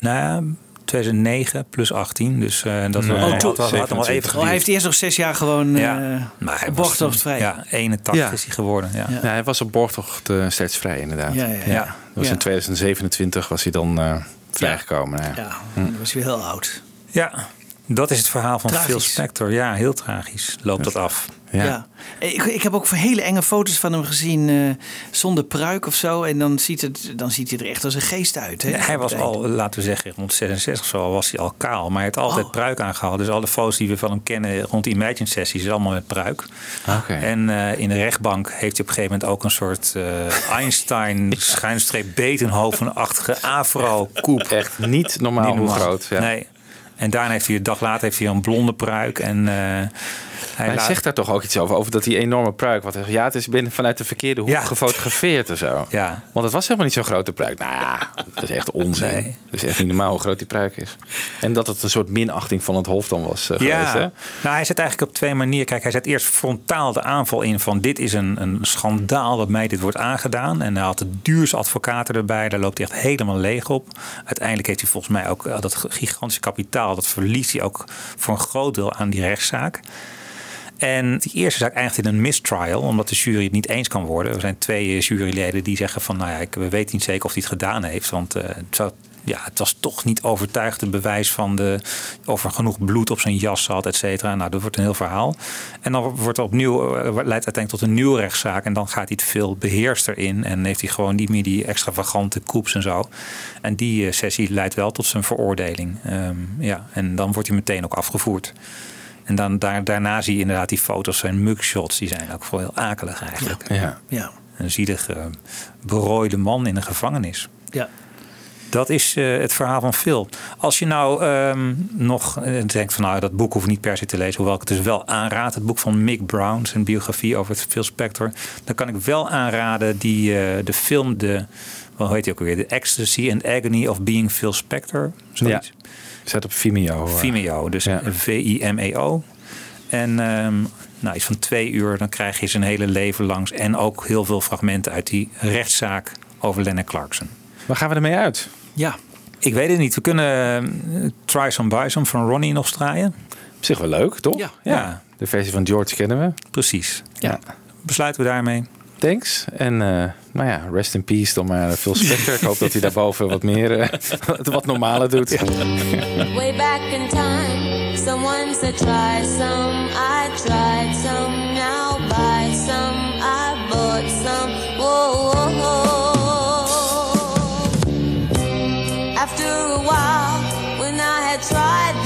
Nou, 2009 plus 18. Dus eh, dat Oh, had, had, had hem al even Oh, hij heeft eerst nog zes jaar gewoon Ja. eh Maar hij op was borgtocht vrij. Ja, 81 Ja. is hij geworden. Ja. Ja, hij was op borgtocht eh, steeds vrij, inderdaad. Ja, ja, ja. Dat was Ja. in 2027 was hij dan eh, vrijgekomen. nou Ja. Ja, Hm. dan was hij heel oud. Ja, dat is het verhaal van Tragisch. Phil Spector. Ja, heel tragisch loopt dat af. Ja. Ik, ik heb ook hele enge foto's van hem gezien eh, zonder pruik of zo. En dan ziet, het, dan ziet hij er echt als een geest uit. Hè? Ja, hij was al, laten we zeggen, rond 66 of zo was hij al kaal. Maar hij heeft altijd Oh. pruik aangehouden. Dus alle foto's die we van hem kennen rond die Imagine sessies is allemaal met pruik. Oké. En eh, in de rechtbank heeft hij op een gegeven moment ook een soort eh, Einstein schuinstreep betenhovenachtige afro-koep. Echt niet normaal hoe groot. Ja. Nee. En daarna heeft hij, een dag later heeft hij een blonde pruik. En eh, hij, Hij laat- zegt daar toch ook iets over, over dat die enorme pruik. Wat, ja, het is binnen vanuit de verkeerde hoek Ja. gefotografeerd of zo. Ja. Want het was helemaal niet zo'n grote pruik. Nou ja, dat is echt onzin. Nee. Dat is echt niet normaal hoe groot die pruik is. En dat het een soort minachting van het hof dan was geweest. Ja, Hè? nou, hij zet eigenlijk op twee manieren. Kijk, hij zet eerst frontaal de aanval in van dit is een, een schandaal dat mij dit wordt aangedaan. En hij had de duurste advocaten erbij. Daar loopt hij echt helemaal leeg op. Uiteindelijk heeft hij volgens mij ook eh, dat gigantische kapitaal. Dat verliest hij ook voor een groot deel aan die rechtszaak. En die eerste zaak eindigt in een mistrial, omdat de jury het niet eens kan worden. Er zijn twee eh, juryleden die zeggen van, nou ja, we weten niet zeker of hij het gedaan heeft. Want eh, het, ja, het was toch niet overtuigend bewijs van de, of er genoeg bloed op zijn jas zat, et cetera. Nou, dat wordt een heel verhaal. En dan wordt er opnieuw, eh, leidt uiteindelijk tot een nieuwe rechtszaak. En dan gaat hij het veel beheerster in. En heeft hij gewoon niet meer die extravagante koeps en zo. En die sessie leidt wel tot zijn veroordeling. Ehm, ja, en dan wordt hij meteen ook afgevoerd. En dan, daar, daarna zie je inderdaad die foto's en mugshots. Die zijn ook wel heel akelig eigenlijk. Ja. Ja. Een zielige, berooide man in een gevangenis. Ja. Dat is eh, het verhaal van Phil. Als je nou ehm, nog eh, denkt van nou dat boek hoef ik niet per se te lezen, hoewel ik het dus wel aanraad, het boek van Mick Brown, zijn biografie over het Phil Spector, dan kan ik wel aanraden die eh, de film de hoe heet die ook weer? The Ecstasy and Agony of Being Phil Spector. Zoiets. Zet op Vimeo. Eh. Vimeo, dus ja. V-I-M-E-O. En ehm, nou, iets van twee uur, dan krijg je zijn hele leven langs. En ook heel veel fragmenten uit die rechtszaak over Lennon Clarkson. Waar gaan we ermee uit? Ja, ik weet het niet. We kunnen eh, Try Some Buy van Ronnie nog straaien. Op zich wel leuk, toch? Ja. ja. De versie van George kennen we. Precies. Ja. Besluiten we daarmee thanks. En uh, nou ja, rest in peace dan maar veel Spector. Ik hoop dat hij daarboven wat meer, uh, wat normale doet. Ja. Way back in time, someone said try some. I tried some, now buy some. I bought some, whoa, whoa, whoa. After a while, when I had tried